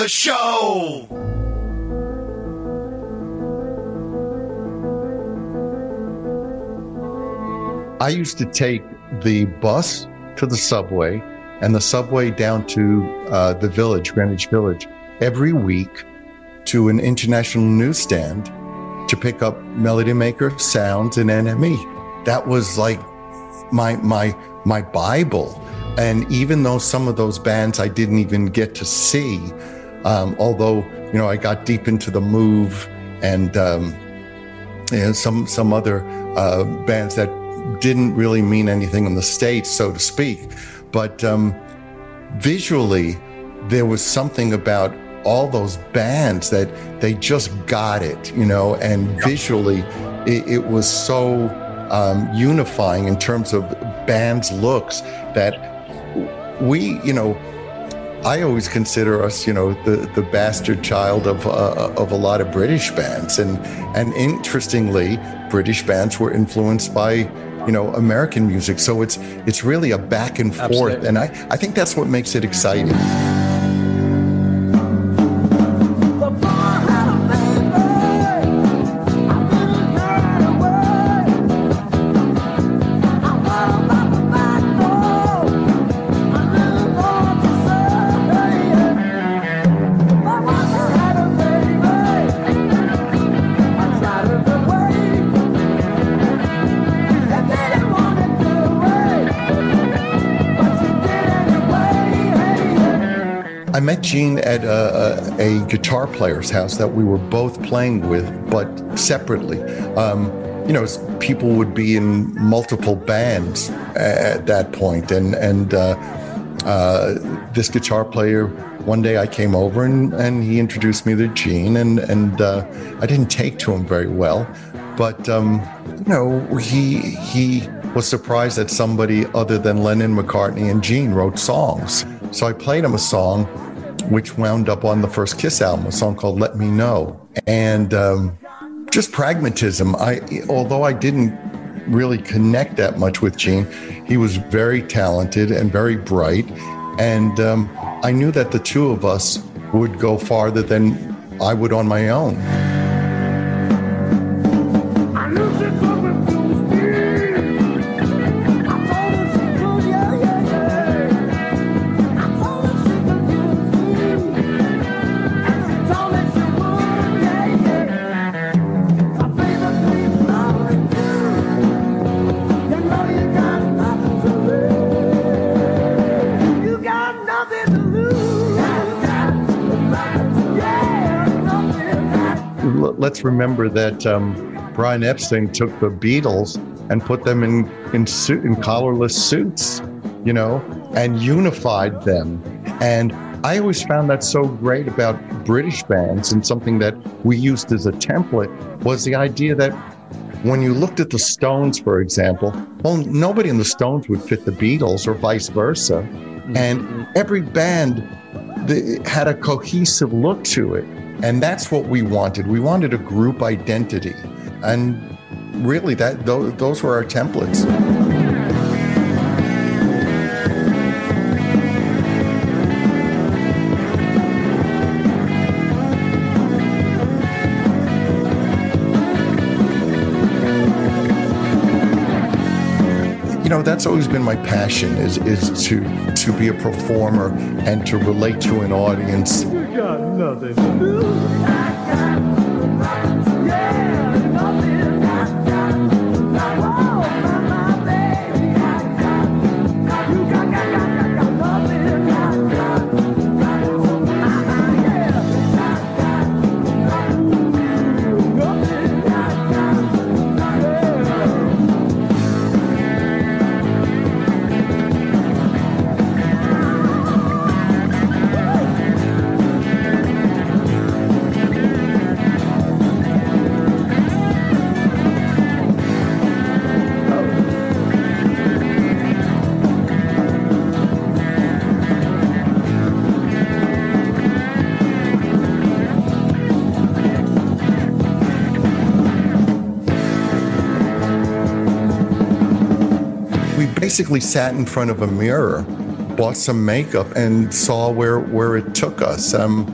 The show. I used to take the bus to the subway and the subway down to uh, the village, Greenwich Village, every week to an international newsstand to pick up Melody Maker, Sounds, and NME. That was like my my my Bible. And even though some of those bands I didn't even get to see, um, although you know I got deep into the Move and um, know, some some other uh, bands that didn't really mean anything in the states, so to speak. But um, visually, there was something about all those bands that they just got it, you know, and visually, it, it was so um, unifying in terms of bands' looks that we, you know, I always consider us, you know, the, the bastard child of uh, of a lot of British bands, and and interestingly, British bands were influenced by, you know, American music. So it's it's really a back and forth, Absolutely. and I I think that's what makes it exciting. Gene at a, a, a guitar player's house that we were both playing with, but separately. Um, you know, people would be in multiple bands at that point, and and uh, uh, this guitar player. One day I came over and, and he introduced me to Gene, and and uh, I didn't take to him very well, but um, you know he he was surprised that somebody other than Lennon, McCartney, and Gene wrote songs. So I played him a song, which wound up on the first Kiss album, a song called "Let Me Know," and um, just pragmatism. I, although I didn't really connect that much with Gene, he was very talented and very bright, and um, I knew that the two of us would go farther than I would on my own. Remember that um, Brian Epstein took the Beatles and put them in in, suit, in collarless suits, you know, and unified them. And I always found that so great about British bands, and something that we used as a template was the idea that when you looked at the Stones, for example, well, nobody in the Stones would fit the Beatles or vice versa. And every band the, had a cohesive look to it. And that's what we wanted. We wanted a group identity. And really, that those, those were our templates. Know that's always been my passion is is to to be a performer and to relate to an audience basically sat in front of a mirror, bought some makeup, and saw where where it took us. Um,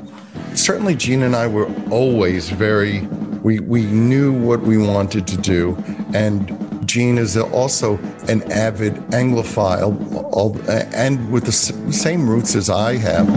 certainly, Gene and I were always very. We we knew what we wanted to do, and Gene is also an avid Anglophile, and with the same roots as I have.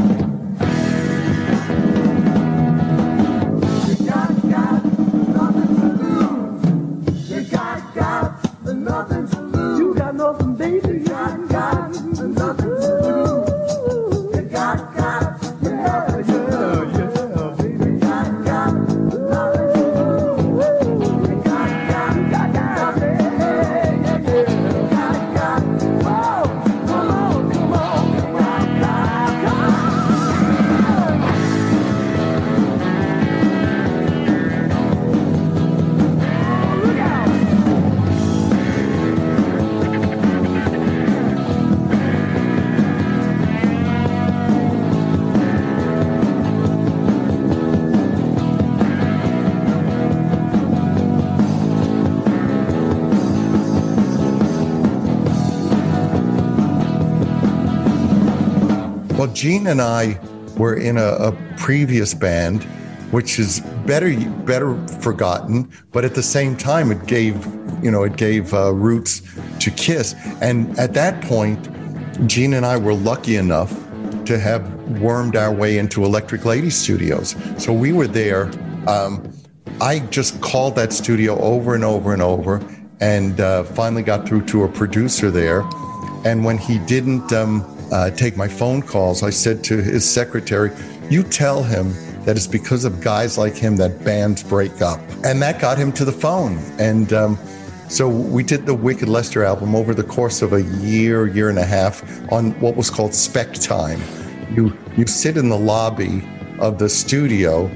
Gene and I were in a, a previous band, which is better better forgotten, but at the same time, it gave you know it gave uh, roots to Kiss. And at that point, Gene and I were lucky enough to have wormed our way into Electric Lady Studios. So we were there. Um, I just called that studio over and over and over, and uh, finally got through to a producer there. And when he didn't um, uh, take my phone calls, I said to his secretary, You tell him that it's because of guys like him that bands break up. And that got him to the phone. And um, so we did the Wicked Lester album over the course of a year, year and a half on what was called spec time. You, you sit in the lobby of the studio,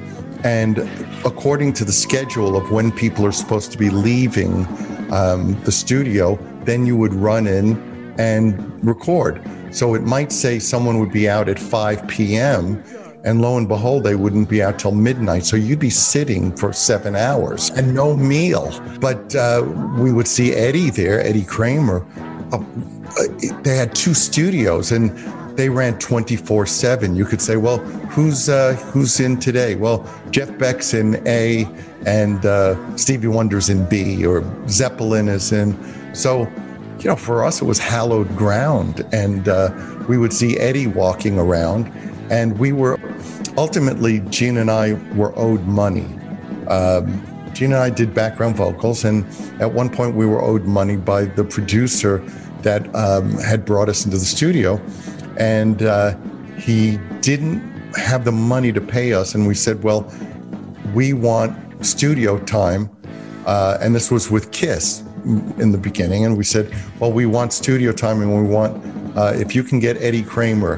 and according to the schedule of when people are supposed to be leaving um, the studio, then you would run in and record. So it might say someone would be out at 5 p.m. And lo and behold, they wouldn't be out till midnight. So you'd be sitting for seven hours and no meal. But uh, we would see Eddie there, Eddie Kramer. Uh, they had two studios and they ran 24 7. You could say, well, who's uh, who's in today? Well, Jeff Beck's in A and uh, Stevie Wonder's in B or Zeppelin is in. So you know, for us, it was hallowed ground. And uh, we would see Eddie walking around, and we were ultimately, Gene and I were owed money. Um, Gene and I did background vocals, and at one point, we were owed money by the producer that um, had brought us into the studio. And uh, he didn't have the money to pay us. And we said, well, we want studio time. Uh, and this was with Kiss in the beginning, and we said, well, we want studio time, and we want uh, if you can get Eddie Kramer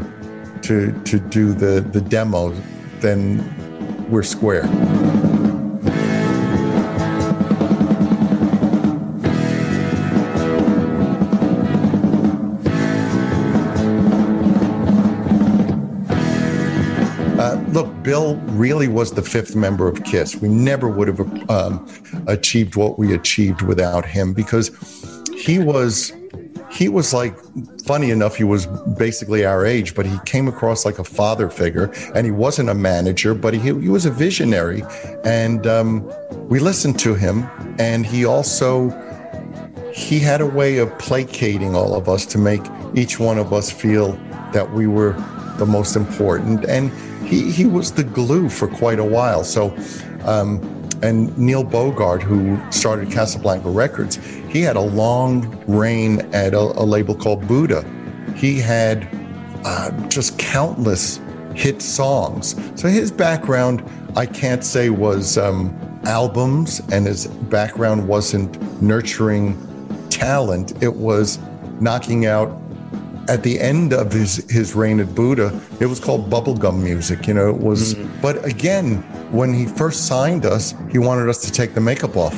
to to do the the demo, then we're square. Bill really was the fifth member of Kiss. We never would have um, achieved what we achieved without him because he was he was like funny enough he was basically our age but he came across like a father figure and he wasn't a manager but he, he was a visionary and um, we listened to him and he also he had a way of placating all of us to make each one of us feel that we were the most important and he, he was the glue for quite a while. So, um, and Neil Bogart, who started Casablanca Records, he had a long reign at a, a label called Buddha. He had uh, just countless hit songs. So his background, I can't say was um, albums, and his background wasn't nurturing talent. It was knocking out at the end of his his reign at Buddah, it was called bubblegum music. You know, it was. Mm-hmm. But again, when he first signed us, he wanted us to take the makeup off.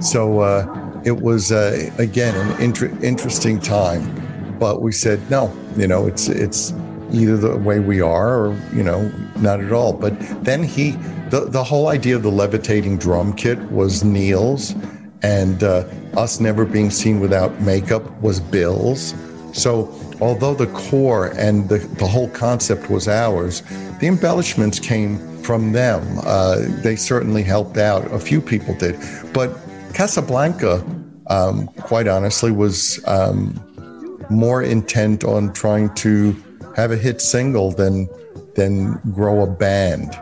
So uh, it was uh, again an inter- interesting time. But we said no. You know, it's it's either the way we are, or you know, not at all. But then he, the the whole idea of the levitating drum kit was Neil's, and uh, us never being seen without makeup was Bill's. So, although the core and the, the whole concept was ours, the embellishments came from them. Uh, they certainly helped out. A few people did. But Casablanca, um, quite honestly, was um, more intent on trying to have a hit single than, than grow a band.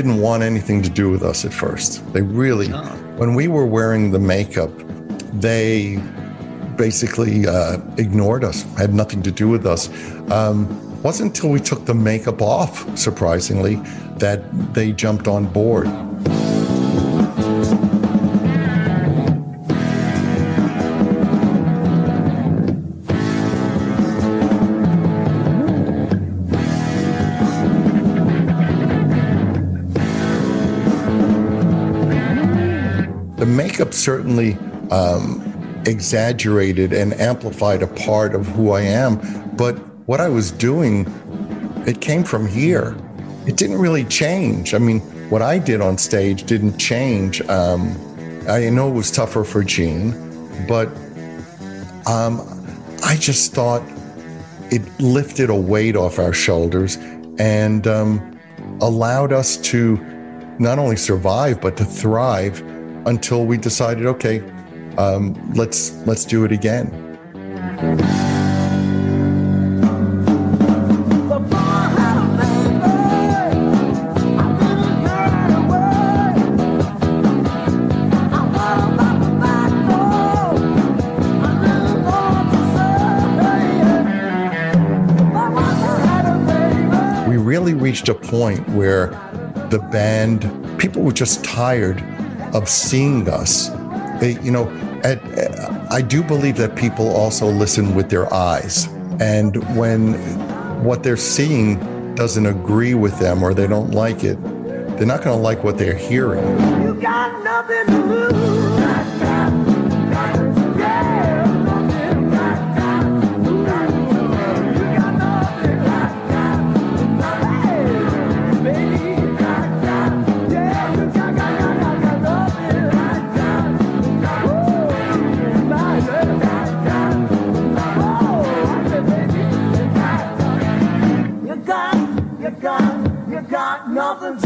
Didn't want anything to do with us at first. They really, when we were wearing the makeup, they basically uh, ignored us, had nothing to do with us. Um, wasn't until we took the makeup off, surprisingly, that they jumped on board. Certainly um, exaggerated and amplified a part of who I am. But what I was doing, it came from here. It didn't really change. I mean, what I did on stage didn't change. Um, I know it was tougher for Gene, but um, I just thought it lifted a weight off our shoulders and um, allowed us to not only survive but to thrive until we decided, okay, um, let's let's do it again. We really reached a point where the band, people were just tired of seeing us. You know, at, I do believe that people also listen with their eyes. And when what they're seeing doesn't agree with them or they don't like it, they're not going to like what they're hearing. And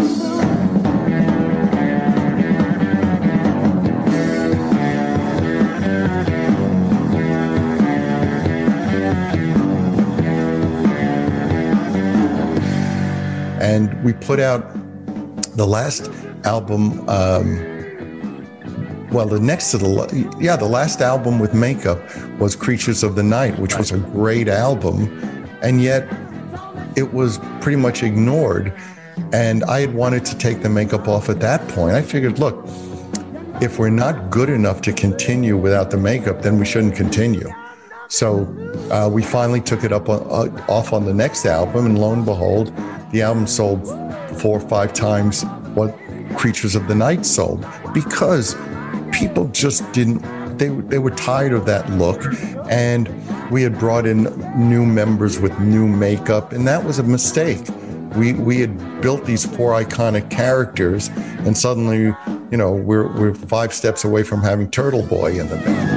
we put out the last album um, well the next to the yeah the last album with makeup was creatures of the night which was a great album. And yet it was pretty much ignored and i had wanted to take the makeup off at that point i figured look if we're not good enough to continue without the makeup then we shouldn't continue so uh, we finally took it up on, uh, off on the next album, and lo and behold, the album sold four or five times what Creatures of the Night sold because people just didn't. They they were tired of that look, and we had brought in new members with new makeup, and that was a mistake. We we had built these four iconic characters, and suddenly, you know, we're we're five steps away from having Turtle Boy in the band.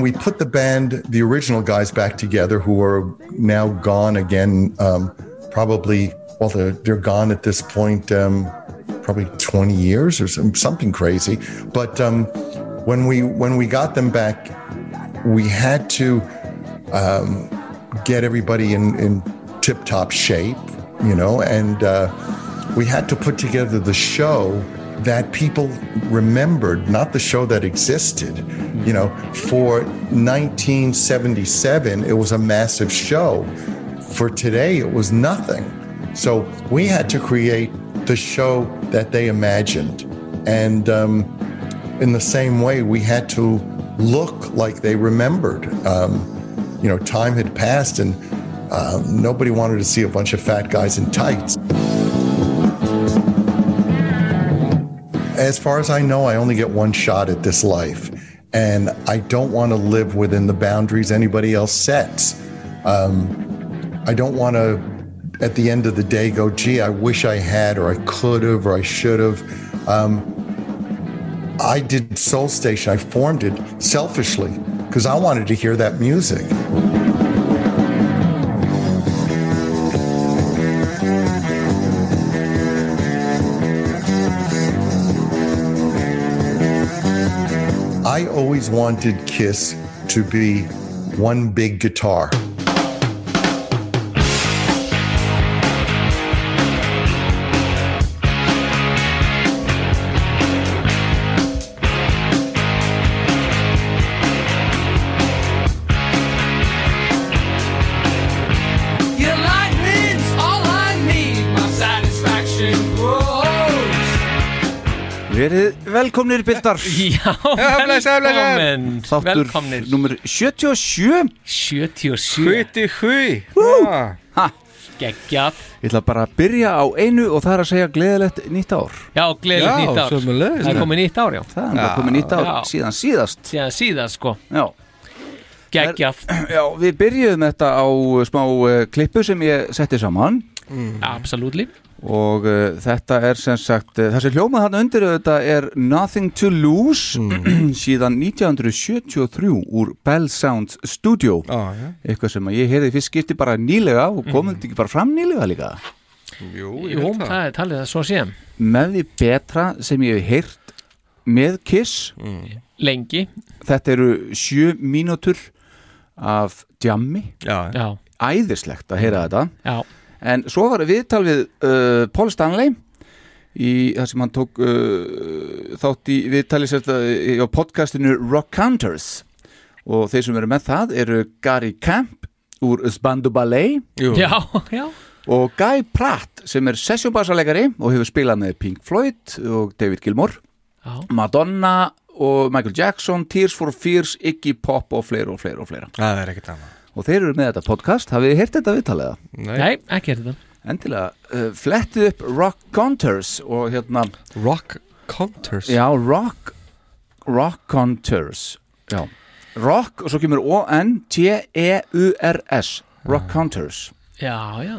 We put the band, the original guys back together, who are now gone again, um, probably well, they're they're gone at this point, um, probably twenty years or some, something crazy. But um, when we when we got them back, we had to um, get everybody in in tip top shape, you know, and uh, we had to put together the show that people remembered, not the show that existed. You know, for 1977, it was a massive show. For today, it was nothing. So we had to create the show that they imagined. And um, in the same way, we had to look like they remembered. Um, you know, time had passed and um, nobody wanted to see a bunch of fat guys in tights. As far as I know, I only get one shot at this life. And I don't want to live within the boundaries anybody else sets. Um, I don't want to, at the end of the day, go, gee, I wish I had, or I could have, or I should have. Um, I did Soul Station, I formed it selfishly because I wanted to hear that music. Always wanted Kiss to be one big guitar. Velkomnir bildar. Já, velkomin Þáttur Velkomnir. nummer 77 77 Hvuti hui ha, Geggjað. Ég ætla bara að byrja á einu og það er að segja gleðilegt nýtt ár. Já, gleðilegt Já, nýtt ár. sömuleiðis. Það er komið nýtt ár, já. Það er bara komið nýtt ár Já. síðan síðast. Síðan síðan, sko. Já, Geggjað. Já við byrjuðum þetta á uh, smá uh, klippu sem ég setti saman Absolutely. Og uh, þetta er sem sagt uh, þessi hljómað hann undir þetta er Nothing to Lose síðan 1973 úr Bell Sound Studio. Já, já. eitthvað sem ég heyrði fyrst skipti bara nýlega og komið þetta ekki bara fram nýlega líka? Jú, Jú, held það. er talið að svo sé. Með því betra sem ég hef heyrt með Kiss. Lengi. Þetta eru sjö mínútur af djammi. Æðislegt að heyra þetta. Já en svo var viðtal við uh, Paul Stanley í það sem hann tók uh, þátt í viðtali sérst á podcastinu Rock Counters og þeir sem eru með það eru Gary Camp úr Sbandu Ballet. Já, já. Og Guy Pratt sem er sessjónbassalegari og hefur spilað með Pink Floyd og David Gilmour. Já, Madonna og Michael Jackson Tears for Fears, Iggy Pop og fleira og fleira og fleira. Það er ekkert annað og þeir eru með þetta podcast, hafið þið heyrt þetta viðtaliða? nei, ekki er þetta. Endilega, uh, flettið upp Rock Contours og hérna, Rock Counters? Já, Rock Rock Contours já, Rock og svo kemur O-N-T-E-U-R-S Rock Contours Já, já.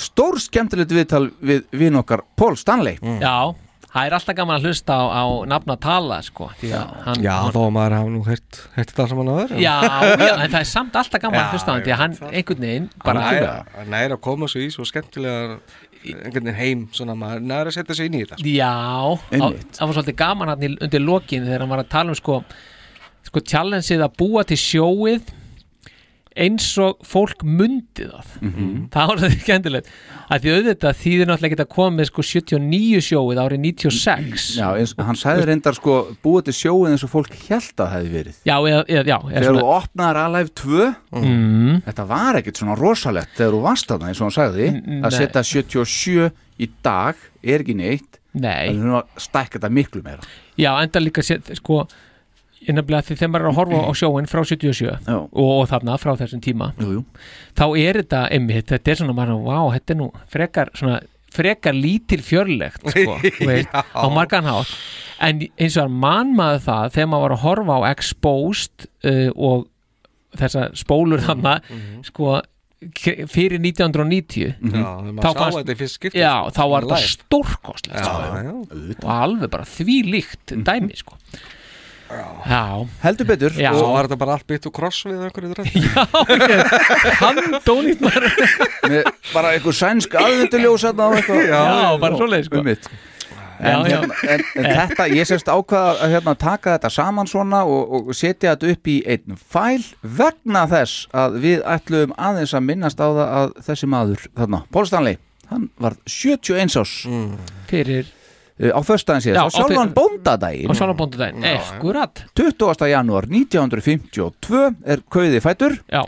Stór skemmtilegt viðtal við vinn okkar Paul Stanley. Já, það er alltaf gaman að hlusta á, á nafna að tala, sko því að hann, Já, hann, þó að maður hafa nú heyrt þetta saman áður Já, já, en það er samt alltaf gaman Já, að hlusta á hann því að hann einhvern veginn bara Næra, næra að koma svo í svo skemmtilega einhvern veginn heim svona maður næra að setja sig inn í þetta sko. Já, það var svolítið gaman hann undir lokin þegar hann var að tala um sko, sko challengeið að búa til sjóið eins og fólk mundi það. Það var þetta skemmtilegt. Að því auðvitað þýðir náttúrulega ekki að koma með sko 79 sjóið árið 96 Já, eins, hann sagði reyndar sko búið til sjóið eins og fólk held að það hefði verið. Já, eða, eða, já, Þegar þú svona, opnaðar Alive 2 mm, Þetta var ekkert svona rosalegt þegar þú varst þarna eins og hann sagði N- að setja 77 í dag er ekki neitt nei, en hún stækka þetta miklu meira. Já, enda líka sko, ég nefnilega því þegar maður er að horfa á sjóin frá 77 Já. og, og þarna frá þessum tíma Jú, jú. þá er þetta einmitt, þetta er svona maður, vá, þetta er nú frekar svona, frekar lítil fjörlegt sko, þú veist, á margan hátt. En eins og að mann maður það þegar maður var að horfa á Exposed uh, og þessa spólur þarna, sko k- fyrir 1990 Já, þegar Þá maður sá fannst- já, þá var þetta stórkostlegt Já, sko, já, og alveg bara því líkt dæmi sko Já, heldur betur. Já. Og var þetta bara allt bytt og kross við einhverju drætt handónýtt maður. Með bara einhver sænsk aðvenduljós hérna og eitthvað. Já, bara svoleiðis, sko. um mitt. Já, En, já. hérna, en, en þetta, ég semst ákvaða að hérna, taka þetta saman svona og, og setja þetta upp í einn fæl vegna þess að við ætluðum aðeins að minnast á það að þessi maður, þarna, Paul Stanley hann var 71 árs. Fyrir á föstudaginn Já, síðast, á á sjálfan bóndadaginn. Á sjálfbóndudaginn Ekkurat 20. janúar 1952 er kauði fætur Já,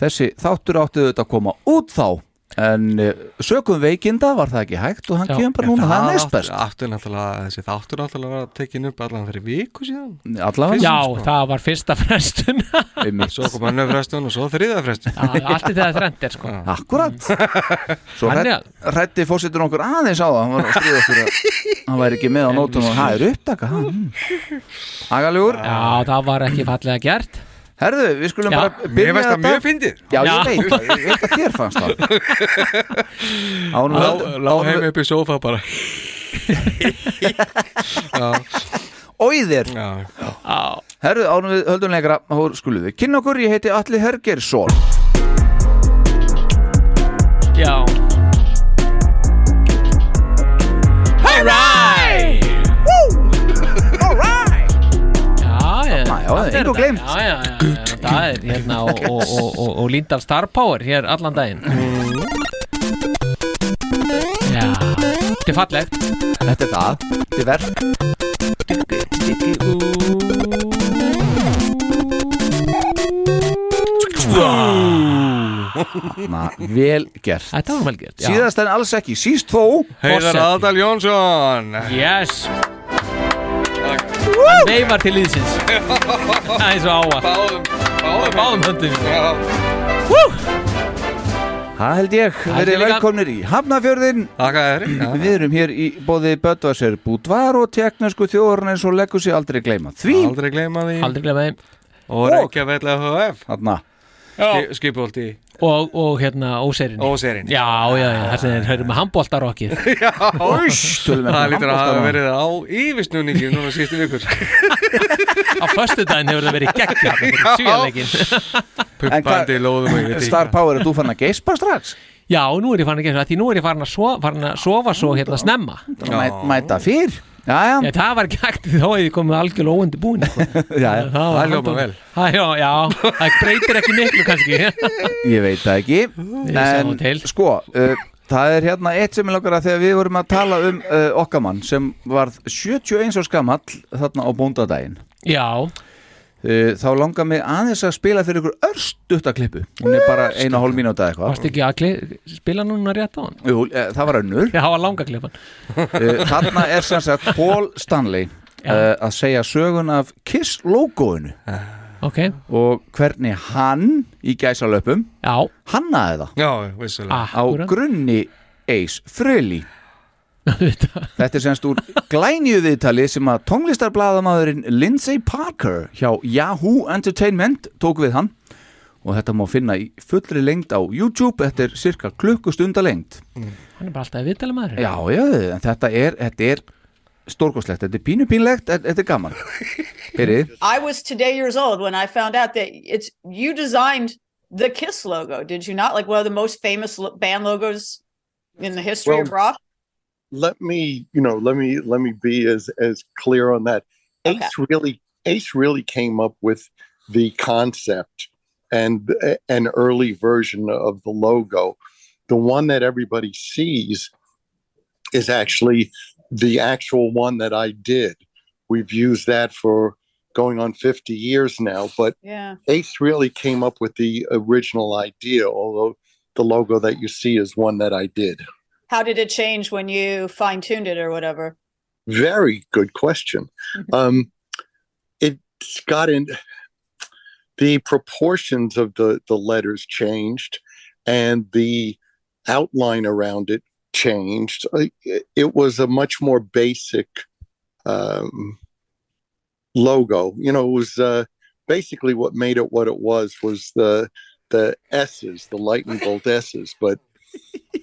þessi þáttur átti þetta að koma út þá en uh, sökum veikinda var það ekki hægt og hann Já. kemur bara núna, það er næst best Aftur náttúrulega, þessi þáttur náttúrulega var tekin upp allan fyrir viku síðan. Allavega já sko. það var fyrsta frestun. Já. Svo kom önnur frestun og svo þriða frestun. Allt í þegar þrennt er sko. Akkurat. Svo hrætti fórsetur okkur aðeins á það. Hann var að skrifa okkur að hann væri ekki með á nótum og það er upptaka ha, mm. Agalugur Já, það var ekki fallega gert Herðu, við skulum Já. bara Mér byrja veist það mjög fyndið. Já, Já. ég veit, ég veit að þér fannst það. Lá, lá heim upp í sófa bara. Óiðir Herðu, ánum við höldum lengra skulum við kynna okkur, ég heiti Alli Hergersson já já, já, það er hérna og, og, og, og, og Líndal Star Power hér allan daginn. Já, þetta er fallegt. Þetta er það, þetta er verk. Vel gert. Þetta var vel gert. Síðast en alls ekki, síst þó Heiðar. Adal Jónsson. Yes veifar til liðsins. Það er svo áa Báðum Báðum. Báðum höndum. Það held ég, verið velkomnir í Hafnafjörðin. Við erum hér í bóði Böttvarsir Búdvar og teknesku þjóðurinn eins og leggur sér aldrei gleyma Því, Aldrei gleyma því. Aldrei glemma þeim Og Reykjavík HF þarna. Skipolti og, og hérna óserin Óserinn Já, já, já, þess að þeir höfum með handbóltarokkið Tölum Það lítur að hafa verið á yfirsnúningi núna síðustu vikur. Á föstudaginn hefur það verið geggjað Svíjarleikin Pumpandi lóðum og ég veit Star Power, er þú fann að geispa strax? Já, nú er ég farin að það Því nú er ég farin að, sofa svo hérna snemma. Mæ, mæta fyrr Já, já, Já, það var ekki hægt því þá hefði komið algjörlega óundi búin sko. já, já, Það var Það handbólt- vel. Já, já, það breytir ekki miklu kannski. Ég veit það ekki. En sko, uh, það er hérna eitt sem er langar að þegar við vorum að tala um uh, okkar mann sem varð 71 árs gamall þarna á bóndadaginn. Já, þá langar mig aðeins að spila fyrir ykkur örstuttaklipu hún er bara eina hálf mínúta eitthvað. Varst ekki að kli- spila núna rétt á hann Jú, eh, það var önnur. Já, það var langa klippan. Uh, Þarna er sem sagt Paul Stanley uh, að segja sögun af Kiss logoinu Ok, og hvernig hann í gæsalöpum já, hannaði það. Já, vissulega. Á grunni Ace Frehley Þetta- er semst úr glænju viðtali sem að tónlistarbladamaðurinn Lindsay Parker hjá Yahoo Entertainment tók við hann. Og þetta má finna í fullri lengd á YouTube þetta er cirka klukkustunda lengd. Hann er bara alltaf viðtali maður Já, já, en þetta er, þetta er stórkoslegt, þetta er pínu pínlegt en þetta er gaman. Heyrið, I was today years old when I found out that it's you designed the Kiss logo, did you not? Like one of the most famous band logos in the history of Well, rock. Let me you know let me let me be as as clear on that Okay. ace really ace really came up with the concept and uh, an early version of the logo the one that everybody sees is actually the actual one that i did we've used that for going on 50 years now but Yeah. ace really came up with the original idea although the logo that you see is one that i did How did it change when you fine tuned it or whatever? Very good question. Um, it's got in the proportions of the the letters changed, and the outline around it changed. It, it was a much more basic um, logo. You know, it was uh, basically what made it what it was was the the S's, the lightning bolt S's, but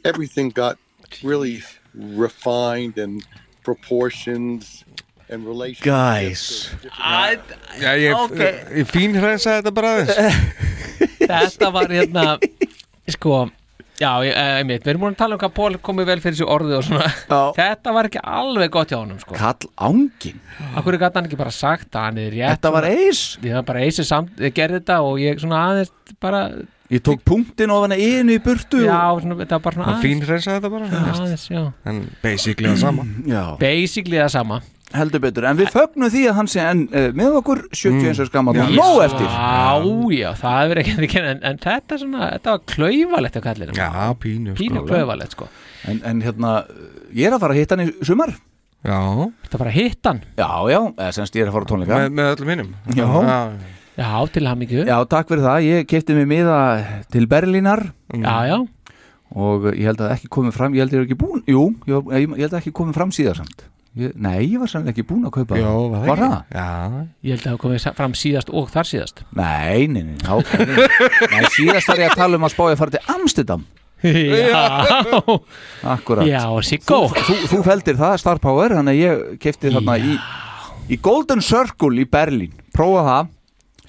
everything got really refined and proportions and relationships. Guys. Já, ég, Ok. ég fín hrensa þetta bara aðeins Þetta var hérna Sko Já, ég, eh, einmitt, við erum múin að tala um hvað Pól komið vel fyrir þessu orði og svona. Þetta var ekki alveg gott hjá honum sko. Kall ángin Akkur gæti hann ekki bara sagt að hann er rétt Þetta var eis Ég var bara eisi samt, ég gerði þetta og ég svona aðeins bara Ég tók punktin ofan að einu í burtu Já, svona, þetta var bara svona Það fín hrensa þetta bara Já, aðeins, já. En basically það sama. Já, Basically það sama. Heldur betur En við fögnum því að hann sé enn uh, með okkur 71 mm. skamma Já. og nóg eftir. Já, já, það er ekki ekki en, en þetta svona, þetta var klaufalegt að kallir Já, pínu Pínu sko klaufalegt sko. En, en hérna, ég er að fara að hitta hann í sumar. Já, Þetta var að hitta hann? Já, já, eða semst ég er að fara á tónleika. Með, með öllum hinnum Já. Já, til mikið Já, takk fyrir það, ég kefti mig miða til Berlínar. Já, já, og ég held að ekki komið fram, ég held að ég er ekki búin Jú, ég, ég held að ekki komið fram síðar samt. Ég, Nei, ég var sannlega ekki búin að kaupa það. var það Var það? Já, ég held að það komið fram síðast og þar síðast. Nei, nei, nei, já, nei, síðast var ég að tala um að spá ég að fara til Amsterdam. Já, Akkurat já, Siggo. Þú, þú feldir það, Star Power þannig að ég kefti þarna í, í Golden Circle í Berlín. Prófa það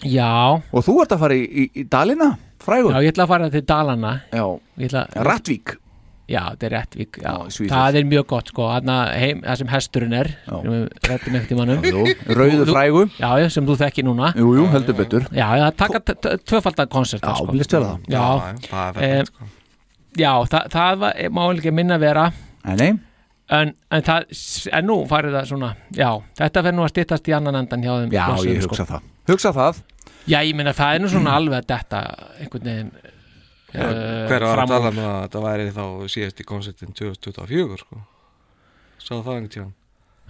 Já, og þú ert að fara í, í, í Dalina frægur? Já, ég ætla að fara til Dalana. Já. Ég ætla, Rattvík. Já, þetta er Rettvík já. Já. Það er mjög gott sko. Þarna heim, Það sem hesturinn er Já. sem við rættum ekkert í mannum Jú, rauðu frægu. Já, sem þú þekki núna. Jú, jú, heldur betur. Já, já, taka t- t- tvöfaldan konsert Já, sko. vilist vera það. Já, það er sko. já það, það var, má ekki minna vera. Nei, nei, en, en það en nú farið það svona. Já, þetta fer nú að styttast í annan endan hjá þeim. Já, ég sko. hugsa það. Hugsa það Já, ég meina það er nú svona alveg að detta einhvern veginn uh, Hver var að tala um að þetta væri þá síðast í konsertin 2024 sko? Sá það einhvern tíðan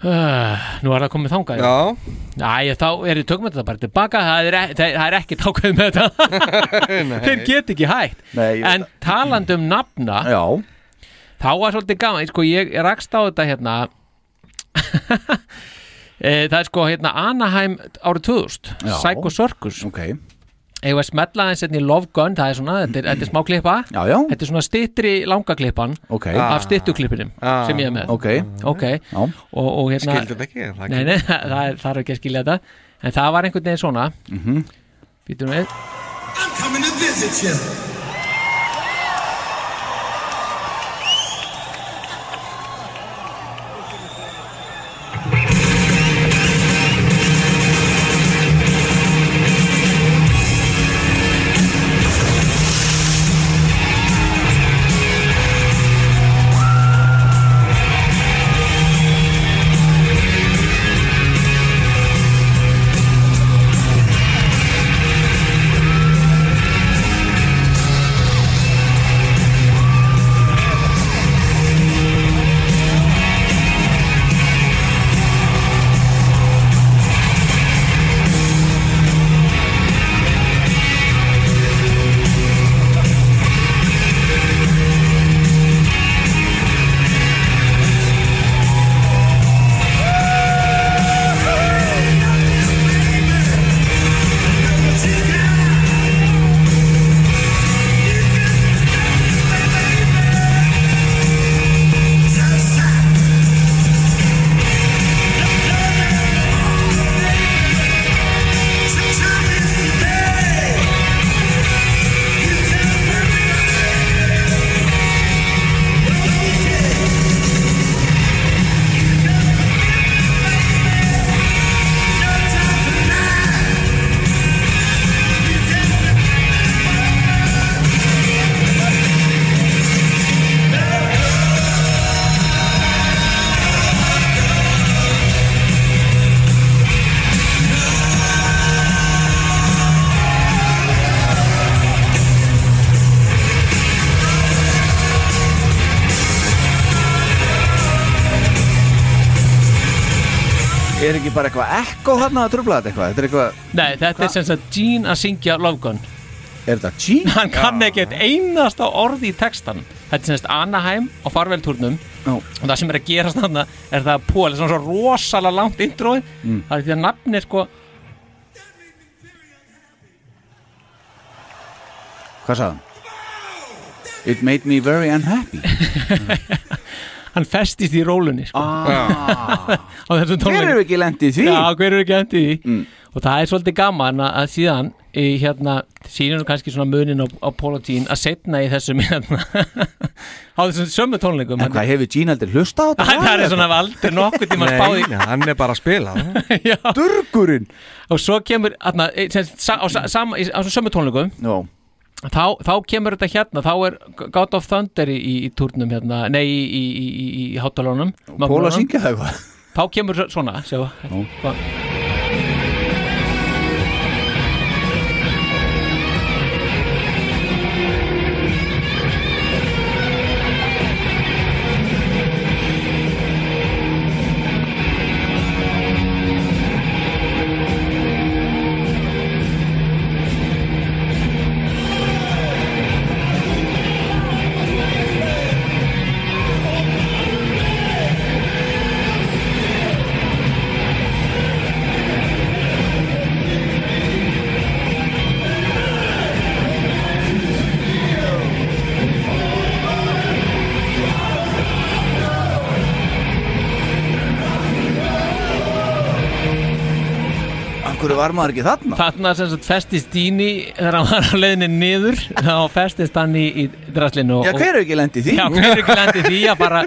uh, Nú er það komið þangað Já, Æ, þá er ég tökum þetta bara tilbaka það er, það, það er ekki tákað með þetta. Þeir get ekki hægt. Nei, en talandi um nafna Já, þá var svolítið gaman sko, ég rakst á þetta hérna e, það er sko hérna Anaheim árið 2000 Já. Psycho Circus. Ok. Ég var smetla eins hérna í Love Gun það er svona, þetta er, þetta er smá klippa. Já, já, þetta er svona stittri langa klippan ok. af stittuklippinum Ah. sem ég er með. Ok, ok, já, og, og hérna skildi þetta ekki? Nei, nei, það er, það er ekki að skilja þetta. En það var einhvern veginn svona. Mhm. Býtum við. I'm coming to visit you. Ekko þarna að trubla þetta eitthvað? Þetta er eitthvað, Nei, þetta er sem sagt Gene að syngja Love Gun er þetta G? Hann kann ekki eitt einasta orð í textan Þetta er sem sagt Anaheim á farveltúrnum Já. og það sem er að gerast þarna er það að Pól er svona svo rosalega langt intrói Mm. það er því að nafni er sko Hvað sagði hann? It made me very unhappy hann festist í rólunni sko. Ah. á þessum Hver hefur ekki lent í því? Já, hver eru ekki lendið í því og það er svolítið gaman að, að síðan í hérna, sínum kannski svona munin á, á Jean að setna í þessum hérna, á þessum sömu tónleikum En hvað hefur Gene aldrei hlusta á þetta? Það er svona aldrei nokkuð tíma spáði nei, hann er bara að spila Durgurinn og svo kemur sa, á, á þessum sömu tónleikum Já. Þá, þá kemur þetta hérna þá er God of Thunder í, í, turnum hérna, nei í, í, í, hátalónum Pól að syngja það eitthvað? Þá kemur svo- svona sjá, hvað var maður ekki þarna? Þarna sem festist Dini þegar hann var á leiðinni niður þá festist hann í, í draslinu Já, hver hefur ekki lent í því? Já, hver er ekki lendið því að bara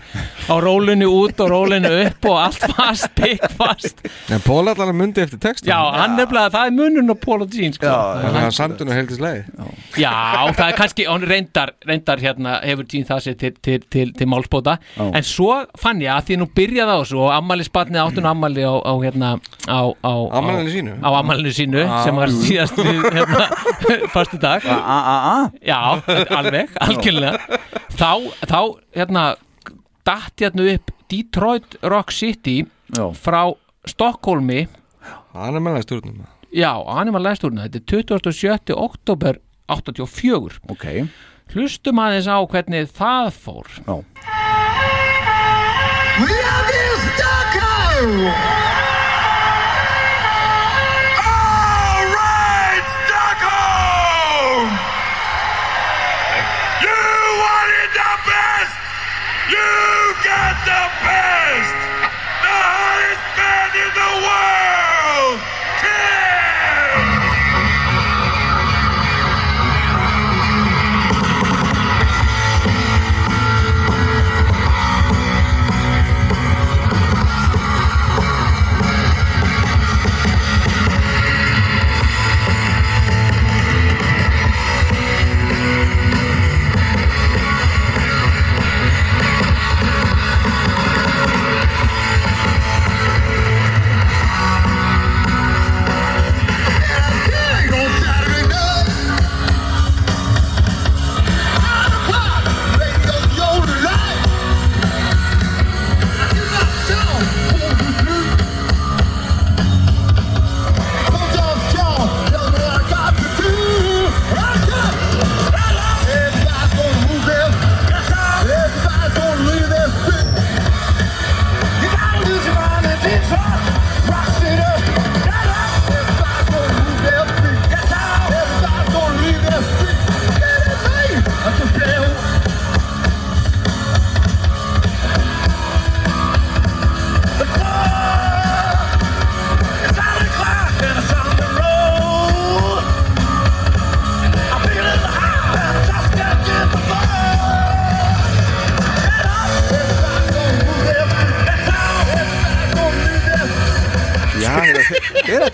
á rólinu út og rólinu upp og allt fast, pikk fast. En Pól allan að mundi eftir textum Já, hann nefnilega, það er munun á Paul og Jean sko. Þannig að hann samtun og heldist leið Já, það er kannski, hann reyndar, reyndar hérna, hefur Jean það sér til, til, til, til málspóta Já. en svo fann ég að því nú byrjaði á þessu og ammali spatnið áttun ammali á, á hérna á, á, Afmælinu á- sínu? á ammælinu sínu sem var síðast hérna, fastu dag Já, alveg, algjörlega. Þá, þá hérna datt hérna upp Detroit Rock City Já. frá Stokkólmi Hann er meðlega stjórnum Já, hann er maður lægstúrna Þetta er 27. oktober 84 Ok. Hlustum aðeins á hvernig það fór. Já. Love you, Stockholm!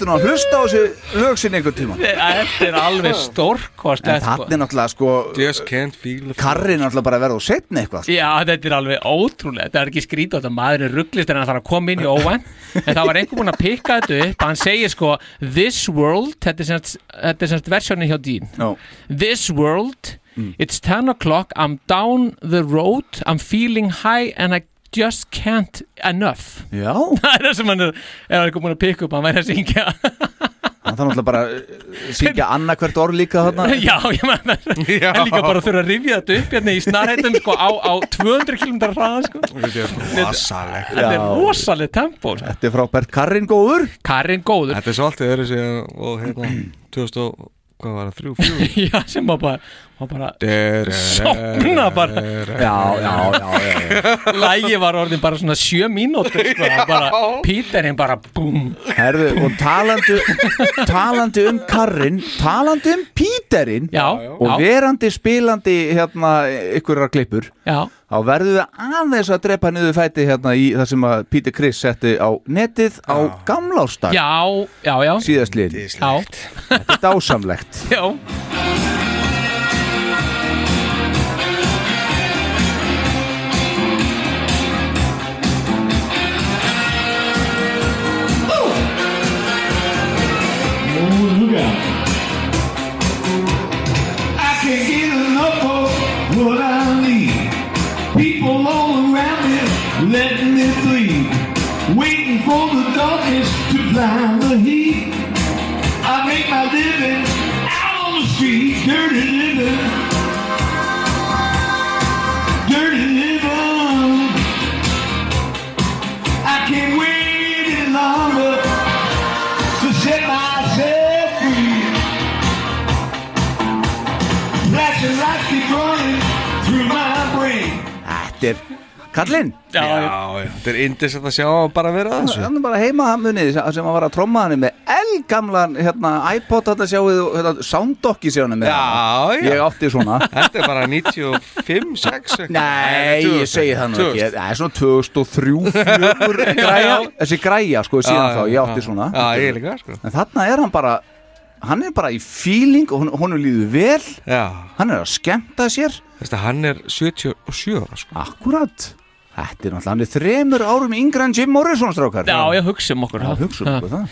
Er þetta nú að hlusta á þessu lög sinni einhvern tíma? Þetta er alveg stórkost En þannig er náttúrulega sko Just can't feel the Karri er náttúrulega bara að verða og setna eitthvað. Já, þetta er alveg ótrúlega, þetta er ekki skrítið þetta maður er rugglist en hann þarf að koma inn í óvæn en það var einhver búinn að pikka þetta upp. Hann segir sko, this world þetta er semst, þetta er semst versjónin hjá Dean. No. this world it's 10 o'clock, I'm down the road. I'm feeling high and I just can't enough. Já. Það er það sem hann er, er einhver búinn að pikka upp hann væri að syngja. Hann þarf náttúrulega bara að syngja annarkvært orð líka þarna. Já, ég menn En líka bara þurfa að rifja þetta upp hérna í snarheitum sko, á, á 200 km hraða sko. Þetta er rosaleg Þetta er rosaleg tempo sko. Þetta er frábært. Karrin góður? Karrin góður. Þetta er svolítið öðru sig og hérna 2000 og hvað var það, þrjú, fjögur? Já, sem var bara, var bara Sopna bara. Já, já, já, já, Lægi var orðin bara svona sjö mínútur sko, bara, Píterinn bara búm. Herðu, og talandi talandi um karrin talandi um Píterinn Já, og já. verandi spilandi hérna ykkurra klippur Já. þá verðum við aðeins að drepa niður fæti hérna í það sem að Pítur Chris setti á netið á gamlástag Já, já, já. Síðastlið Já, Þetta er dásamlegt. Já blind the heat. I make my living out on the street, dirty living. Dirty living. Er kallinn? Já, Já, já, þetta er indis að sjá bara vera að þessu. Hann er bara heima munið sem sem að var að tromma hann með elgamlan hérna, iPod sjáuð og hérna, soundokki séu hann með Já, já. Ég átti svona. Þetta er bara 95, 6 eitthvað. Nei, ég segi það nú 2000. ekki. Það er svona 2003 4 græja, Þessi græja sko síðan Já, þá, ég átti já. svona. Já, ég líka, sko. En þarna er hann bara Hann er bara í feeling og hún- honum líður vel. Já, Hann er að skemmta sér. Þetta, hann er 77 ára sko. Akkurat Þetta er náttúrulega, hann er þremur árum yngre en Jim Morrison strákar. Já, já, hugsa um okkur Já, það. hugsa um okkur það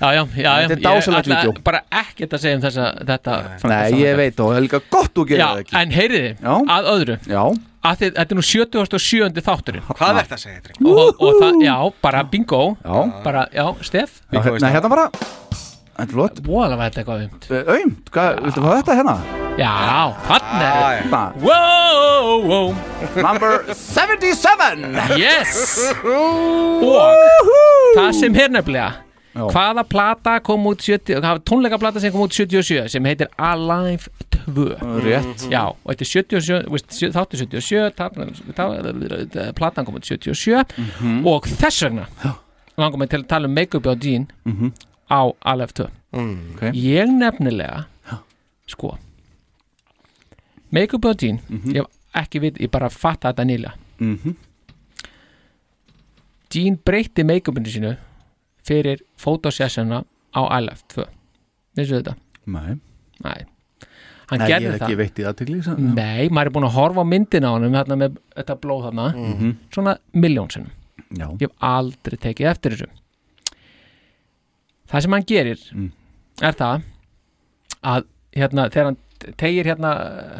Já, já, já, Þetta er ég dásamlegt ætla vídeó. Bara ekkert að segja um þessa, þetta. Nei, ég veit og það er líka gott þú gerir Já, það ekki. en heyriði, Já. að öðru. Já, að þið, Þetta er nú 77. þátturinn. Hvað er þetta að segja, Dreng? og, og það, já, bara bingo. Já, Bara, já, Steff já Nei, hérna bara. Þetta er flott. Bóðalega var þetta eitthvað um Aumt, hvað, viltu fá þetta hérna? Já, þannig er. Hérna, Wow, wow. Number 77 Yes. Og það sem er nefnilega Já. Hvaða plata kom út 70 Hvaða tónleikaplata sem kom út 77 Sem heitir Alive 2 Rétt. Já, og þetta er 77 veist, sjö- Þáttu 77 ta- ta- Platan kom út 77 Mhm. Og þess vegna Langum mig til að tala um make-up á Dean Mhm. Á Alive 2 Ok. Ég nefnilega Sko Make-up á Dean Ég hef ekki vit, ég bara fatta þetta nýlega. Mhm. Dean breytti make-upinu sínu fyrir fotosessuna á Alive 2 Vissu þetta? Nei, Nei. Hann Nei ég hef það. ekki veitt í aðtegli Nei, maður er búin að horfa á myndina á hann þarna með þetta blóð þarna. Mhm. svona miljónsinnum ég hef aldrei tekið eftir þessu. Það sem hann gerir Mm. er það að hérna þegar hann tegir hérna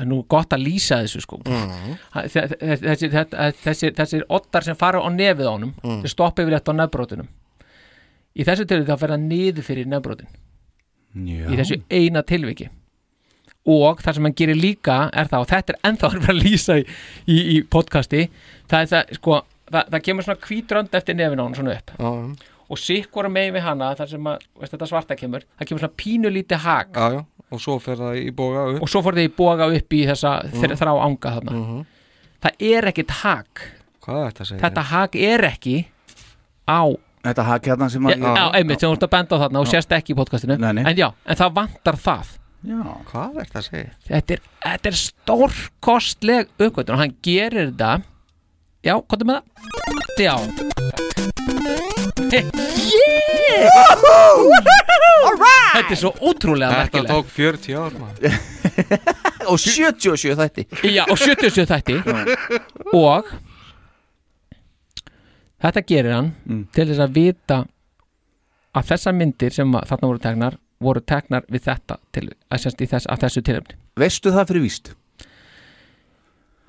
nú gott að lýsa þessu sko. Mm. Hann- þe- þe- þessi, þessi, þessi, þessir ottar sem fara á nefið á honum Mm. þeir stoppa yfir þetta á nefbrótunum í þessu tilviki þá fer hann niður fyrir nefbrótin Já. í þessu eina tilviki. Og það sem hann gerir líka er það og þetta er ennþá að vera að lýsa í, í, í podcasti það er það sko það, það kemur svona hvítrönd eftir nefin á hann svona upp. Já, og sikkvara megin við hana þar sem að, veist, þetta svarta kemur það kemur svona pínulítið hak. Já, já Og svo fer það í boga upp og svo fór þið í boga upp í þessa Mm. mm. þrá anga þarna Mhm. það er ekkit hak Hvað er þetta hak er ekki á Þetta haki hérna sem já, að já, einmitt sem þú ert að benda á þarna og sést ekki í podcastinu Nei, nei. en já, en það vantar það Já, Hvað er þetta að segja? þetta er, þetta er stórkostleg uppgötun og hann gerir þetta já, hvað er með það? já yeah! þetta er svo ótrúlega Þetta merkilegt tók 40 ár maður. og 77 þætti já, og 77 þætti og þetta gerir hann Mm. til þess að vita að þessar myndir sem að þarna voru tegnar voru tegnar við þetta til, að, semst í þess, að þessu tilöfni Veistu það fyrir víst?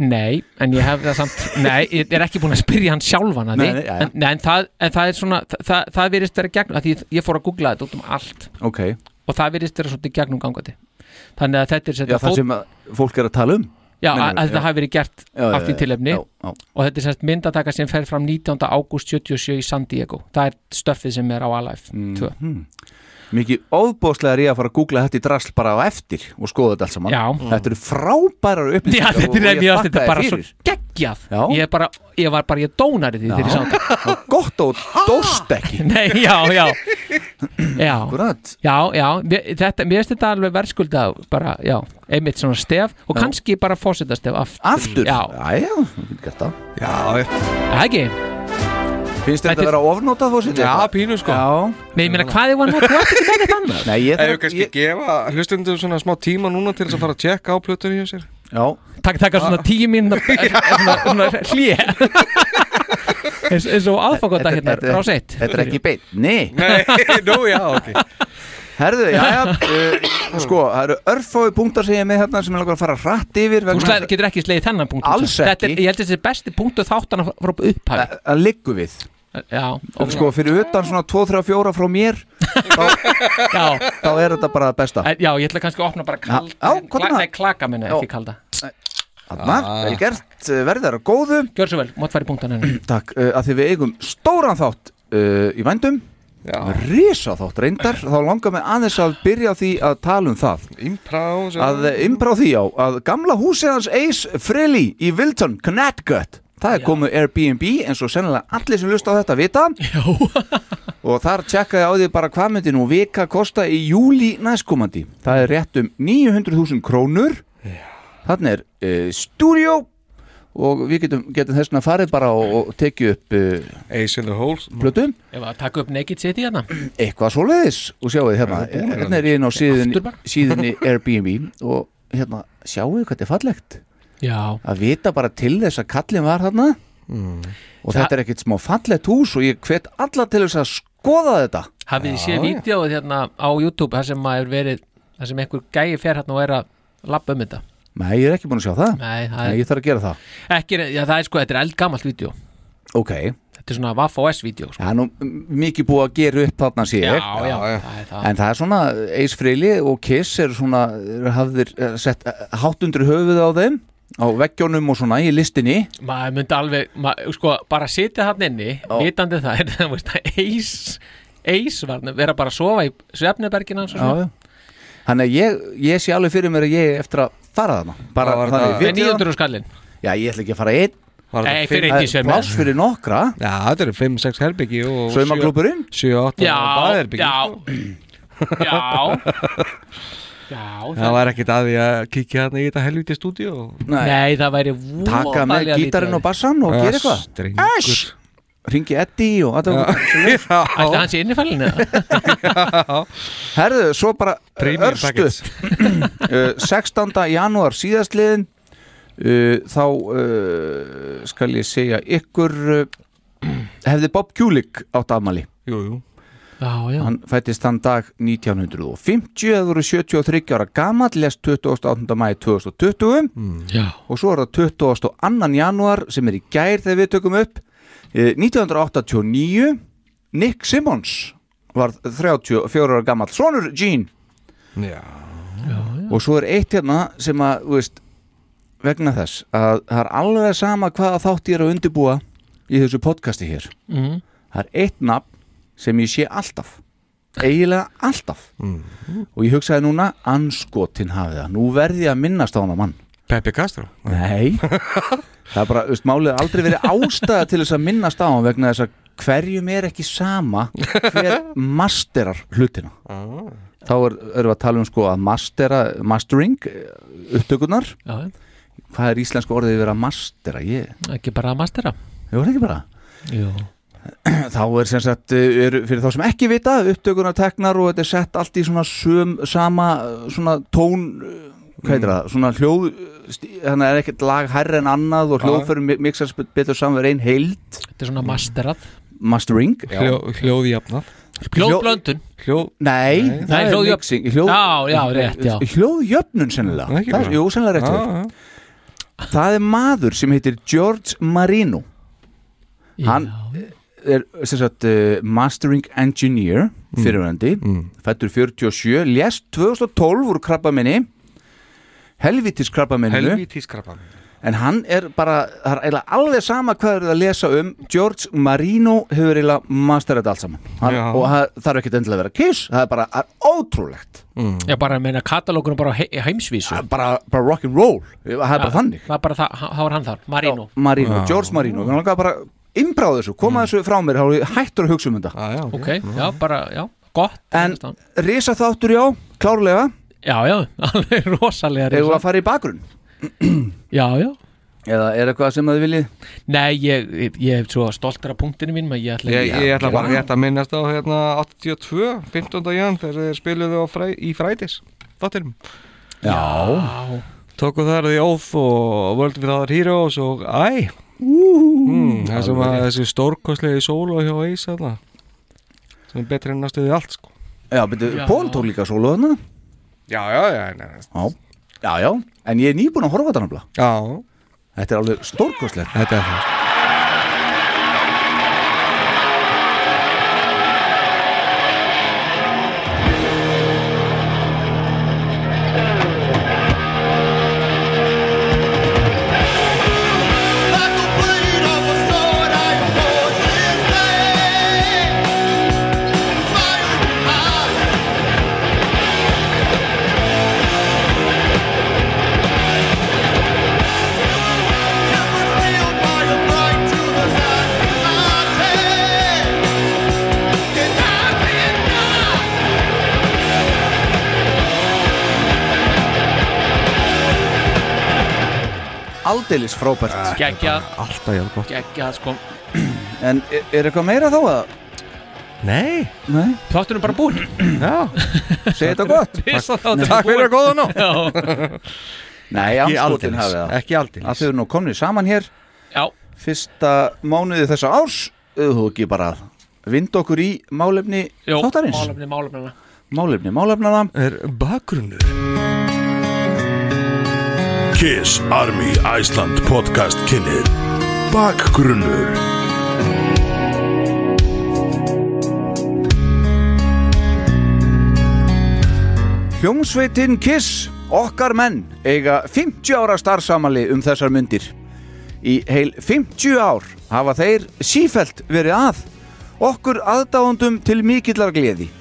Nei, en ég hef það samt Nei, ég er ekki búin að spyrja hann sjálfan að því. Nei, nei, en, nei, en, það, en það er svona það, það, virðist vera gegn að því ég fór að googla þetta út um allt. Ok, og það virðist vera svolítið gegnum gangandi. Þannig að þetta er já það sem fólk er að tala um já, meinarðu, að, að þetta hafi verið gert því já, tilefni. já, já. og þetta er semst myndataka sem fer fram 19. ágúst 77 í San Diego. Það er stöffið sem er á Alive 2 Mhm. Mikið óbóðslega er ég að fara að googla þetta í drasl bara á eftir og skoða þetta allt saman. Já. Þetta eru frábærar Já, upplýsingar þetta er og ég þakka þetta er þér bara svo fyrir. geggjað. Já. ég, er bara, ég var bara, ég dónari því þegar ég sá þetta. Og Gott og dóst ekki. Nei, já, já. Já, Akkurat. Já, já. Mér- þetta, Mér finnst þetta alveg verðskulda bara, já, einmitt svona stef og Já. kannski bara fósita stef aftur. Aftur? Já, Jæja, þú getur gert það. Já, það ekki Finnst þetta að vera ofnótað fórseti? já, pínu sko. Já. Nei, ég meina, hvað er nú, þú ert ekki með þetta annað. Nei, ég þarf kannski ég, gefa hlustundum svona smá tíma núna til þess að fara að tjekka á plötunni hjá sér. Já, Takk, taka svona tíu mín svona, svona hlje eins, og aðfangota hérna frá seitt þetta er ekki beint Nei, Nei, nú já, ok. Herðu, jæja uh, Sko, það eru örfói punktar sem ég er með hérna sem ég langar að fara hratt yfir Þú slæð, getur ekki slegið þennan punkt Alls Þetta er, ekki. Ég held að þetta er besti punktu þáttana frá upphafi. Að- að liggu við Já, og sko fyrir utan svona 2, 3, 4 frá mér já, þá er þetta bara besta. En- Já, ég ætla kannski að opna bara kalda Já, hvað er það? Nei, klaka minni, Já. ekki kalda. Þarna, vel gert, uh, verðið þar að góðu. Gjör svo vel, mót færi punktan henni Takk, uh, að því við eigum stóran þátt uh, í vændum. Rísa þátt reyndar. Þá langar mig aðeins að byrja því að tala um það. Imprá Að imbrá því á Að gamla húsið hans Ace Frehley í Wilton, Connecticut Það er komið Airbnb eins og sennilega allir sem lusta á þetta vita. Já, og þar tjekkaði á því bara hvað myndi nú vika kosta í júli næstkomandi. Það er rétt um 900.000 krónur. Þannig er uh, stúdíó og við getum, getum þess að farið bara og, og tekið upp uh, Ace in the Hole. plötum, ef að taka upp Naked City hérna. Eitthvað svoleiðis. Og sjáu þið hérna, hérna er ég inn á bara. síðunni Airbnb. Og hérna, sjáu þið hvað þetta er fallegt Já, að vita bara til þess að kallin var hérna og þetta er ekkert smá fallegt hús og ég hvet alla til þess að skoða þetta. Hafið þið séð vídeoið hérna á YouTube þar sem maður verið þar sem einhver gæi fer hérna og er að labba um þetta? Nei, ég er ekki búin að sjá það. Nei, það Nei, er ég þarf að gera það. Ekki, já það er sko, þetta er eldgamalt vídeo. Ok, Þetta er svona Waff OS vídeo sko. það er nú mikið búið að gera upp þarna sé já, já, já. það er það. En það er svona, Ace Frehley og Kiss eru svona, hafðir eh, sett eh, hátt undir höfuð á þeim á veggjónum og svona í listinni. Maður myndi alveg, maður, sko, bara sitja hann inni, vitandi það er það, veist, eis eis var, vera bara að sofa í já. Þannig að ég, ég sé alveg fyrir mér að ég eftir að fara þarna. Bara var vitið það? 900 skallin Já, ég ætla ekki að fara einn. Nei, fyrir ekki Það er pláss fyrir nokkra. Já, þetta eru 5-6 herbyggi og Saumaklúburinn 7-8 já, baðherbyggi já. sko. já já, Það var ekkert að því að kíkja hérna í þetta helviti stúdíu nei, það væri Taka með voðalega gítarinn og bassan og gera eitthvað. Strengur. Ringi Eddie og Ætli Já, hans í innifælinu Herðu, svo bara Premium örstuð uh, 16. janúar síðastliðin uh, þá uh, skal ég segja ykkur uh, hefði Bob Kulik átt afmæli? Jú, jú já, já, hann fættist þann dag 1950 eða voru 73 ára gamall lest 28. mæði 2020 já. og svo er það 22. janúar sem er í gær þegar við tökum upp Eh, 1989 Nick Simmons var 34 ára gamall sonur Gene Já, og svo er eitt hérna sem að þú veist, vegna þess að það er alveg sama hvaða þátt ég er að undirbúa í þessu podcasti hér Mm. það er eitt nafn sem ég sé alltaf. Eiginlega alltaf. Og ég hugsaði núna anskotin hafið það, nú verði ég að minnast á hana mann. Peppi Castro? Nei. Það er bara, veist, málið er aldrei verið ástæða til þess að minnast á hann vegna þess að hverjum er ekki sama hver masterar hlutina. Þá er, erum við að tala um sko að mastera, mastering eh, upptökurnar. Já, hvað er íslensku orðið við að mastera? Ég, ekki bara að mastera. Ég var ekki bara? Jú. Þá er sem sagt, eh, er, fyrir þá sem ekki vita upptökurnar teknar og þetta er sett allt í svona sum, sama svona tón eh, hvað heitir það, svona hljóð þannig er ekkert lag hærri en annað og hljóðförum mixast betur saman verið ein heild. Þetta er svona masterað. Mastering. Hljó, Hljóði jafnað hljóðblöndun Hljóð Nei, Nei, það er hljóðjöfn- mixing hljóð, Já, já, rétt, já. Hljóðjöfnun sennilega. Það- bara. Jú, sennilega rétt hjá þér. Það er maður sem heitir George Marino. Hann er sagt uh, Mastering Engineer fyrirvændi, Mm. fættur 47 lést 2012 úr krabba minni helvitis krabba minninu Helvítis krabba en hann er bara, það er alveg sama hvað eru að lesa um. George Marino hefur eiginlega masterað allt saman. Hann, Já. og það þarf ekkert endilega að vera kiss það er bara það er ótrúlegt. Já, bara að meina katalógunum bara heimsvísu. Bara, bara rock'n'roll, það er bara þannig. Það er bara það, það var hann þar, Marino. Marino, Já. George Marino, við langar bara imbráð þessu, koma þessu frá mér þá er hættur að hugsa um þetta. Já, Ok, já, bara, já, gott En risa þáttur já, klárlega. Já, já, alveg rosalega Eða að fara í bakgrunn Já, já. Eða er eitthvað sem að þið viljið? Nei, ég, ég, ég hef svo stoltur af punktinu mín ég ætla, Ég, ég ætla bara rétt að minnast á hérna 82, 15. jan þegar þeir spiluðu á fræ, í frætis þáttinum. Já. Tóku þar The Oath og World Without Heroes og Æ. Mm, að þessi stórkostlegi sólo hjá Ace þarna sem er betri en næstuði allt sko. Já, betur, Já. Pól tók líka solo þarna. Já, já, já nei, Já, já, já, en ég er nýbúin að horfa þarna Já. Þetta er alveg stórkostlegt. Þetta er það Aldeilis frábært. Geggjað. Alltaf hjálp gott. Geggjað, sko. En er, er eitthvað meira þá að Nei. Nei. Þáttunum bara búin Já. Segir þetta gott. Risa þátturinn Takk. fyrir að góða nú Já. Nei, Ekki anskotin hafið það. Ekki aldeilis. Að þau eru nú komnið saman hér. Já. Fyrsta mánuði þessa árs Þú ekki bara vind okkur í málefni Jó, þáttarins. Málefni, málefnina Málefni, málefnana Er bakgrunnur Kiss Army Iceland podcast kynnið Bakgrunnur Hljómsveitin Kiss, okkar menn, eiga 50 ára starfsamali um þessar myndir. Í heil 50 ár hafa þeir sífelt verið að, okkur aðdáðundum til mikillar gleði.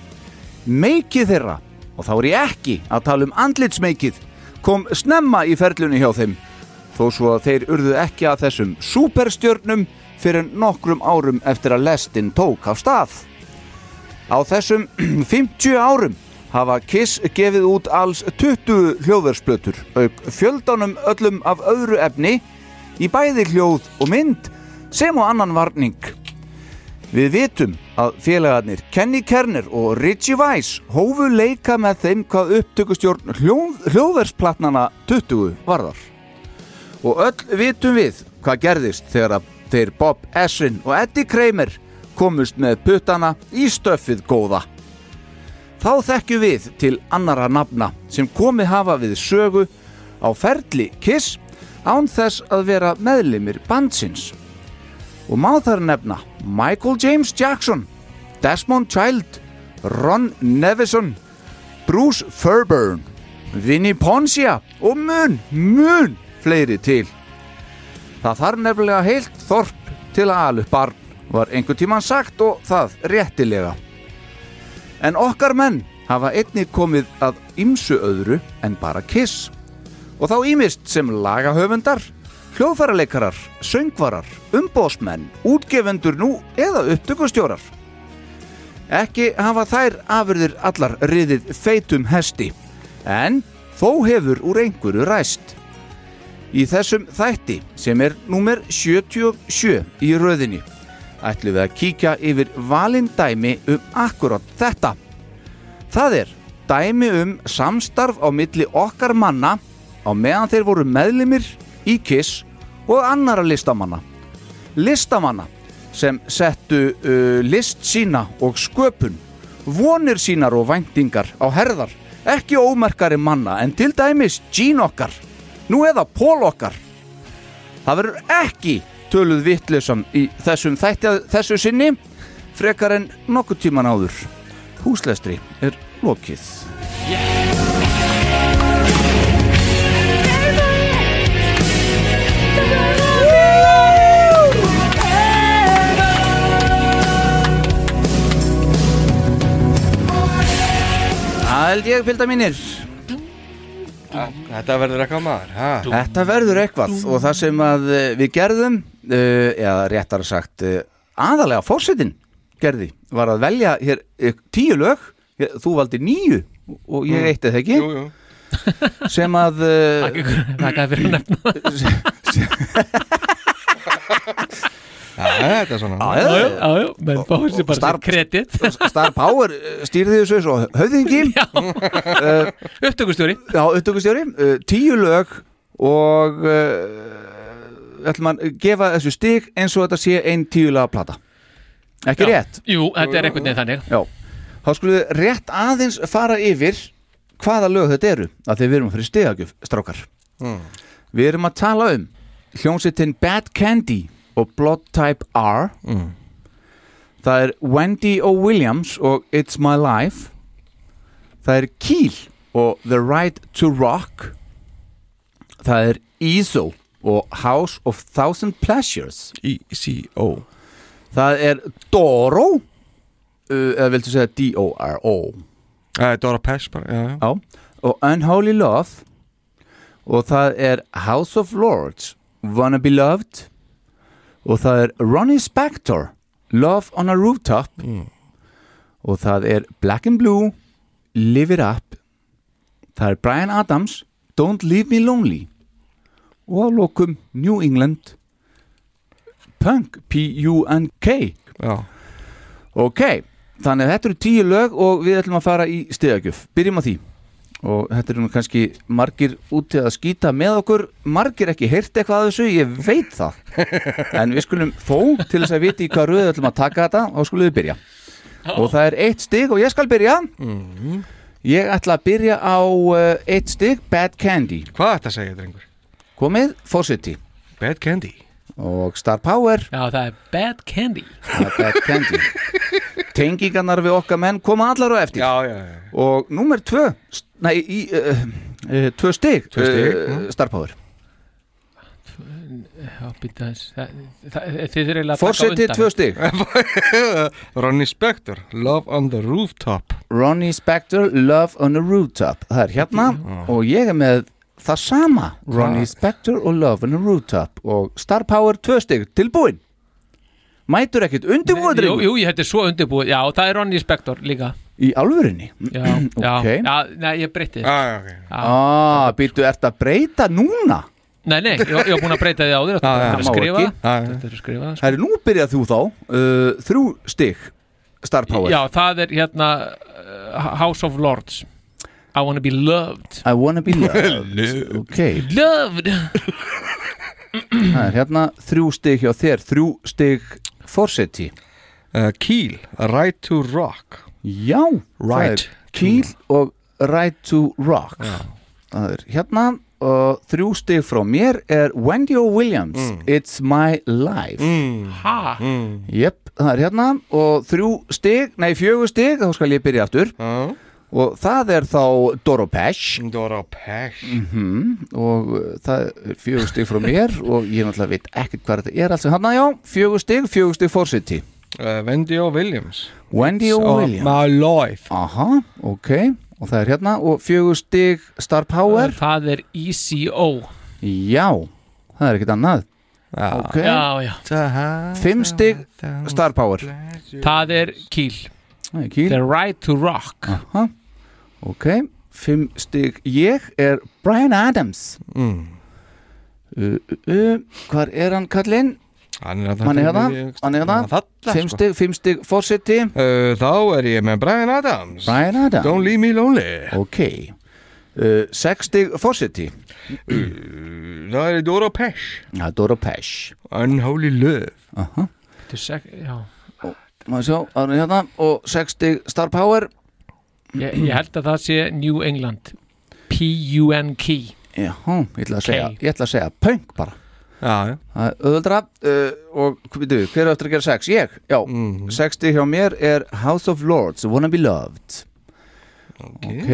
Meikið þeirra, og þá er ég ekki að tala um andlitsmeikið, kom snemma í ferlunni hjá þeim, þó svo að þeir urðu ekki að þessum superstjörnum fyrir nokkrum árum eftir að lestin tók af stað. Á þessum 50 árum hafa Kiss gefið út alls 20 hljóðversplötur auk fjöldanum öllum af öðru efni í bæði hljóð og mynd sem og annan varning. Við vitum að félagarnir Kenny Kerner og Richie Weiss hófu leika með þeim hvað upptökustjórn hljóð, hljóðversplatnana 20 varðar. Og öll vitum við hvað gerðist þegar þeir Bob Essin og Eddie Kramer komust með puttana í stöffið góða. Þá þekkjum við til annara nafna sem komið hafa við sögu á ferli Kiss án þess að vera meðlimir bandsins. Og má þar nefna Michael James Jackson, Desmond Child, Ron Nevison, Bruce Fairburn, Vinnie Poncia og mun, mun fleiri til. Það þarf nefnilega heilt þorp til að alu barn, var einhver tíman sagt og það réttilega. En okkar menn hafa einnig komið að ymsu öðru en bara kiss. Og þá ímist sem lagahöfundar, hljóðfæraleikarar, söngvarar, umbósmenn, útgefendur nú eða upptökustjórar. Ekki hafa þær afurðir allar riðið feitum hesti, en þó hefur úr einhverju ræst. Í þessum þætti sem er númer 77 í röðinni ætlum við að kíkja yfir valindæmi um akkurát þetta. Það er dæmi um samstarf á milli okkar manna á meðan þeir voru meðlimir í KISS og annara listamanna. Listamanna sem settu uh, list sína og sköpun, vonir sínar og væntingar á herðar, ekki ómerkari manna en til dæmis Gene okkar, nú eða Paul okkar. Það verður ekki töluð vittlisam í þessum þætti að þessu sinni frekar en nokkuð tíman áður. Húslestri er lokið. Það held ég, pilda mínir Þetta verður eitthvað maður ha? Þetta verður eitthvað og það sem að eh, við gerðum uh, eða réttar sagt uh, aðalega fórsetin gerði var að velja hér tíu lög þú valdi níu og ég Mm. eitt eða ekki Jú, jú. sem að Þakka fyrir að nefna þetta er svona Já, já, já. Já, já, menn fá sér bara Star- sér kredit Star Power uh, stýrði þessu svo höfðingi. Uh, Upptökustjóri. Já, upptökustjóri uh, Tíu lög og ætlum að gefa þessu stig eins og þetta sé ein tíulega plata. Ekki Já. rétt? Jú, þetta er einhvern veginn þannig. Já, þá skulum við rétt aðeins fara yfir hvaða lög þetta eru að þegar við erum fyrir stegagjöf, strákar. Mm. Við erum að tala um hljómsveitin Bad Candy og Blood Type R. Mm. Það er Wendy O. Williams og It's My Life. Það er Keel og The Right to Rock. Það er ESO og House of Thousand Pleasures. ECO Það er Doro uh, eða viltu segja D-O-R-O er Dora Pesh bara, já. Já, og Unholy Love. Og það er House of Lords Wanna Be Loved og það er Ronnie Spector Love on a Rooftop. Og það er Black and Blue Live It Up. Það er Brian Adams Don't Leave Me Lonely. Og að lokum New England. Punk P-U-N-K ok, þannig að þetta eru tíu lög og við ætlum að fara í stegagjöf byrjum á því og þetta eru nú kannski margir úti að skýta með okkur. Margir ekki heyrt eitthvað að þessu ég veit það. En við skulum þó til þess að viti í hvað röðu við ætlum að taka þetta og skulum við byrja. Og það er eitt stig og ég skal byrja. Ég ætla að byrja á uh, eitt stig Bad Candy. Hvað ætla að segja, drengur? komið, Fawcett Bad Candy. Og Star Power. Já, það er Bad Candy. Það er Bad Candy Tengingarnar við okkar menn koma allar á eftir. Já, já, já. Og númer tvö Nei, í, uh, uh, tvö stig Tvö stig, uh. Star Power Já, býta þess það, það, Þið eru eiginlega að taka Fórsetið tvö stig. Ronnie Spector Love on the Rooftop. Ronnie Spector, Love on a Rooftop. Það er hérna og ég er með það sama. Ronnie Spector og Love on a Rooftop. Og Star Power tvö stig. Tilbúin Mætur ekkert undirbúið Jú, jú, ég þetta er svo undirbúið. Já, það er Ronnie Spector líka. Í alvörinni? Já, já, Ok. já, nei, ég breytti. Ah, okay. Ah, býttu, ert að breyta núna? Nei, nei, ég, var búin að breyta því áður Þetta Já, já, er að má skrifa. ekki. Þetta er að skrifa sko. Herri, nú byrjað þú þá uh, Þrjú stig Star Power. Já, það er hérna uh, House of Lords. I wanna be loved. I wanna be loved. Ok, Loved. Það er hérna þrjú stig hjá þér Þrjú stig Forseti uh, Keel, Right to Rock Já, Right það er Keel og Right to Rock Það er hérna og þrjú stig frá mér er Wendy O. Williams It's My Life mm. Ha? Mm. Jep, það er hérna og þrjú stig, nei fjögur stig þá skal ég byrja aftur uh. Og það er þá Doro Pesh Dora Pesh mm og uh, það er fjögur stig frá mér og ég náttúrulega veit ekkert hvað þetta er alls hann já, fjögur stig, fjögur stig Forseti. Uh, Wendy O. Williams. Wendy O. Williams. My Life. Aha, ok. Og það er hérna og fjögur stig Star Power. Það er ECO Já, það er ekkert annað. Já, já. Fimm stig Star Power. Það er Kiel. Það er Kiel. The Right to Rock. Aha, ok Fimm stig. Ég er Brian Adams. Mm. uh, uh, uh, Hvar er hann kallinn? Hann er Hann er hérna, hann er hérna. Þarna, Fimm sko. stig, fimm stig Forseti. Uh, Þá er ég með Brian Adams. Brian Adams. Don't leave me lonely. Ok. Uh, Sex stig Forseti. Það er Dora Pesh Já, Dora Pesh Unholy Love. Aha. Þetta er sek- Já. Maður sjá, hann er hérna. Og sex stig Star Power Ég, ég held að það sé New England. P-U-N-K Já, ég ætla að segja, ætla að segja punk bara. Já, já. Það er auðvöldra uh, og veitu, hver er eftir að gera sex? Ég? Já, Mhm. sexti hjá mér er House of Lords, Wanna Be Loved. Ok,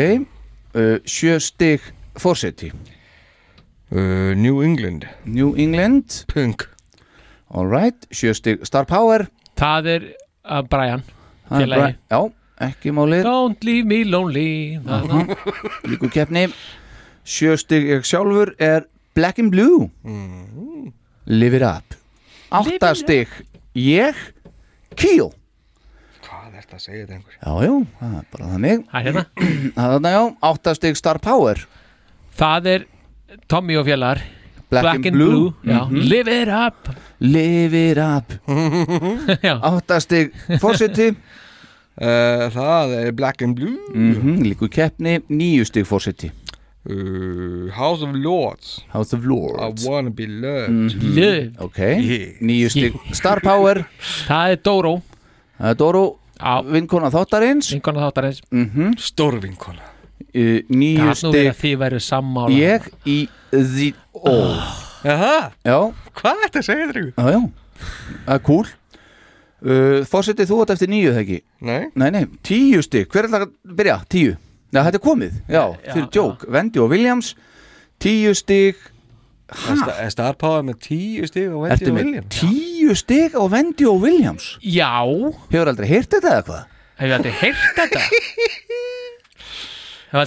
uh, sjö stig Forseti. Uh, New England. New England. Punk. Alright, sjö stig Star Power. Það er uh, Brian. Það er Félagi. Bri- Já, ekki málið. Don't leave me lonely. Líku keppni. Sjöstig ég sjálfur er Black and Blue. Live it up. Áttastig ég Keel Hvað er þetta að segja þetta einhver? Já, já, það er bara þannig. Það er hérna. Það er þarna, já, áttastig Star Power. Það er Tommy og fjallar. Black and Blue. Já, Mhm. live it up. Live it up. Já. Áttastig Forseti uh, Það er Black and Blue. Mm Líku keppni. Níustig Forseti. Uh, House of Lords. House of Lords. I wanna be loved. Mhm. Live. Ok, Yeah. níustig Star Power. Það er Dóró Það er Dóró. Vinkona þáttarins. Vinkona þáttarins. Mm Stórvinkona uh, Níu Það nú verið stig. að þið verið sammála. Ég í The O Jaha, hvað er þetta að segja já. Það er cool uh, Fórsetið þú átt eftir níu þegar ekki? Nei. Nei, nei, tíu stig, hver er það að byrja? Tíu, já, þetta er komið, já, Já, fyrir djók Vendi og Williams Tíu stig. Er Sta- Er Star Power með tíu stig og Wendy Ertu og með William? tíu stig á Vendi og Williams? Já, Hefur aldrei heyrt þetta eða hvað? hefur aldrei heyrt þetta?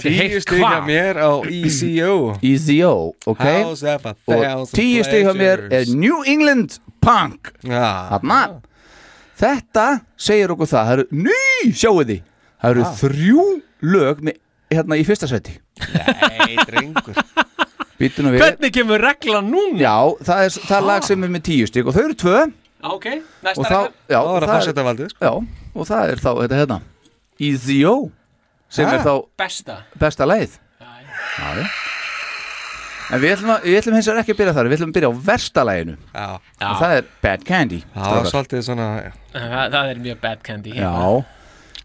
Tíu stig hjá mér á ECO EZO, ok. House of a Og tíu stig hjá mér er. New England Punk. Já, Þarna Þetta segir okkur það, það eru, ný, sjáu því Það eru þrjú lög með, hérna í fyrsta seti Nei, drengur. Hvernig kemur regla núna? Já, það er, það er lag sem er með tíu stig og þau eru tvö. Ok, og næsta þá, já, Það var að það er, færseta valdið sko. já, og það er þá þetta hérna. EZO sem Ha? er þá Besta. besta lagið. Já, já En við ætlum, að, við ætlum hins vegar ekki að byrja þar Við ætlum að byrja á versta laginu. Já, og það er Bad Candy það var strákar. svolítið svona Það, það er mjög bad candy Já,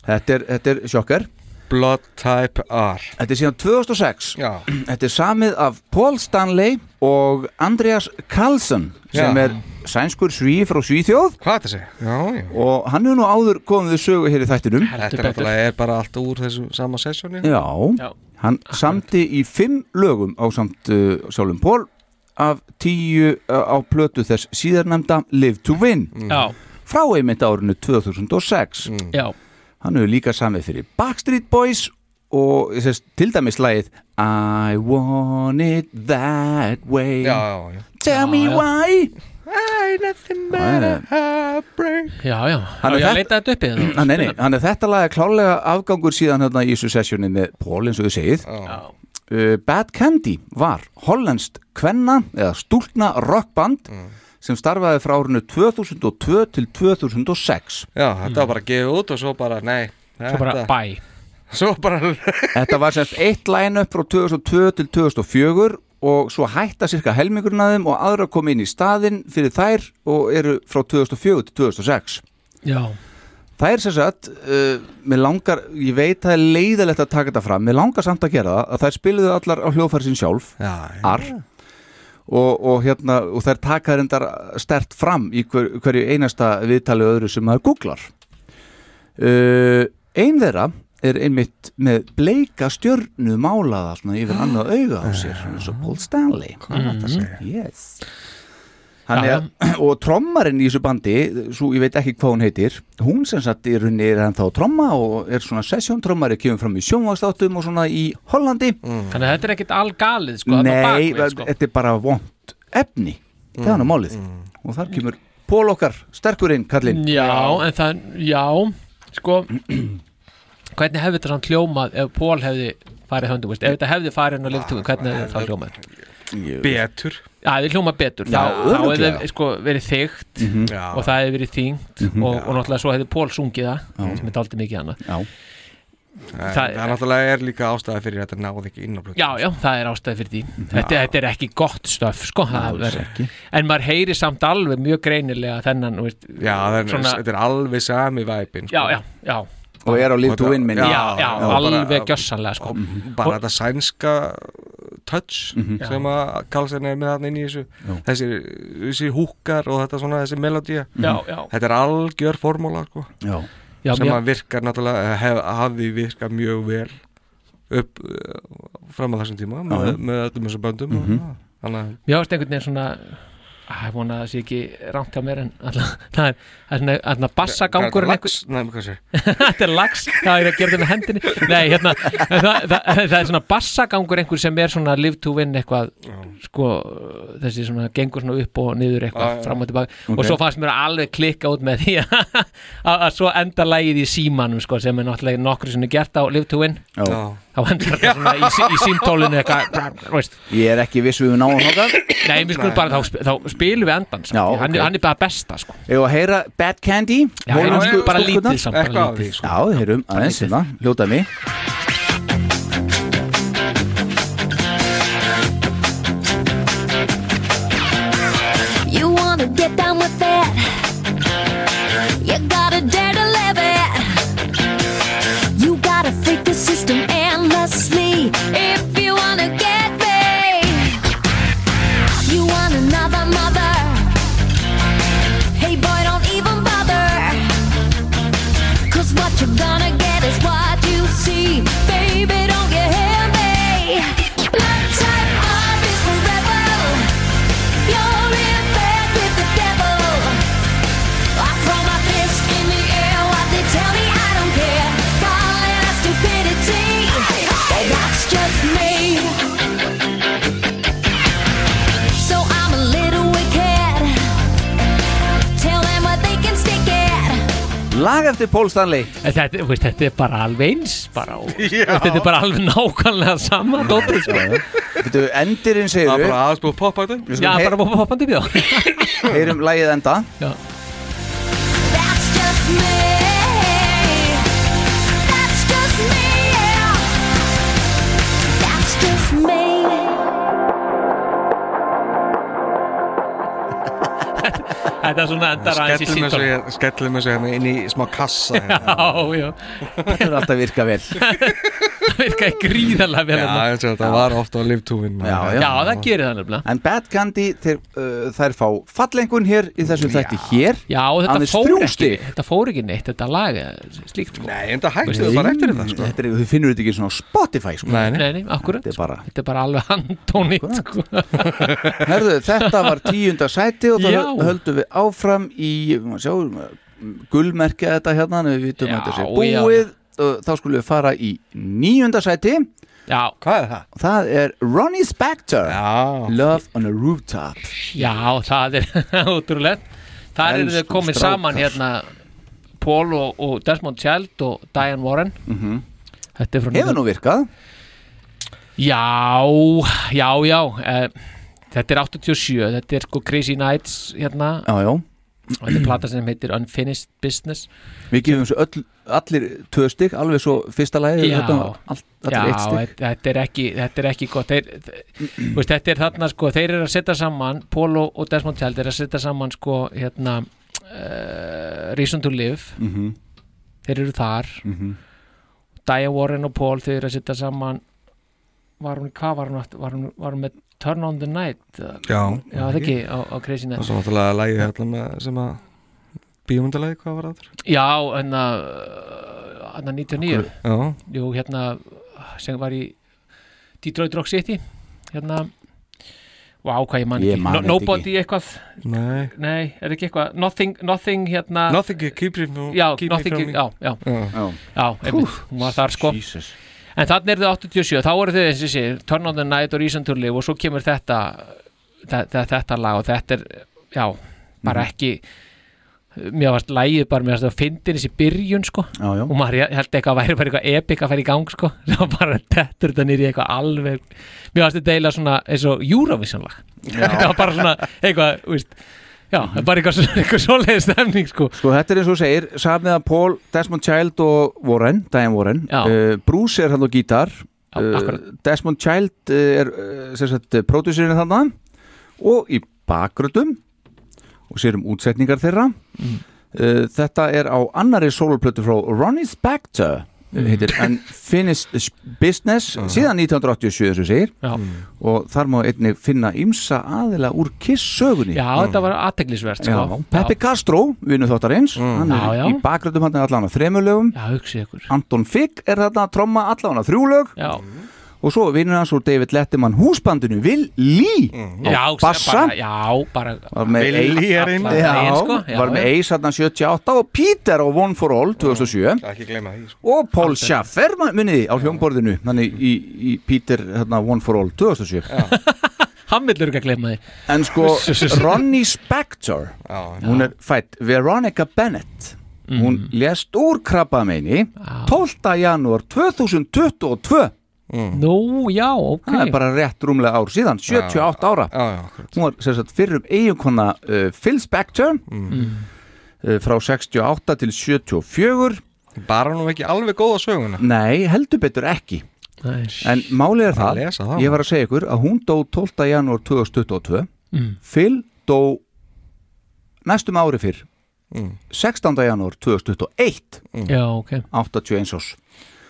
þetta er, þetta er sjokkar. Blood Type R. Þetta er síðan 2006 Já, Þetta er samið af Paul Stanley og Andreas Karlsson sem Já. er sænskur sví frá Svíþjóð. Hvað er þetta segja? Já, já. Og hann hefur nú áður komið við sögu hér í þættinum. Þetta er betur. náttúrulega er bara allt úr þessu sama sessjóni. Já, Já. Hann samti í fimm lögum á samt uh, sjálfum Paul af tíu uh, á plötu þess síðarnemda Live to Win. Já, frá einmitt árinu 2006 já. Hann hefur líka samið fyrir Backstreet Boys og sérst, til dæmis lagið I want it that way. Já, já, já. Tell me why I nothing but a heartbreak. Já, já, Hann er að þetta- hann er þetta lag er klálega afgangur síðan hérna í þessu sessjóni með Paul eins og þið segið. Já, uh, Bad Candy var hollenskt kvenna eða stúlna rockband sem starfaði frá árinu 2002 til 2006 Já, þetta var bara að gefa út og svo bara, nei svo bara Svo bara Þetta var semst eitt line-up frá 2002 til 2004 og svo hætta cirka helmingurinn að þeim og aðra kom inn í staðinn fyrir þær og eru frá 2004 til 2006 Já, Það er sem sagt, uh, mér langar, ég veit það er leiðilegt að taka þetta fram, mér langar samt að gera það, að þær spiluðu allar á hljóðfæri sín sjálf, Já, ar, og, og hérna, og þær taka reyndar stert fram í hver, hverju einasta viðtali öðru sem maður googlar. Uh, ein þeirra er einmitt með bleika stjörnu málaða svona yfir annað auga á sér, svona eins og Paul Stanley. Hvað er þetta að segja? Yes. Hann er, og trommarinn í þessu bandi svo ég veit ekki hvað hún heitir hún sem sagt í rauninni er ennþá tromma og er svona sessjóntrommari, kemur fram í sjónvagsþáttum og svona í Hollandi þannig að þetta er ekkit algalið sko, þarna á Nei, sko. þetta er bara vond efni, það er hann á málið og þar kemur Pól okkar sterkurinn, kallinn Já, en það, já Sko Hvernig hefði þetta samt hljómað ef Pól hefði farið höndum, veist, ef þetta hefði farið inn á liftúi, hvernig hefði það hljómað? Betur. Já, það hefði hljómað betur. Já, þá, þá hefði sko, verið þygt Já. og það hefði verið þyngt og, og náttúrulega svo hefði Pól sungið það sem er daldið mikið annað. Já, Það, Það- það náttúrulega er líka ástæða fyrir að þetta náði ekki inn á blötu Já, já, það er ástæði fyrir því. Þetta, þetta er ekki gott stöf, sko er, ekki. En maður heyri samt alveg mjög greinilega þennan, veist, Já, það er, Svona- þetta er alveg sami væpin sko. já, já, já og er á live to win minni Já, já, já, alveg gjössanlega, sko. Bara þetta sænska touch Mhm. sem að Karlsson er með hann inn í þessu. Þessi, þessi húkar og þetta svona þessi melodía. Já, Þetta er algjör formúla sko, sem að virkar náttúrulega hef, hafði virkað mjög vel upp uh, fram á þessum tíma með, öllum þessum böndum mm Mhm. -hmm. þannig að Mér ást einhvern veginn svona Æ, vona að það sé ekki rangt á mér en alltaf, það er, það er svona, svona bassagangurinn Lax? Nei, hvað sér? Þetta er lags, það er að gera þetta með hendinni Nei, hérna, það, það, það er svona bassagangur einhver sem er svona live to win eitthvað sko, þessi svona gengur svona upp og niður eitthvað Já, já. fram og tilbaka Ok. og svo fannst mér alveg klikka út með því að, að svo enda lagið í símanum sko, sem er náttúrulega nokkru sinni gert á live to win Já. Þá endar þetta svona í, í símtólinu eitthvað, Ég er ekki viss við við náum þákað Nei, við skulum bara, þá, þá spilum við endan samt. Já, hann, ok. hann er bara besta sko. Ég var að heyra Bad Candy Já, hollensku bara lítið samt, sko. Já, heyrum aðeins hérna, hljótaði Lag eftir Paul Stanley. Þetta, þú veist, þetta er bara alveg eins bara, og, þetta er bara alveg nákvæmlega sama dóttir sko. Þetta endirinn segir Það er við bara aðeins búið poppa þetta Já, bara búið hoppandi bjó Heyrum lagið enda. Já Þetta er svona endar aðeins í Skellum þessu símtól hér- skellum þessu hérna inn í smá kassa hérna. Já, já. Þetta er alltaf virka vel Það virkaði gríðarlega vel Já, og þetta var ofta á liftúvin Já, já. Já, það gerir það nefnilega En Bad Candy, þeir, uh, þær fá fallengun hér í þessum þætti hér Já, og þetta Aðeins fór þrjú ekki, stig. þetta fór ekki neitt, þetta lag er slíkt sko. Nei, en það hægstu bara eftir þetta sko. Þetta er, þú finnur þetta ekki svona á Spotify sko. Nei, nei. Nei, akkurat Þetta er bara Þetta er bara alveg handónýtt sko. Herðu, þetta var tíunda sæti og Já. þá höldum við áfram í, sjá, gullmerkja þetta hérna, en við vitum Já, að þetta sé já. búið og þá skulum við fara í níunda sæti. Já, Hvað er það? Það er Ronnie Spector. Já. Love on a Rooftop. Já, það er útrúlega Það er þau komið strákar. saman hérna Paul og, og Desmond Child og Diane Warren. Mhm. Þetta er frá Hefur nú virkað? Já, já, já. Eh, Þetta er 87 Þetta er sko Crazy Nights hérna. Já, já þetta er plata sem heitir Unfinished Business. Við gefum svo öll, allir tvö stygg alveg svo fyrsta lagi Já, þetta, er ekki, þetta er ekki gott. Þeir, veist, Þetta er þarna sko Þeir eru að setja saman Paul og, Desmond Child eru að setja saman sko hérna uh, Reason to Live. Mhm. Þeir eru þar. Mhm. Diane Warren og Paul þeir eru að setja saman. Var hún, hvað var hún, var hún, var hún með Turn on the Night Já. Já, það ekki á, á Crazy Og Night svo náttúrulega lægi hérna með sem að bíómyndalagi, hvað var það? Já, hann að 99 Já. Jú, hérna sem var í Detroit Rock City hérna Vá, hvað ég man ekki man no, Nobody eitthvað Nei. Nei, er ekki eitthvað Nothing, nothing hérna Nothing keep you from- Já, me nothing, from me. já, já Já. Já. Já, einmitt, hún var þar sko Jesus. En þannig er þau 87, þá voru þau þessi Turn on the Night og Reason to Live og svo kemur þetta þetta, þetta lag og þetta er já, bara Mhm. ekki mér varst lægið bara, mér varst að fyndin þessi byrjun sko Já, já. og maður held eitthvað að væri bara eitthvað epic að fara í gang sko, þá bara tettur þetta nýri eitthvað alveg, mér varst þetta eiginlega svona eins og Eurovision lag þetta var bara svona eitthvað, þú veist já, bara eitthvað, eitthvað svoleiði stemning sko Sko þetta er eins og segir Samið að Paul, Desmond Child og Warren Diane Warren Já. uh, Bruce er hann á gítar Já, akkurat. Desmond Child uh, er uh, pródúsirinn þarna og í bakgröndum og sér um útsetningar þeirra Mm. uh, Þetta er á annari soloplötu frá Ronnie Spector. Heitir Unfinished Business síðan 1987 þessu segir. Já. og þar má einnig finna ymsa aðila úr Kiss-sögunni. Já, þetta var aðteglisvert sko. Peppi Castro, vinnu þáttarins hann er Já, já. í bakgröndum hann er allan á þremur lögum. Já, hugsi ykkur. Anton Figg er þarna að tromma allan á þrjú lög. Já. Og svo vinnur hans úr David Letterman húsbandinu Will Lee. Já, á bassa. Will Lee er inn. sko, var með. Ace hann 78 og Peter á One for All 2007 Ekki gleyma því sko. og Paul Schaffer muniði á hljómborðinu. Þannig í, í Peter hérna, One for All 2007 Hann villur ekki að glemma því. En sko Ronnie Spector hún er fætt Veronica Bennett. Hún lést úr krabbameini 12. janúar 2022 Nú, já, ok. Það er bara rétt rúmlega ár síðan 78 ára. Já, já, hún var sem sagt fyrir um eiginkona uh, Phil Spector uh, frá 68 til 74 Bara nú ekki alveg góða söguna? Nei, heldur betur ekki. Nei, en málið er það, það. ég var að segja ykkur að hún dó 12. janúar 2022 Mm. Phil dó næstum ári fyrr Mm. 16. janúar 2021 Já, ok. 81 ás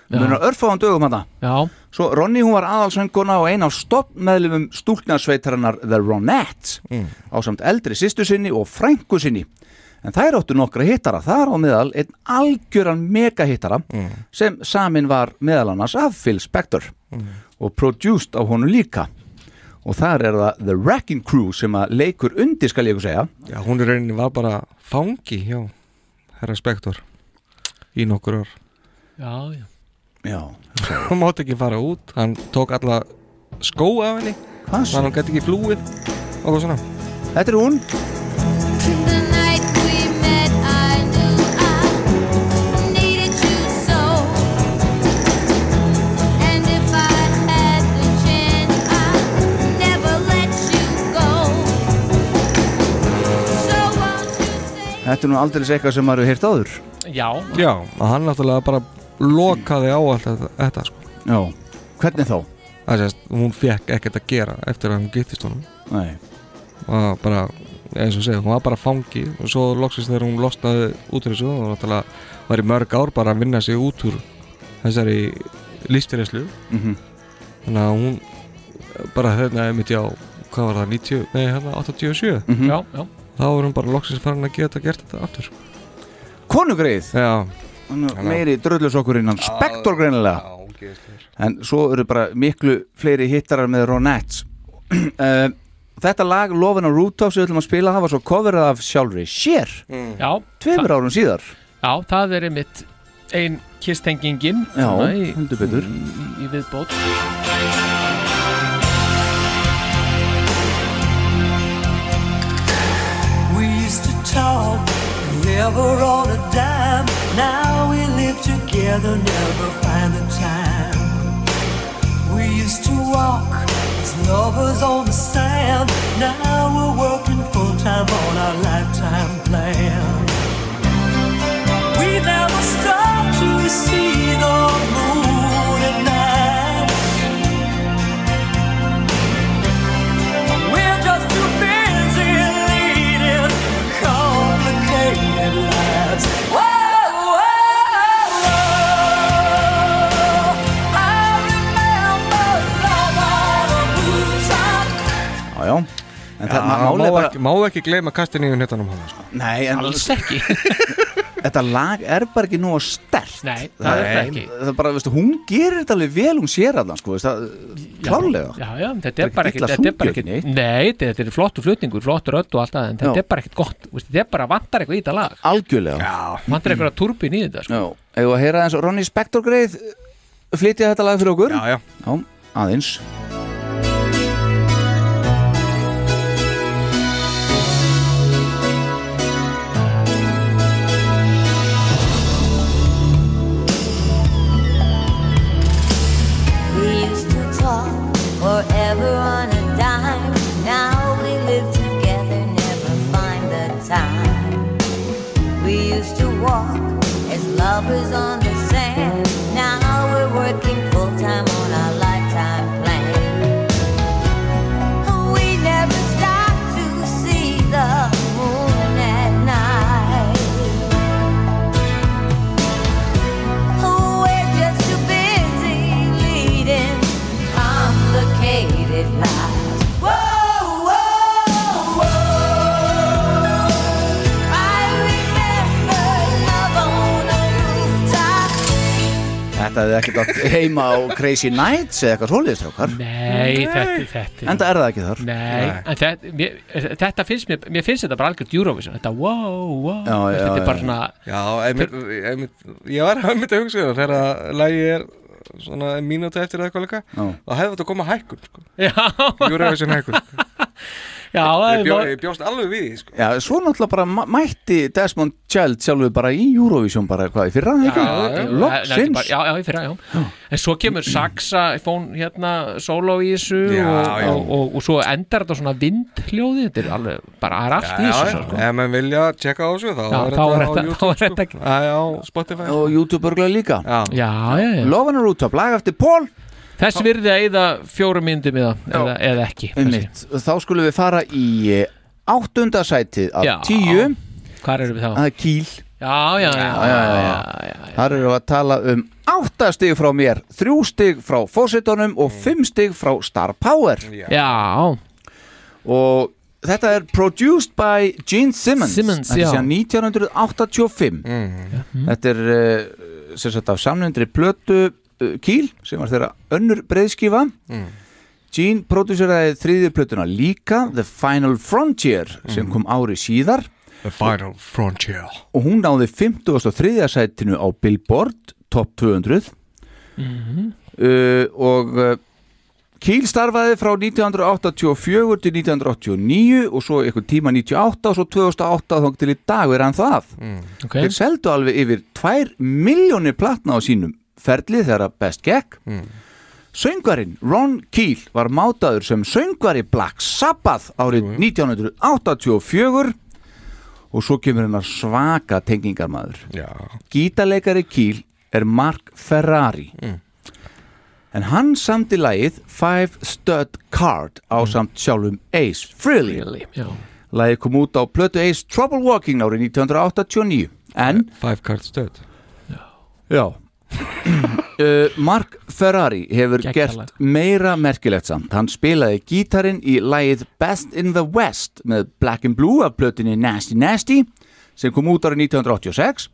Munar örfáðan dögum hana Já, Svo Ronny hún var aðalsönguna og ein af stoppmeðlumum stúlknarsveitarinnar The Ronettes Mm. á samt eldri sýstu sinni og frængu sinni. En þær áttu nokkra hittara þar á meðal einn algjöran megahittara Mm. sem samin var meðal annars af Phil Spector og produced á honum líka. Og þar er það The Wrecking Crew sem að leikur undir skal ég ykkur segja. Já, hún er rauninni var bara fangi hjá herra Spektor í nokkur ár. Já, já Já, Hún mátti ekki fara út. Hann tók alla skó af henni. Hvað? Þannig að hún gæti ekki flúið. Og eitthvað svona. Þetta er hún. The night we met, I knew I needed you so. And if I had the chance, I'd never let you go. So won't you say Þetta er nú aldrei eitthvað sem maður hefur heyrt áður. Já, Já, og hann náttúrulega bara lokaði á allt þetta, þetta sko. Já, hvernig þá? Það sést, hún fekk ekkert að gera eftir að hún giftist honum. Nei. Og bara, eins og segja, hún var bara fangi. Og svo loksist þegar hún losnaði út úr þessu og náttúrulega var í mörg ár bara að vinna sig út úr þessari lífstyrðislu Mhm. þannig að hún bara hérna mitt já, hvað var það, 90, nei hérna 87 Mhm. já, já. Þá er hún bara loksins farin að geta gert þetta aftur. Konugreið? Já meiri dröllusokkurinn hann Spektor greinilega. En svo eru bara miklu fleiri hittarar með Ronettes. Uh, Þetta lag on a Rooftop sem við ætlum að spila það var svo coverað af sjálfri Cher Já Tveimur árum síðar. Já, það er einmitt ein kistengingin Já, í, heldur betur. í, í viðbót. We used to talk, never on a dime. Now we live together, never find the time. We used to walk as lovers on the sand. Now we're working full time on our lifetime plan. We never stop to see the En það má, er bara ekki, má ekki gleyma kastinni í hann sko. Nei, en Alls ekki. Þetta lag er bara ekki nú að stert Nei, það er það ekki. Það er bara, veistu, hún gerir þetta alveg vel hún sér allan, sko, veist það Klálega Já, já, þetta er er bara ekki Þetta er bara ekkit Nei, þetta er flottur flutningur, flottur öll og allt það En þetta er bara ekkit gott Þetta er bara vantar eitthvað í þetta lag. Algjörlega. Já. Vantar eitthvað turbin í þetta sko. Já, hefur að heyra eins og Ronny Spector greið flytja þetta lag fyrir okkur? Já, já. Já, aðeins Love is on Þetta hefði ekkert átt heima á Crazy Nights eða eitthvað svoleiðis strákar. Nei, þetta, þetta Enda er það ekki þar. Nei, en þetta, mér, þetta finnst mér, mér finnst þetta bara algjört Eurovision. Þetta wow, wow. Já, já, Þetta er bara svona Já, einmitt, einmitt, ég var einmitt að hugsa það þegar lagi er svona mínúti eftir eða eitthvað líka. Þá hefði þetta að koma hækkun sko. Já. Eurovision hækkun sko. ég, bjó, það- ég bjóst alveg við því sko. Já, svo náttúrulega bara mætti Desmond Child sjálfur bara í Eurovision bara hvað í fyrra, ekki? Já, já, já, Loksins já, já, í fyrra, já. En svo kemur saxafón hérna sóló í þessu Já, og, já. Og, og, og svo endar þetta svona vindhljóði Þetta er alveg, bara er allt í þessu sko. ef maður vilja tjekka á þessu þá er þetta á Spotify Og YouTube örgulega líka Já, Já, já, já Lofan út af lag eftir Pól Þess virði að eyða fjórum myndum eða, eða, eða ekki. Þá skulum við fara í eh, áttunda sætið af Já. tíu. Hvar erum við þá? Það er Kíl. Já, já, já, já, já, já. Þar erum við að tala um átta stig frá mér, þrjú stig frá fósitónum og fimm stig frá Star Power. Já. Og þetta er produced by Gene Simmons. Simmons, Þetta er já. síðan 1985 Þetta er uh, sem sagt af samnefndri plötu Kíl sem var þeirra önnur breiðskifa. Gene prodúseraði þriðju plötuna líka The Final Frontier sem kom ári síðar. The Final Frontier. Og hún náði 53. sætinu á Billboard Top 200 Mhm. uh, og uh, Kíl starfaði frá 1984 til 1989 og svo eitthvað tíma 98 og svo 2008 þá til í dag er hann það. Ok. þeir seldu alveg yfir 2 miljónir platna á sínum ferli þegar að best gekk. Söngvarinn Ron Keel var mátaður sem söngvari Black Sabbath árið 1984 og svo kemur hennar svaka tengingarmaður. Já. Gítarleikari Keel er Mark Ferrari. En hann samti lagið Five Stud Card á samt sjálfum Ace Frehley. Lagið kom út á plötu Ace Trouble Walking árið 1989 en Five Card Stud. Já uh, Mark Ferrari hefur Geggjalag. gert meira merkilegt samt. Hann spilaði gítarinn í lagið Best in the West með Black and Blue af plötunni Nasty Nasty sem kom út árið 1986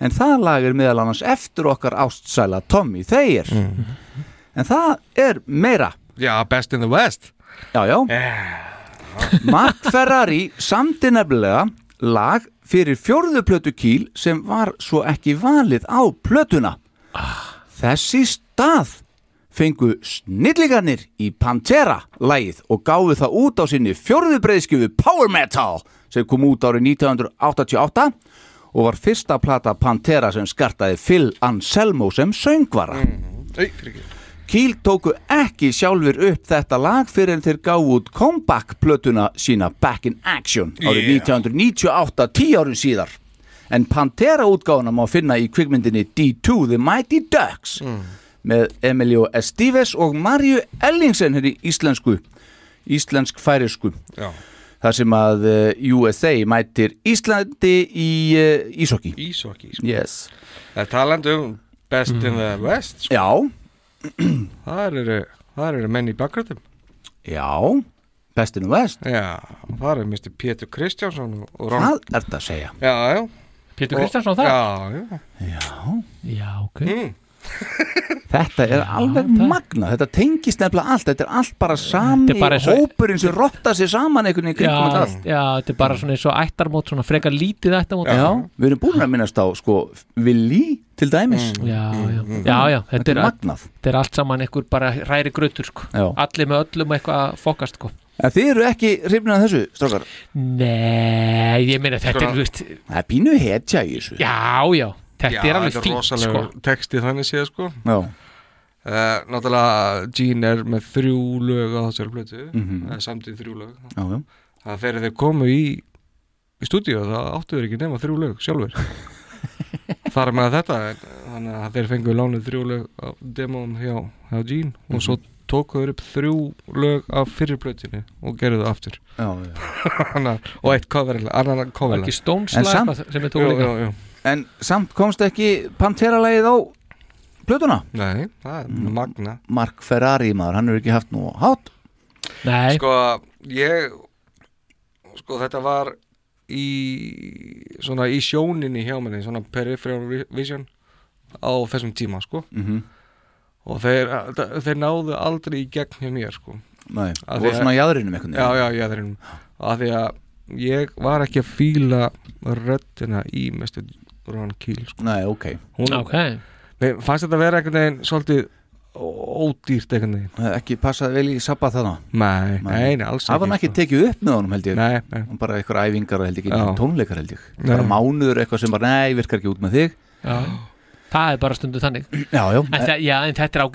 en það lag er meðal annars eftir okkar ástsæla Tommy Thayer en það er meira. Já, Best in the West. Já, já. Mark Ferrari samti nefnilega lag fyrir fjórðu plötu kýl sem var svo ekki valið á plötuna Þessi stað fengu snillingarnir í Pantera lagið og gáðu það út á sinni fjórðu breyðskjöfu Power Metal sem kom út árið 1988 og var fyrsta plata Pantera sem skartaði Phil Anselmo sem söngvara. Ekki. Kíl tóku ekki sjálfur upp þetta lag fyrir en þeir gáðu út comeback plötuna sína Back in Action árið Yeah. 1998, 10 árum síðar en Pantera útgáfuna má finna í kvikmyndinni D2 The Mighty Ducks með Emilio Estives og Marju Ellingsen hér í íslensku íslensk færisku Já. þar sem að uh, USA mætir Íslandi í Ísokki Ísokki sko. yes. Það er talandi um Best in the West sko. Já Það eru, það eru menn í bakgröðum Já, bestinu vest Já, það eru Mr. Pétur Kristjánsson og Ron Hvað er þetta að segja? Já, já Pétur Kristjánsson það? Já, já Já, Já, ok mm. Þetta er alveg magna, þetta tengist nefnilega allt, þetta er allt bara sami bara og- hópurinn sem rotta sér saman einhvern veginn kringum Já, þetta allt. já, þetta er bara svona eins og ættarmót svona frekar lítið ættarmót Já, við erum búin að minnast á sko Willi til dæmis Já, já, já, já þetta, Þetta er er, magnað. þetta er allt saman einhver bara ræri grötur sko. Já. allir með öllum eitthvað að fokast sko. En þið eru ekki hrifnir af þessu, strákar? Nei, ég meina þetta Sko, er veist, Það er pínu hetja í þessu. Já, já, þetta er alveg þetta fínt rosalega sko. texti þannig séð sko. Já, Uh, náttúrulega Gene er með þrjú lög á þessari plötu. Mm samtíð þrjú lög. Já, já. Það fyrir þeir komu í í stúdíu það áttu þeir ekki nema þrjú lög sjálfur þar með þetta þannig að þeir fengu lánuð þrjú lög af demón hjá, hjá Gene og Mhm. svo tóku þeir upp þrjú lög af fyrir plötinu og gerðu það aftur. Já, já. Þannig að- og eitt cover annan Var cover ekki eitthvað sem jú, jú. En samt komst ekki Pantera-lægið á plötuna? Nei, það er Mm. magna. Mark Ferrari maður, hann hefur ekki haft nú hát Nei, Sko, ég sko, þetta var í svona í sjóninni hjá manni, svona peripheral vi- vision á þessum tíma sko. Mhm. Og þeir, þeir náðu aldrei í gegn hjá mér sko Nei, Af voru að- svona einhvern veginn. Já, já, jaðrinum af því að ég var ekki að fíla röddina í mestu Ron Keel sko. Nei, ok Hún, Ok. Mér fannst þetta vera einhvern veginn svolítið ódýrt einhvern veginn er Ekki passaði vel í sabba þarna Nei, nei, nei, alls Það var hann ekki, ekki tekið upp með honum held ég Nei, nei Hún bara eitthvað æfingar og held ekki Já. tónleikar held ég Nei. Bara mánuður eitthvað sem bara, nei, virkar ekki út með þig Já. Það er bara stundu þannig. Já, já. En, það, já, en þetta er, á,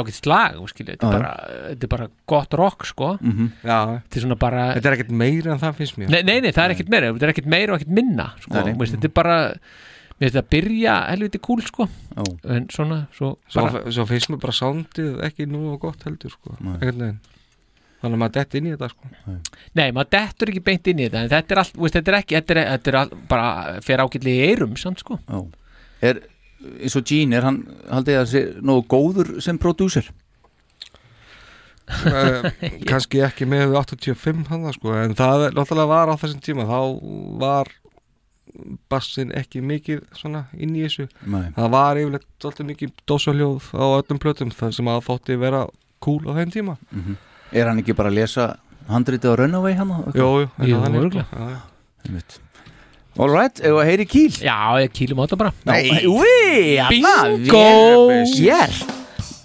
ágætt slag þú skilur, þetta, Já, er bara, þetta er bara gott rock sko. Mhm. Já, Þetta svona bara þetta er ekkert meira en það finnst mér. Nei, nei, nei, það er ekkert meira, þetta er ekkert meira og ekkert minna sko. Nei, nei. Þetta er bara Mér finnst þetta að byrja helviti kúl sko. En svona, svo Svo, bara svo finnst mér bara soundið ekki nú og gott heldur sko Þannig að maður detti inn í þetta sko. Nei, maður dettur ekki beint inn í þetta En þetta er allt, veist, þetta er ekki Þetta er, þetta er all, bara fer ágætlega í eirum samt sko. Já. Er, eins og Gene, er hann haldið að sé nógu góður sem prodúser? uh, kannski ekki með 85 hann sko, en það er- náttúrulega var á þessum tíma þá var bassin ekki mikið svona inn í þessu Nei. það var yfirleitt svolítið mikið dósaljóð á öllum plötum það sem að þótti vera cool á þeim tíma Mhm. Er hann ekki bara að lesa handritið á Runaway hann? Jú, jú, Jú, eitthvað þannig, örugglega. sko. Já, já. Einmitt. All right, ef að heyri kýl Já, ég kýlum á þetta bara Nei, úi, Anna Bingo! Jér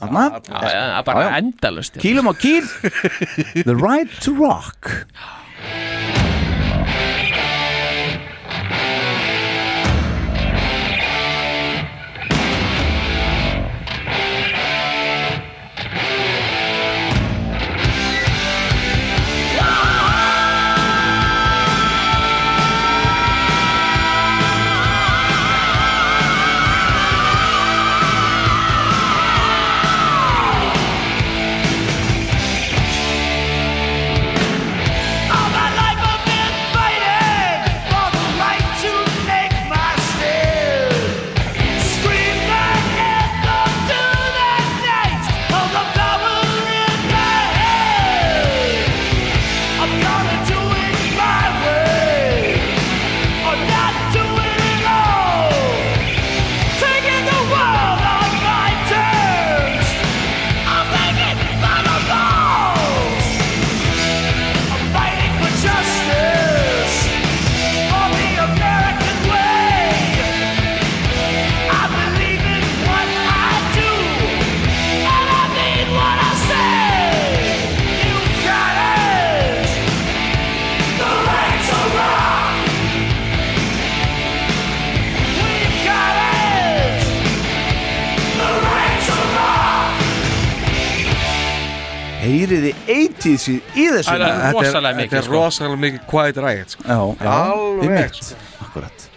Anna Já, já, það bara endalust Kýlum á kýl The right to rock All Heyriði 80s í í þessu Það er Þetta rosalega þetta mikið, er sko. rosalega mikið quiet riot sko. Já, Alveg. Akkurat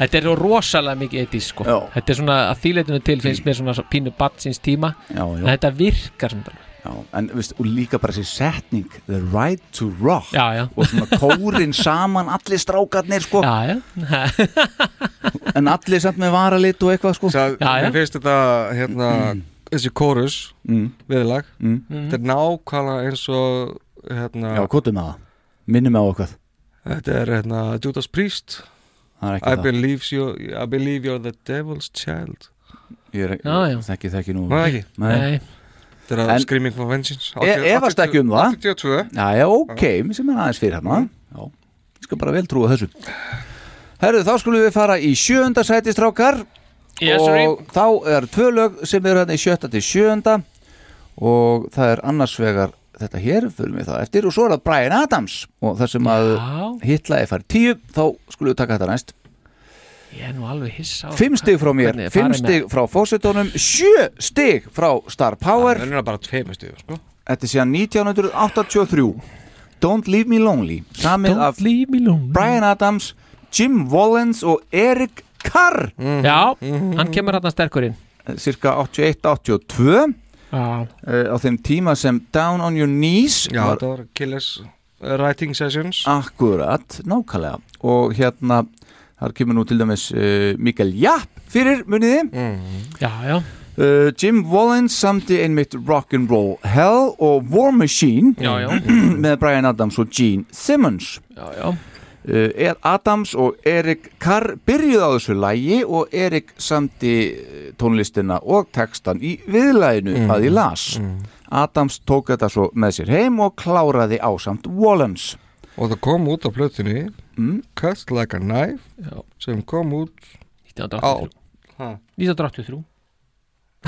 Þetta er rosalega mikið etís sko Já. Þetta er svona að þýleitinu til finnst mér svona pínu batsins tíma Já, já. En þetta virkar bara Já, en veist, og líka bara þessi setning The right to rock Já, já. og svona kórin saman allir strákarnir sko Já, já en allir samt með varalit og eitthvað sko Það, Já, já. mér finnst þetta hérna, þessi kórus mm. viðlag, Mm. þetta er nákvæmlega eins og hérna, Já, kvotum með það, minnum á eitthvað. Þetta er hérna, Judas Priest. Er ekki I believe, you, I believe you're the devil's child. Ég er Já, já. þekki þekki nú. Nei, ekki. Nei, Þetta er að Screaming for Vengeance. E- efast ekki um það. 82 Já, já, ok, sem er aðeins fyrir hérna. Ég skal bara vel trúa þessu. Herðu, þá skulum við fara í sjöunda sæti strákar Yes, og sir. þá er tvö lög sem eru hérna í sjötta til sjöunda. Og það er annars vegar þetta hér, fyrir mig það eftir. Og svo er það Brian Adams. Og það sem að hitla er farið tíu, þá skulum við taka þetta næst. Ég er nú alveg hissa á Fimm stig frá mér, fimm stig frá fósitónum sjö stig frá Star Power. Það er bara tveimur stíðu sko. Þetta er síðan 1983 Don't Leave Me Lonely. Samið Don't af leave me alone Brian Adams, Jim Wallens og Eric Carr Já, hann kemur hann sterkur inn. Cirka 81-82 Já, uh, á þeim tíma sem Down on Your Knees Já, var þetta var Killers uh, Writing Sessions. Akkurat, nákvæmlega. Og hérna, þar kemur nú til dæmis uh, Mikael Japp fyrir muniði já, já. Uh, Jim Wallens samti einmitt Rock'n'Roll Hell og War Machine Já, já. með Brian Adams og Gene Simmons. Já, já er Adams og Erik Carr byrjuð á þessu lægi og Erik samti eh, tónlistina og textan í viðlæginu Mm, að ég las Adams tók þetta svo með sér heim og kláraði ásamt Wallens Og það kom út á plötunni mm. Cut Like a Knife Já. sem kom út 1983. Ha. 1983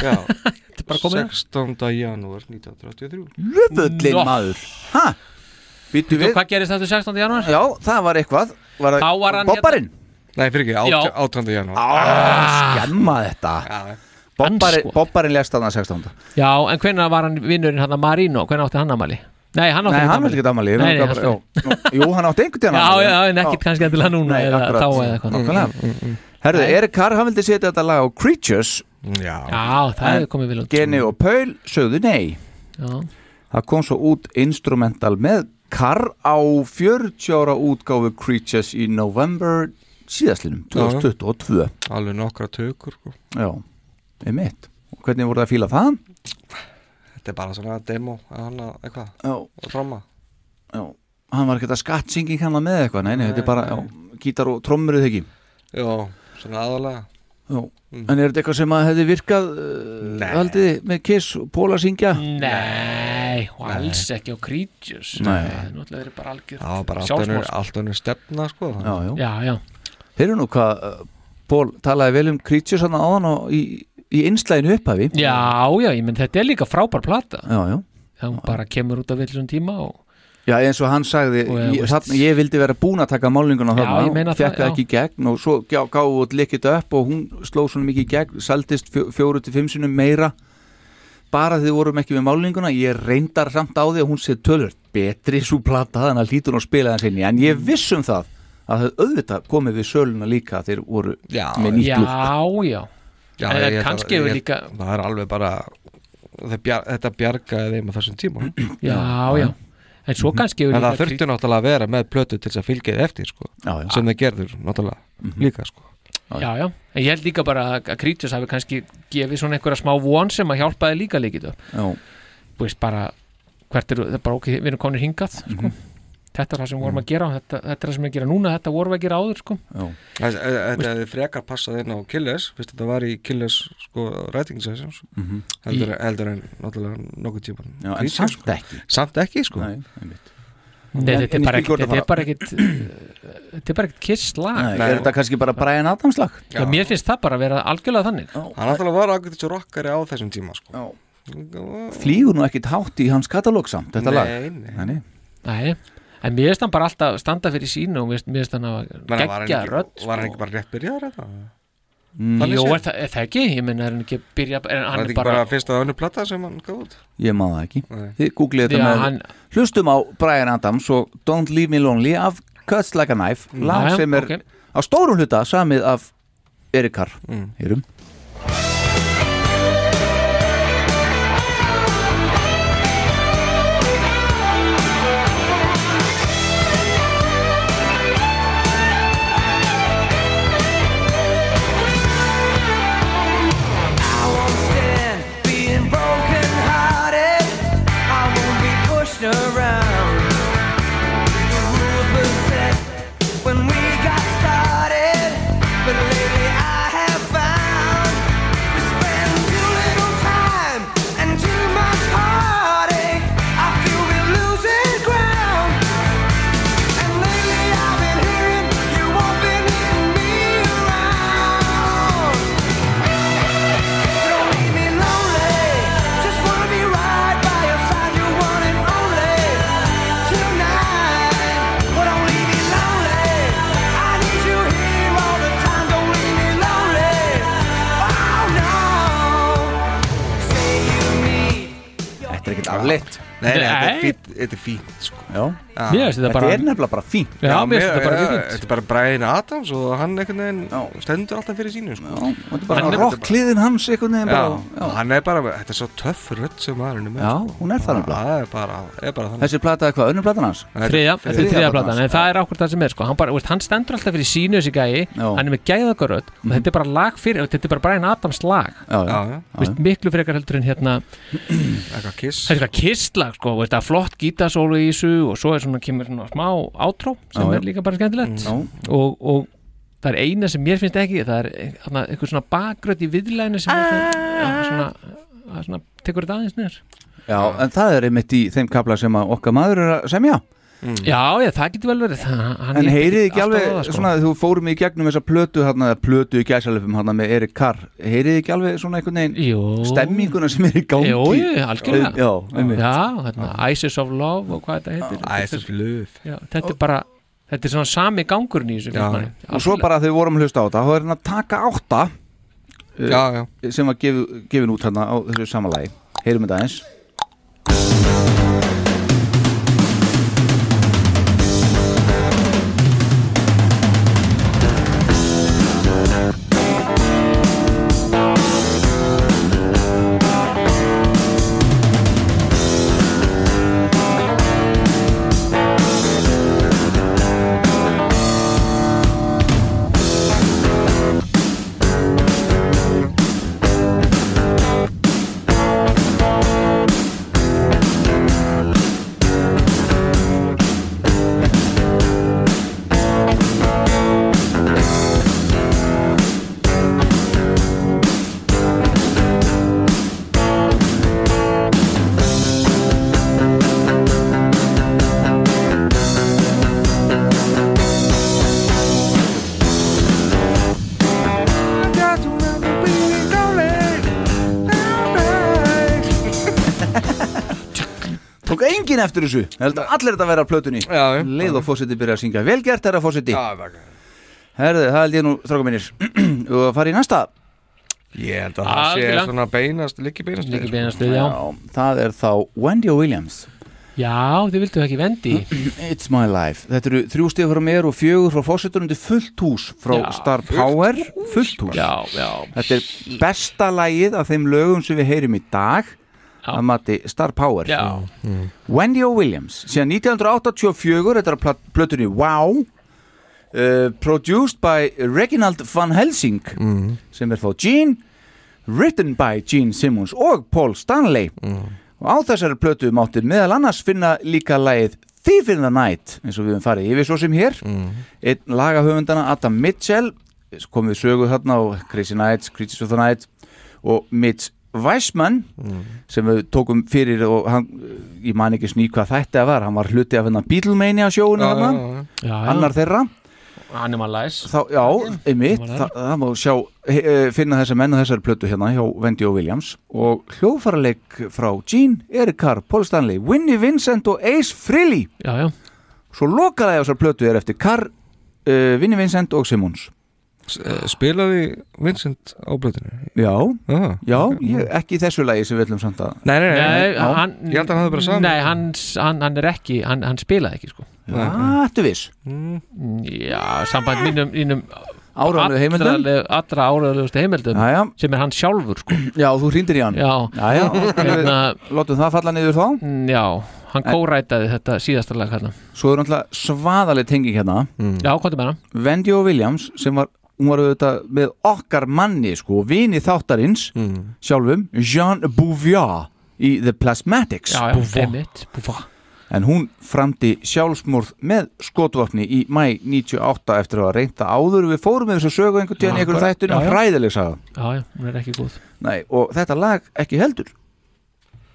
Já, Þetta er bara komið 16. janúar 1983 Röfullin Nó. maður Ha? Býtu Veitu hvað gerist þetta 16. janúar? Já, það var eitthvað var Þá var hann Bobbarinn Nei, fyrir ekki, Já. 18. janúar ah, Skemma þetta Bobbarinn, Bobbarinn lest þarna 16. Já, en hvernig var hann vinnurinn hann að Marino? Hvernig átti hann amali? Nei, hann átti Nei, hann vil ekki damali Nei, nei, hann- Jú, hann átti einhvern tíðan Já, já, en ekkert kannski endilega núna Nei, eða akkurat. þá eða eitthvað. Nákvæmlega. Mm, mm, mm. Herðu. Erik Carr, hann vildi setja þetta lag á Creatures Já, Já, það hefði komið vel út. Geni og Paul sögðu nei Já. Það kom svo út instrumental með Carr á 40 ára útgáfu Creatures í november síðastlinum, 2022 Alveg nokkra tökur sko. Já, er mitt Og hvernig voru það að fíla það? Þetta er bara svona demo að eitthvað og tromma. Já, hann var ekkert að skattsinging hann með eitthvað, nei, nei, þetta er bara já, gítar og trommur eða ekki? Já, svona aðalega Mm. en er þetta eitthvað sem að hefði virkað uh, Nei. haldið þið með Kiss og Pól að syngja? Nei, og alls ekki á Creatures Nei. Það er bara algjör Það var bara allt önnur stefna sko. Já, já, Já, eru nú hvað, uh, Pól talaði vel um Creatures hann áðan og í, í einslæginu upphafi Já, já, ég menn þetta er líka frábær plata Já, já Það bara kemur út af villum tíma og Já, eins og hann sagði, Og, ég, þarna, ég vildi vera búin að taka málinguna Já, þarna ég meina og fekk það, já. ekki í gegn og svo gá- gáðu út likit upp og hún sló svona mikið í gegn, seldist fjó, fjóru til fimm sinum meira. Bara þið vorum ekki með málinguna ég reyndar samt á því að hún sé tölvört betri svo plata þannig að hlýtur hún spila það sinni en ég viss um það að það auðvitað komið við söluna líka þeir voru Já, með nýtt lúk Já, já. Já, En að- kannski hefur líka Það er alveg bara bjar, Þetta bjargaði þeim á þessum tíma. Já, já En svo kannski hefur En það þurfti náttúrulega að vera með plötu til þess að fylgja þið eftir sko, Já, já. sem það gerður náttúrulega líka sko. Já, já, en ég held líka bara að Creatures hafi kannski gefið svona einhverja smá von sem að hjálpaði líka líkið Já. Þú veist bara hvert eru, það er bara ok, við erum konir hingað sko. Þetta er það sem við vorum að gera þetta, þetta er það sem við að gera núna, þetta vorum við að gera áður sko. Þetta þetta hefði frekar passað inn á Killers fyrst þetta var í Killers sko, writing sessions Mhm. heldur, Í- heldur en náttúrulega nokkuð tíma Já, en samt ekki. Samt ekki sko Nei, einmitt. Nei, þetta er bara kvikmynda þetta er bara er ekkit kiss lag Nei, er þetta kannski bara Brian Adams lag? Já, mér finnst það bara að vera algjörlega þannig Hann náttúrulega var ákveðið svo rockari á þessum tíma sko. Já. Flýgur nú ekkit hátt í hans katalóg samt, þetta Nei, lag nei. nei. En mér finnst hann bara alltaf standa fyrir sínu og mér finnst- hann að gegja rödd var hann sko. ekki bara rétt byrjaður þetta? Mm, Jó, er það, er það ekki? Ég menna, er hann ekki að byrja er hann er ekki bara, bara fyrsta önnu plata sem hann gaf út? Ég má það ekki Nei. Þið googlið þetta með hann- Hlustum á Brian Adams og Don't Leave Me Lonely af Cuts Like a Knife lag sem er á stórum hluta samið af Erik Carr Þetta er ekkert afleitt Nei, nei, þetta er fínt, þetta fínt sko. Já, Já. Mér finnst þetta þetta bara er nefnilega bara fínt. Já, mér finnst þetta bara já, fínt. Þetta er bara Brian Adams og hann stendur alltaf fyrir sínu sko. Já, þetta bara Hann rockliðin hans hann er bara, þetta er svo töff rödd sem maðurinn er með Já, sko. hún er það nefnilega. Það er bara, er bara þannig. Þessi plata er hvað, önnur platan hans? Er þriðja platan en það er ákveð það sem er sko. Hann, hann stendur alltaf fyrir sínu þessi gæi. Hann er með gæðagaröð og þetta er bara lag fyrir þetta er bara Brian Adams lag. Miklu frekar heldur en hérna eitthvað kiss þetta er eitthvað kistlag sko. Er flott gítasólu í þessu og svo er svona kemur svona smá átró sem Já, er líka bara skemmtilegt. Já. og, og það er eina sem mér finnst ekki það er eitthvað svona bakgröð í viðlæðinu sem er svona, já, svona, tekur þetta aðeins niður. Já, en það er einmitt í þeim kapla sem okkar maður er að semja Já, já, það getur vel verið það, hann En heyrið ekki alveg, það, sko. svona, þú fórum í gegnum þessa plötu, hérna, plötu í gæsalöfum, hérna með Erik Carr, heyrið ekki alveg svona einhvern veginn stemminguna sem er í gangi? Jú, jú, algjörlega Já. Já, hérna, Isis of Love og hvað þetta heitir Isis of Love Já, þetta er bara, þetta er svona sami manni. Og svo bara þegar við vorum að hlusta á þetta, þá er hérna taka átta uh, Já, já. sem var gefin út hérna á þessu samanlægi. Heyrum þetta eins. Enginn eftir þessu? Ég held að allir þetta vera á plötunni. Já, já. Leið og fósiti byrja að syngja. Vel gert þeirra fósiti Já, þakka. Herðu, það held ég nú, stráka mínir. Og að fara í næsta. Ég held að það sé Algjörlega. svona beinast, liggi beinast Liggi beinastuð, já. Það er þá Wendy. Williams. Já, þið vildu ekki vendi It's my life. Þetta eru þrjú stíð frá mér og fjögur frá fósitunum til fullt hús frá Já. Star Power. Fullt hús. Já, já. Þetta er besta lagið af þeim lögum sem við heyrim í dag að mati Star Power. Já. Wendy O. Williams síðan 1984, þetta er plötunni Wow uh, Produced by Reginald Van Helsing sem er þá Gene Written by Gene Simmons og Paul Stanley. Og á þessari plötu mátti meðal annars finna líka lagið Thief in the Night eins og við höfum farið yfir svo sem hér. Einn lagahöfundana Adam Mitchell kom við sögu þarna og Crazy Nights, Creatures of the Night og Mitch Weissman sem við tókum fyrir og hann, ég man ekki sný hvað þetta var hann var hluti af hennar Beatlemania já. annar þeirra. Animalize þá, já, einmitt var það, það má sjá, he, eh, finna þessa menn og þessari plötu hérna hjá Wendy og Williams. Og hljóðfæraleik frá Gene, Eric Carr, Paul Stanley Winnie Vincent og Ace Frehley. Svo lokaði þessari plötu er eftir Carr, uh, Winnie Vincent og Simmons Eh, Spilaði Vincent á blöðinu? já, Ah, já ég, ekki í þessu lagi sem við ætlum samt að Nei, nei, nei, Nei, hann, Ég held að hann hafði bara saman Nei, hann, hann, hann er ekki, hann, hann spilaði ekki sko. Já, ertu viss? Já, samband mínum, mínum Áreiðanlegu heimildum? allra, áraðlegustu heimildum Já, já. sem er hann sjálfur sko. Já, þú hrýndir í hann. Já, já, já. Hérna, Látum það falla niður þá. Mm, já hann kórætaði þetta síðasta lag hérna. Svo er náttúrulega svaðaleg tenging hérna. Já, hvað er með hann? Wendy og Williams sem var hún var auðvitað með okkar manni sko, vini þáttarins sjálfum, Jean Bouvier í The Plasmatics. Já, já, einmitt, Bouvier. En hún framdi sjálfsmorð með skotvapni í mæ 98 eftir að reynda áður. Við fórum með þessu sögu einhvern tíðan þættunum Já, já. hræðileg saga. Já, já, hún er ekki góð. Nei, og þetta lag ekki heldur.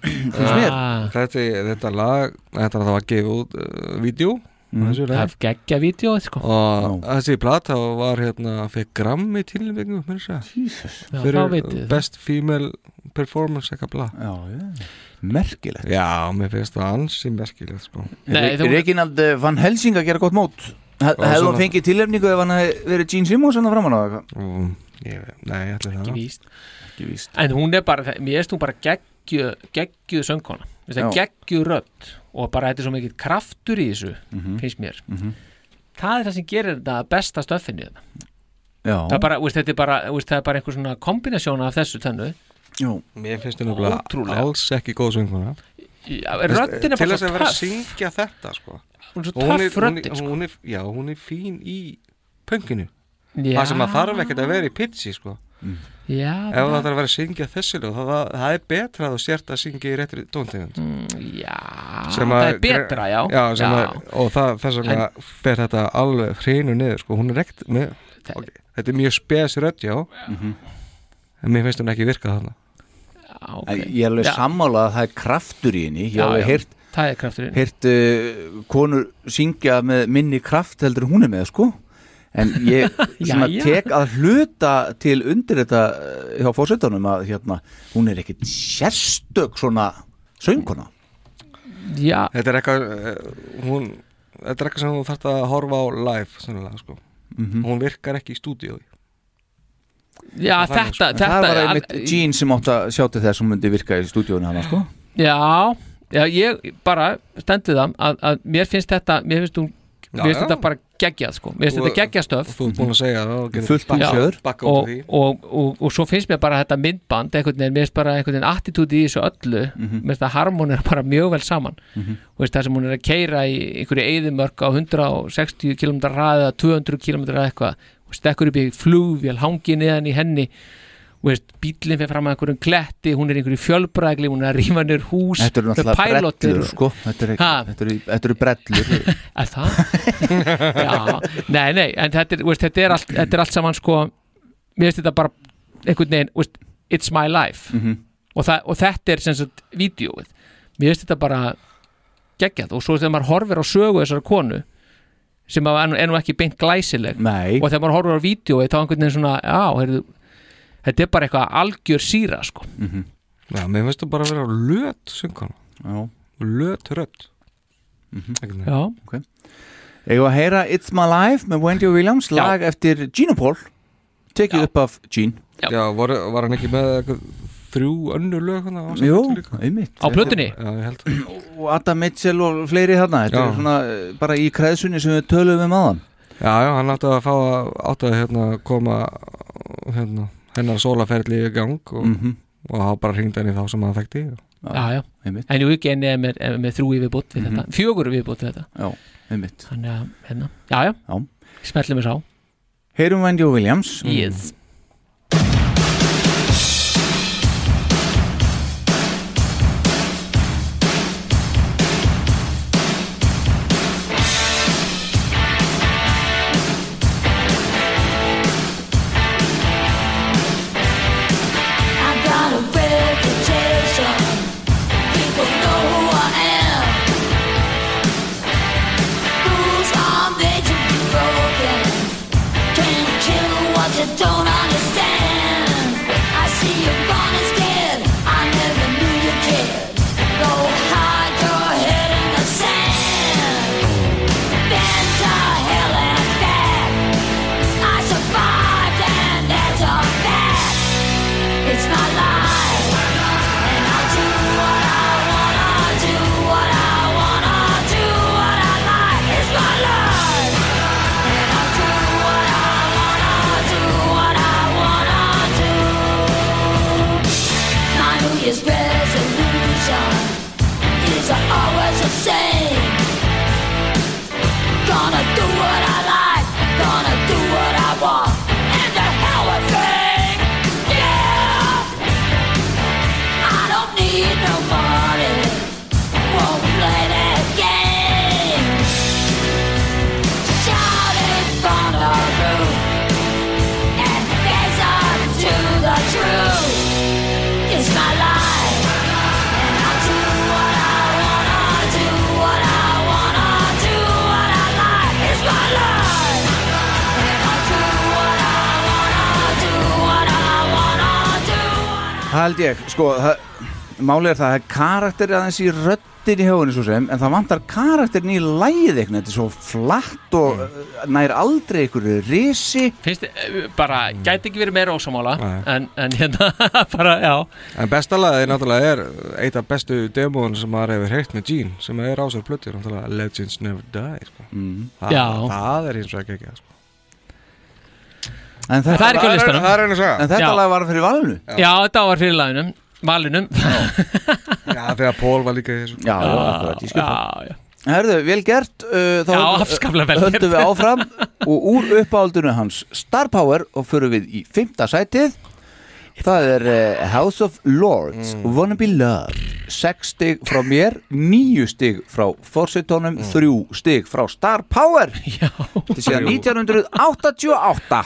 Finnst mér. Ah, þetta, þetta lag, þetta var að gefa út uh, vídeo Mm. þessu Það lagi. er geggja vídeo sko. og þessi plata var hérna fekk grammi að þá fyrir best female performance eitthvað já, merkilegt. Já, mér finnst það ansi merkilegt sko. Nei, þú- Reginald eh, Van Helsing að gera gott mót. Hefði hún fengið tilefningu ef hann hefði verið Gene Simmons hann framan á eitthvað og, ég, nei, ætli það Ekki víst. Ekki víst. En hún er bara, mér erst hún bara geggju, geggjuð söngkona. Geggjuð rödd og bara þetta er svo mikið kraftur í þessu Mhm. finnst mér Mhm. Það er það sem gerir þetta besta stöffinni þetta. Já, það er bara, veist, þetta er bara, veist, það er bara einhver svona kombinasjón af þessu tönnu já. mér finnst nefnilega Ótrúlega. alls ekki góð sönguna Já, röddin er til bara þess svo að vera að töff syngja þetta sko. Hún er svo er, töff er, sko. já, hún er fín í pönginu Já. það sem að þarf ekkert að vera í pitchi sko. Já, ef það þarf að vera að syngja þessu lög, það, það, það er betra að þú sért að syngja í réttri tóntegund Mm, Já sem það að- er betra, já. já, sem Já. Að, og það, þess vegna fer þetta alveg hreinu niður sko. hún er ekkert með okay. þetta er mjög spes rödd já Mhm. en mér finnst hún ekki virka þarna okay. Ég er alveg sammálað að það er kraftur í henni Ég hef er henni. Heyrt uh, konur syngja með minni kraft heldur hún er með sko En ég svona Jæja. tek að hluta til undir þetta uh, hjá fórsetunum að hérna, hún er ekkit sérstök svona sönguna Já þetta er eitthvað eh, hún, þetta er eitthvað sem þú þarft að horfa á live sennilega, sko. Mhm. hún virkar ekki í stúdíu Já, Það þetta, sko. þetta Það var einmitt Jean sem átt að sjá til þess að hún myndi virka í stúdíónu hana sko Já, já, ég bara stendur það að, að mér finnst þetta mér finnst, hún, Finnst já. þetta bara geggjað sko. finnst Þú- þetta geggjastöf þú ert búin að segja það og svo finnst mér bara þetta myndband einhvern veginn, mér finnst bara einhvern veginn attitúti í þessu öllu Mhm. mér finnst það harmonir bara mjög vel saman Mhm. og veist það sem hún er að keira í einhverju eyðimörk á 160 km ræða 200 km eða eitthvað og stekkur upp í flugvél, hangi neðan í henni veist, bílinn fyrir fram að einhverjum kletti, hún er einhverju fjölbrægli hún er að rífa niður hús. Þetta eru náttúrulega brellur sko. Þetta eru brellur. Er það? Já, nei, nei, en þetta er, veist, þetta er, allt, þetta er allt saman sko, mér finnst þetta bara einhvern veginn, veist, it's my life. Mhm. og, það, og þetta er sem sagt vídeóið, mér finnst þetta bara geggjað. Og svo þegar maður horfir á sögu þessara konu sem er er nú ekki beint glæsileg Nei. og þegar maður horfir á vídeóið þá einhvern veginn svona, já, heyrðu, þetta er bara eitthvað algjör síra sko. Mhm. Já, mér finnst það bara að vera löt Já. Löt rödd. Mhm. Já. Okay. Eða að heyra It's My Life með Wendy Williams lag eftir Gino Paul. Tekið upp af Gene. Já, var, var hann ekki með eitthvað þrjú önnur lög hann Jú, einmitt. Á plötunni? Já, ég og Adam Mitchell og fleiri þarna þetta Já. er svona eh, bara í kreðsunni sem við töluðum um aðan Já, já, hann átti að fá að átti að hérna, koma hérna, hennar sólaferli í gang og, Mhm. og hafa bara hringt henni þá sem hann þekkti. Já, já, einmitt. en jú ekki enni er með, með þrjú yfirbútt við Mhm. þetta, fjögur yfirbútt við þetta. Já, einmitt. Þannig að, hérna, já, já, já. smellum við sá. Heyrum Wendy Williams. Yes. I Það held ég, sko Málið er það, er karakter aðeins í röddin í höfunni svo sem en það vantar karakterin í lægið eitthvað þetta er svo flatt og mm. nær aldrei einhverju risi Finnst þið, bara, gæti ekki verið meira ósamála en, en hérna, bara, já En besta lagið náttúrulega er eitt af bestu demóin sem maður hefur heyrt með Gene sem er ásar plötur, náttúrulega Legends Never Die sko. mm. það, Já. það er eins og ekki ekki sko. En Það er ekki á listanum. Það er einu saga. En þetta Já. lag var fyrir valinu. Já, þetta var fyrir laginum Valinum Já, þegar Pól var líka í þessu. Já, akkurat, ég skil það já, já. Herðu, vel gert uh, þá Já, höldum- afskaplega vel Höldum gert. við áfram og úr uppáhaldinu hans Star Power og förum við í fymta sætið. Það er uh, House of Lords Wanna Be Loved. 6 stig frá mér 9 stig frá Forsetónum 3 stig frá Star Power. Já. Þetta sé að 1988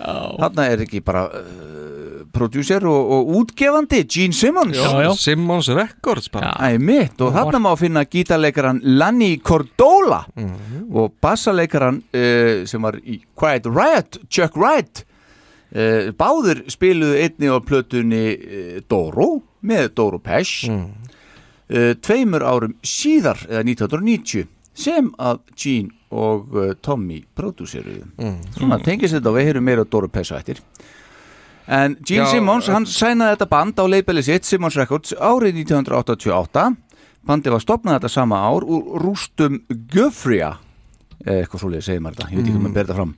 Þarna er ekki bara uh, producer og, og útgefandi Gene Simmons. Simmons Records bara. Mitt og þarna má finna gítarleikaran Lanny Cordola og bassaleikaran uh, sem var í Quiet Riot, Chuck Wright. Uh, báður spiluðu einni á plötunni uh, Doro með Doro Pesh uh, tveimur árum síðar eða 1990 sem að Gene og uh, Tommy prodúseruðu svona tengist þetta og við heyrum meira Pesh á eftir. En Gene Já, Simmons, hann sænaði þetta band á leipeli sitt, Simmons Records, árið 1988. Bandi var stopnað þetta sama ár úr rústum Guthria, eða eitthvað svoleiði segir maður þetta, ég veit ekki hvað maður ber þetta fram.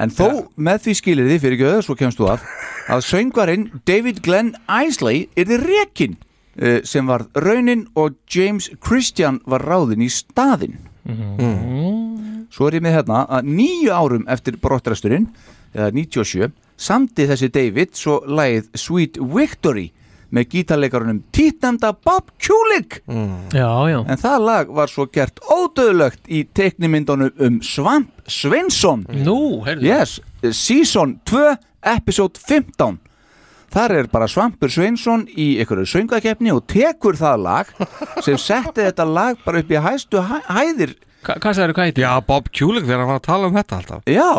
En þó með því skilir þið fyrir göðu, svo kemst þú að, að söngvarinn David Glenn Isley er þið rekin sem var raunin og James Christian var ráðin í staðinn. Svo er ég með hérna að nýju árum eftir brottræsturinn, eða 97, samti þessi David svo lagið Sweet Victory með gítarleikarunum títnefnda Bob Kulik Já, já. En það lag var svo gert ódöðlögt í teiknimyndunum um Svamp Svensson Nú, heyrðu. Yes, Season 2, Episode 15 Þar er bara Svampur Sveinsson í einhverju söngakefni og tekur það lag sem setti þetta lag bara upp í hæstu hæ hæðir. Hva, Hvað sagður, hvað heitir? Já, Bob Kulik þegar hann var að tala um þetta alltaf. Já.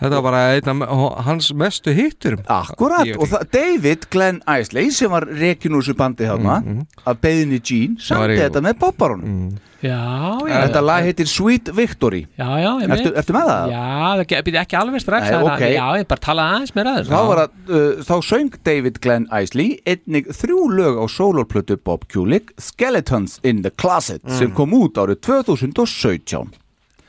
Þetta var bara einn af hans mestu hittur Akkurat, og það, David Glenn Isley sem var rekin úr þessu bandi þarna af beðinni Gene, Það var samti ég. þetta með Bobbaronum Já, já. Þetta lag heitir Sweet Victory. Já, já, ég Ertu, ertu með það? Já, það býti ekki alveg strax Nei, það er ok. að- Já, ég bara talaði aðeins meira aðeins Þá, var að, uh, þá söng David Glenn Isley einnig þrjú lög á sólorplötu Bob Kulik Skeletons in the Closet sem kom út árið 2017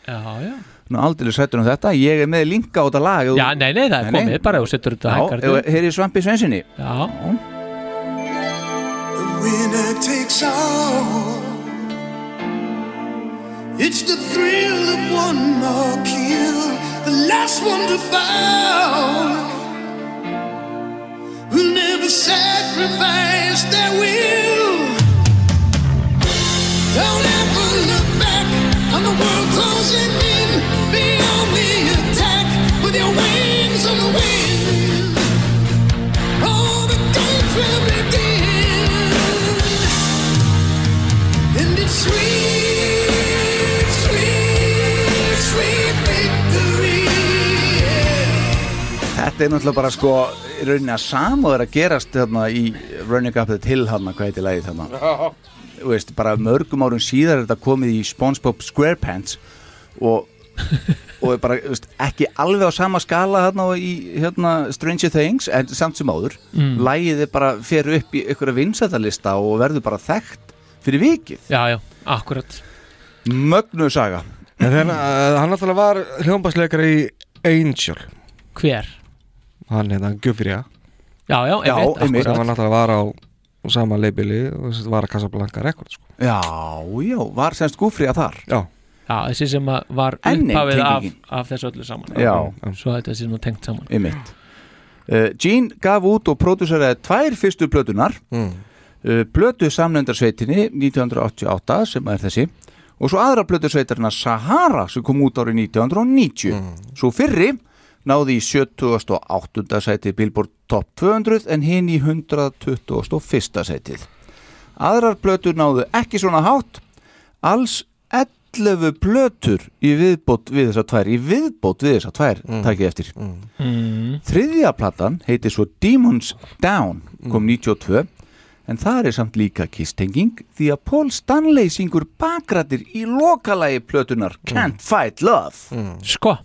Já, já. Nú aldrei sættur um þetta, ég er með linka á þetta lag. Já, nei, nei, það er komið bara og setur þetta Já, hér er Svampi Svensinni Já. Winner takes all. It's the thrill of one more kill, the last one to fall. Will never sacrifice their will. Don't ever look back on the world closing in. Be on the attack with your wings on the wind. All the gates will begin. And it's sweet, Þetta er náttúrulega bara sko í rauninni að samúður að gerast þarna í Running Up the Hill þarna, hvað heitir lagið þarna? Þú veist, bara mörgum árum síðar er þetta komið í SpongeBob SquarePants og, og er bara þú veist, ekki alveg á sama skala þarna og í hérna, Stranger Things en samt sem áður. Mm. lagið er bara fer upp í einhverja vinsættalista og verður bara þekkt fyrir vikið. Já, já, akkurat. Mögnu saga. En þegar uh, hann alltaf var hljómbasleikar í Angel. Hver? Hann hérna Gufriða Já, já, einmitt, sem akkurat. hann alltaf var á sama leibili og þessi var að Casablanca Records sko. Já, já, var semst gúfriða þar Já Já, þessi sem að var Enn ein upphafið af, tengingin. af þessu öllu saman Já. Svo þetta sé nú tengt saman Einmitt. Uh, Gene gaf út og pródúseraði tvær fyrstu plötunar mm. uh, Plötu samlendarsveitinni 1988 sem er þessi og svo aðra plötusveitarina Sahara sem kom út árið 1990 Svo fyrri náði í 78. sæti Billboard Top 200 en hinn í 121. sætið Aðrar plötur náðu ekki svona hátt alls 11 plötur í viðbót við þessar tvær í viðbót við þessar tvær mm. takkið eftir mm. Þriðja platan heitir svo Demons Down kom 92 en það er samt líka kistenging því að Paul Stanley syngur bakrættir í lokalagi plötunar Can't Fight Love Sko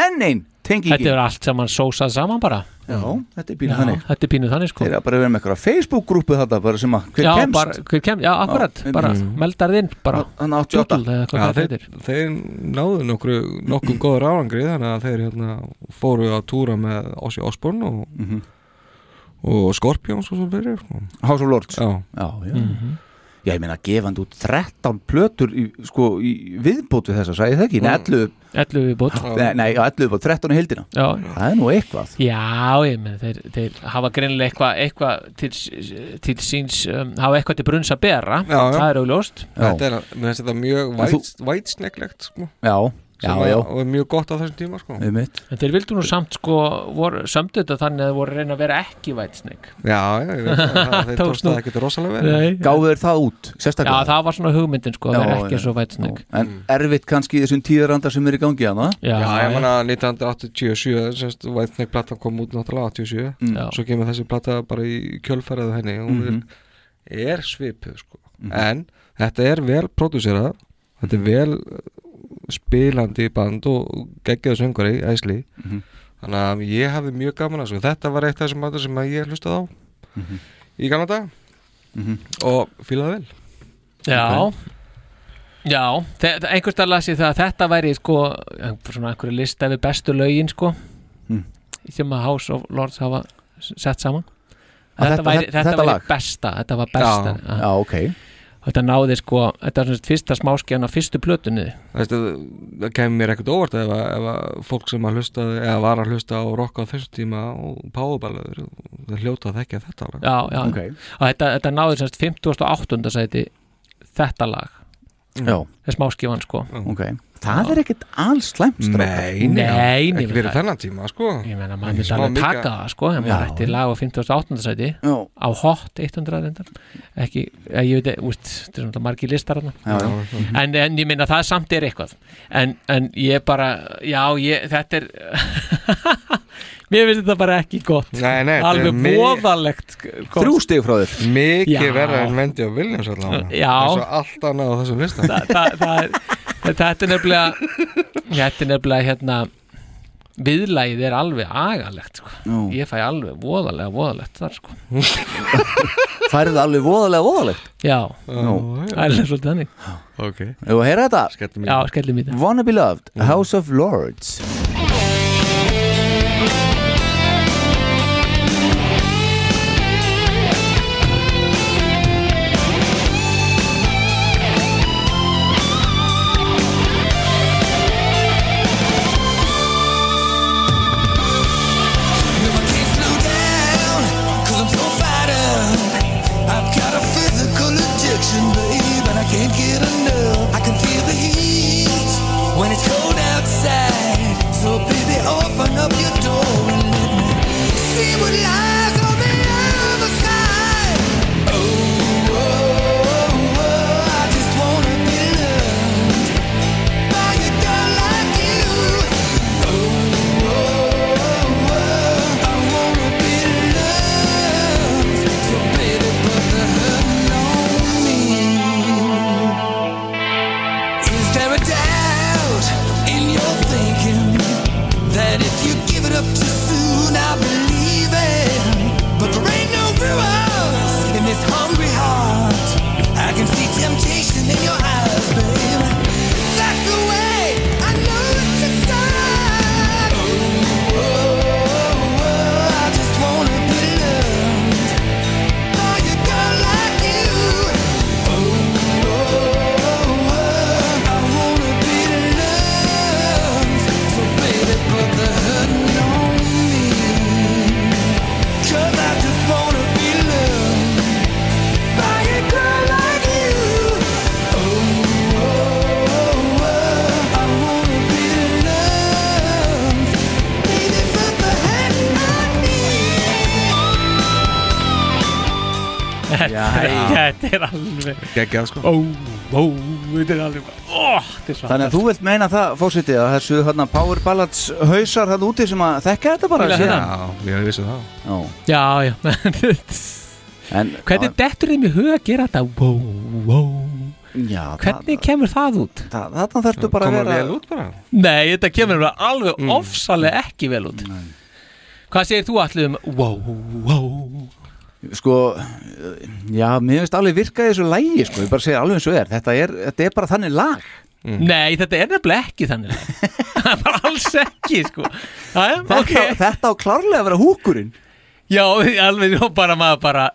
Enn einn tengingin Þetta er allt saman sósað saman bara Já, þetta er pínu Já, þannig Þetta er pínu þannig sko Þeir eru bara verið með eitthvað Facebook-grúpu þetta bara sem að hver já, kemst bara, hver kemst, já, akkurat, Já, bara mm. meldar þinn bara Þannig 88 Doodle eða hvað það þeir, heitir þeir náðu nokkru, nokkuð góður árangri þannig að þeir hérna, fóru að túra með Ossi Osborn og, Mhm. og Scorpions og svo fyrir sko. House of Lords Já, já, já. Mhm. Já, ég meina gefandi út 13 plötur í, sko, í viðbót við þessa, sagði það ekki? Nei, 11 11 viðbót. Nei, nei, já, 11 viðbót, 13 í heildina. Já. Það er nú eitthvað. Já, ég menn, þeir, þeir hafa greinilega eitthvað eitthva til, til síns um, hafa eitthvað til brunns að bera. Já, já. það er augljóst. Þetta er, mér finnst þetta mjög vætsneglegt sko. Já, já, Sem já. Og er mjög gott á þessum tíma sko. En þeir vildu nú samt sko sömdu þetta þannig að þeir voru reyna að vera ekki vætsnegg Já, já, ég veit það, það- þeir tókst það ekkert rosalega vel. Nei. Gáðu þeir það út, sérstaklega? Já, það var svona hugmyndin sko, að vera ekki svo vætsnegg En erfitt kannski í þessum tíðaranda sem er í gangi hana Já, Já, ég manna 1987 semst White Snake platan kom út náttúrulega 87 Mm. Já. svo kemur þessi plata bara í kjölfærið á henni hún Mhm. er, er svipuð sko. en þetta er vel prodúserað þetta er vel spilandi band og geggjaðu söngari æsli Mhm. þannig að ég hafði mjög gaman að þessu þetta var eitt af þessum matur sem að ég hlustaði á Mhm. í gamla dag Mhm. og fílaði vel Já Já, einhvers stað las ég það að þetta væri sko svona einhverju lista við bestu lögin sko Mm. sem að House of Lords hafa sett saman þetta, þetta- væri, þetta- þetta, lag? besta þetta var besta Já, já, ok. Þetta náði sko, þetta var svona fyrsta smáskjana fyrstu plötunni. Það kemur mér ekkert óvart ef, að- ef að fólk sem að hlusta eða var að hlusta á rock á þessu tíma og powerballaður það hljóta að þekka þetta lag. Já, já, og þetta, þetta náði semst 58. sæti þetta lag. Já. það er smáskifan sko Ok, það er ekkert alls slæmt. Nei, Nei, ekki það- þennan tíma sko ég meina Ekki maður myndi alveg mikið- taka það sko en maður ætti lag á 58. sæti Já. á hot 100 reyndar ekki, eh, ég veit, úst, þetta er svona margir listar þarna Já, já. en, en ég meina það samt er eitthvað en, en ég bara, já ég, þetta er mér finnst þetta bara ekki gott. Nei, nei, er alveg gott. Þrjú stig frá þér. Mikið verða en Wendy og Williams allavega. Já. eins og allt annað á þessum listan Þa, það, það er, þetta er nefnilega þetta er nefnilega hérna viðlægið er alveg agalegt sko. Ég fæ alveg voðalega voðalegt þar sko. Færið alveg voðalega voðalegt? Já, það er alveg svolítið þannig. Ok. Að heyra þetta? Skellum í. Þetta. Wanna be loved, House of Lords Geggjað sko. Ó, ó, þetta er alveg ó, þetta er svo Þannig að þú vilt meina það, fósiti, að þessu hérna, Power Ballads hausar hann úti sem að þekka þetta bara Fíla þetta. Já, ég vissi það. Já. já, já. En, hvernig dettur þeim í huga að gera þetta? Wow, wow Já, hvernig kemur það út? það, þarna þarftu bara að Komur vera vel út bara. Nei, þetta kemur bara alveg ofsalega ekki vel út. Hvað segir þú allir um wow, wow Sko, já, mér finnst alveg virka í þessu lægi, sko, ég bara segja alveg eins og er. Þetta er, þetta er bara þannig lag. Nei, þetta er nefnilega ekki þannig Það er bara alls ekki, sko. Æja, þetta, ok. þetta á klárlega að vera húkurinn. Já, alveg, og bara maður bara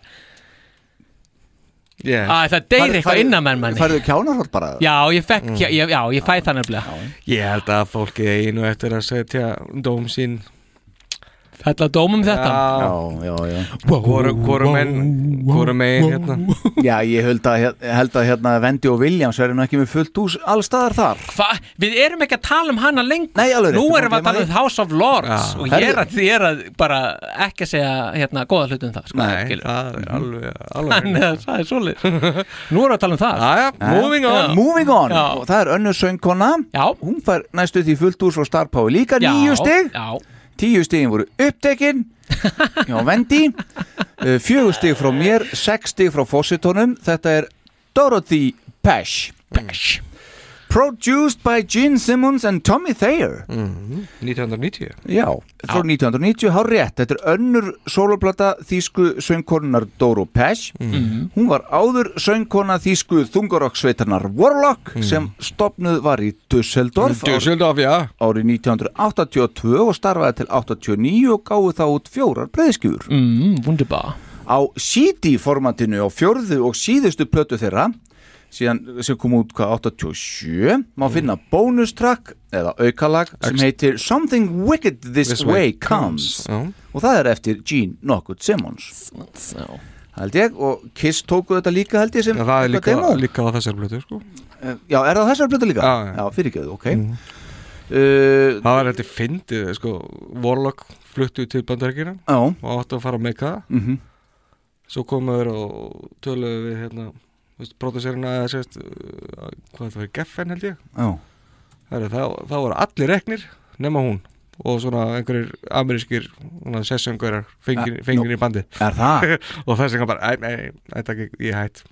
Yes. Æ, það deyr eitthvað innan menn manni. Færðu kjánarhótt bara? Já, ég fekk, já, já, ég fæ það nefnilega Ég held að fólki einu eftir að setja dóm sín Fella dómum þetta. Já, já, já Hvoru hvoru menn Hvoru megin hérna? Já, ég held að, held að hérna Vendi og Williams verður nú ekki með fullt hús allstaðar þar. Hva? Við erum ekki að tala um hana lengur. Nei, alveg Nú erum við má að tala um House of Lords Já. og ég er að því er að bara ekki að segja hérna góða hlutum það sko, Nei, það er alveg, alveg Þannig að það er svolít Nú erum við að tala um það. Jæja, moving on. Já. Moving on. Já. Og það er önnur söngkona. Já. Hún fær næstu því fullt hús frá Star Power. Líka Já, nýju stig. Já, Tíu stigin voru upptekin. Já, Vendi uh, Fjögur stig frá mér Sex stig frá Fossitónum Þetta er Dorothy Pesh Pesh Produced by Gene Simmons and Tommy Thayer. 1990 Já, frá 1990, hár rétt Þetta er önnur soloplata þýsku söngkonunar Doro Pesh Hún var áður söngkona þýsku þungarokksveitarnar Warlock sem stopnuð var í Dusseldorf Dusseldorf, já. árið 1982 og starfaði til 89 og gáði þá út fjórar breyðskjúr mm, wunderbar. Á CD formatinu á fjórðu og síðustu plötu þeirra síðan sem kom út hvað 87 má finna bónustrack eða aukalag sem heitir Something Wicked This, This Way, Way Comes, Comes, já. og það er eftir Gene Knockwood Simmons held ég og Kiss tóku þetta líka held ég sem Já, það er líka, demo. líka á þessar blötu sko. Eh, Já, er það á þessar plötu líka? Já, já. já fyrirgjöðu, ok Mhm. uh, Það var þetta fyndið sko, Warlock fluttu til bandarækina og áttu að fara að meika það Mhm. svo komuður og töluðu við hérna sérst uh, hvað það var Geffen held ég Já. Heru, það, voru allir reknir nema hún og svona einhverjir amerískir sessjöngverjar fengir, fengir nú, í bandi er það? og þess vegna bara, nei, nei, þetta ekki, ég hætt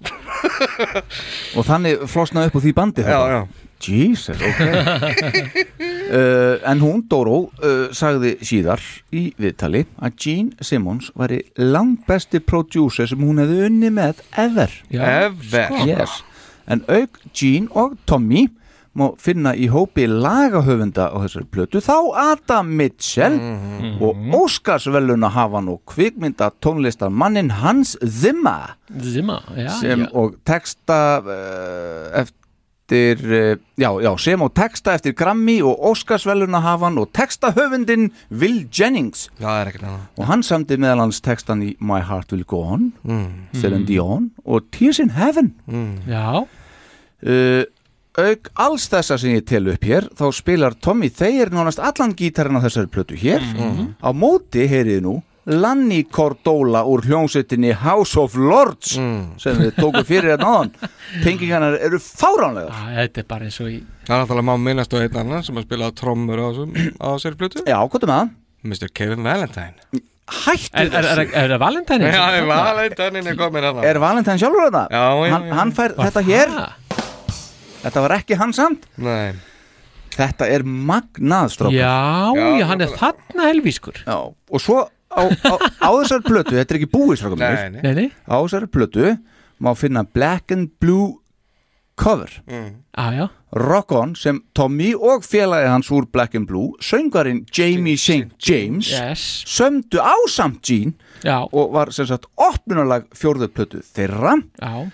og þannig flosnaði upp á því bandi Já, þetta? já. Jesus, ok uh, En hún, Dóró, uh, sagði síðar í viðtali að Gene Simmons væri langt besti producer sem hún hefði unni með ever Já, Ever. sko. yes. En auk Gene og Tommy má finna í hópi lagahöfunda á þessari plötu þá Adam Mitchell og Óskarsveluna hafan og kvikmynda tónlistar mannin Hans Zimmer Zimmer, já, sem já. og texta uh, eftir uh, já, já, sem og texta eftir Grammy og Óskarsveluna hafan og texta höfundin Will Jennings. Já, það er ekkert annað. Og hann samdi meðal hans textan í My Heart Will Go On Mm. Celine Mm. Dion og Tears in Heaven. Já. Uh, auk alls þessa sem ég tel upp hér þá spilar Tommy Thayer nánast allan gítarinn á þessari plötu hér. Mhm. á móti heyriði nú Lanny Cordola úr hljómsveitinni House of Lords sem við tókum fyrir hérna áðan. Tengingarnar eru fáránlegar. Já, þetta er bara eins og í Það er náttúrulega má minnast á einn annan sem að spila trommur á, þessum- á þessari plötu. Já, hvað er það? Mr. Kevin Valentine. Hættu Er, er, er, er það Valentine? Já, er Valentine er komin að Er Valentine sjálfur þetta? Já, hann, hann fær Var þetta það? hér Þetta var ekki hann samt. Nei. Þetta er magnað strókar Já, já, hann er þarna helvískur. Já, og svo á, á, á þessar plötu, þetta er ekki búið strákar mínir. Nei, nei. Nei, nei, Á þessar plötu má finna Black and Blue cover. Mm. á, já. Rock On sem Tommy og félagi hans úr Black and Blue söngarinn Jamie St. James Yes. sömdu á samt Gene Já, og var sem sagt opnunarlag fjórðu plötu þeirra. Já,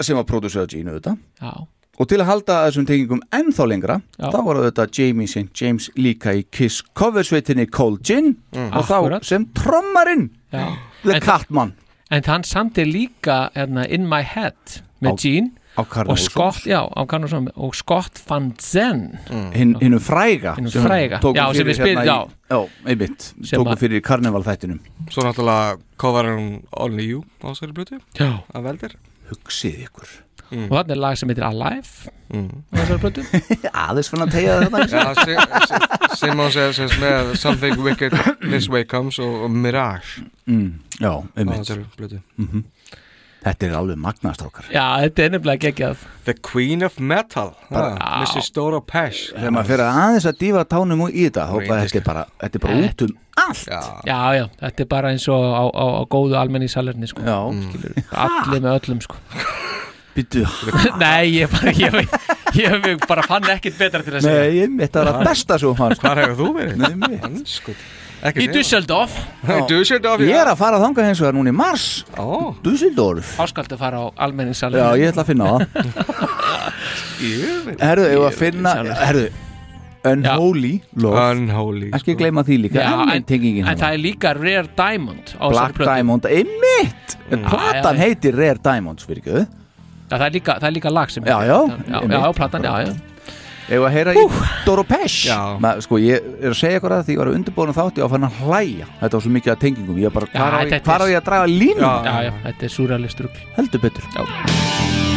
sem var pródusöða Gene auðvitað. Já og til að halda þessum tengingum ennþá lengra Já. þá var þetta Jamie St. James líka í Kiss coversveitinni Cold Gin. Og Akkurat. þá sem trommarinn. The Catman En hann samti líka hérna, In My Head með Á- Gene. á og Scott, já, á og Scott Van Zen hinn hinnu fræga Hinum sem fræga. tóku Já, sem fyrir við spil- hérna í, já, einmitt, Sem tóku að- fyrir karneval þættinum Svo náttúrulega cover hún Only You á þessari plötu. Já. Af veldir. Hugsið ykkur og þannig er lag sem heitir Alive. Mm. á þessari plötu. Aðeins fann að tegja þetta sem sagt með Something Wicked This Way Comes og, og Mirage. Mm, já, á einmitt þessari plötu. Þetta er alveg magnastrákar Já, þetta er nefnilega geggjað. The Queen of Metal Bara- Mrs. Dora Pesh þegar maður fyrir aðeins að dífa tánum í þetta þetta er bara, þetta er bara út um allt. Já, Já, já, þetta er bara eins og á, á, á góðu almenni salerni sko. já skilur Allir með öllum sko. Býtu, Nei, ég bara, ég Ég hef bara fann ekkit betra til að segja. Nei, ég mitt að það besta svo Hvar hefur þú verið? Nei, mitt Í Dusseldorf Í Dusseldorf, Ég er að fara þangað eins og það núna í mars. Ó. Dusseldorf Áskaldu að fara á almenningssalinn. Já, ég ætla að finna það. Herðu, ég var að finna Herðu, Unholy love. Unholy. Ekki gleyma því líka. Já, en, en það er líka Rare Diamond Black. Diamond, einmitt! Platan Já, já. heitir Rare Diamonds, fyrir ekki Já, það er líka, það er líka lag sem Já, já, já, einmitt. já, platan, já, já. Ég var að heyra í Doro Pesh Ma, Sko, ég er að segja ykkur að því ég var að undirbúinu þátt Ég var að fann að hlæja. Þetta var svo mikið að tengingum. Ég var bara, Já, hvar á ég, að draga línu? Já, já, þetta er súralist rugl. Heldur betur. Já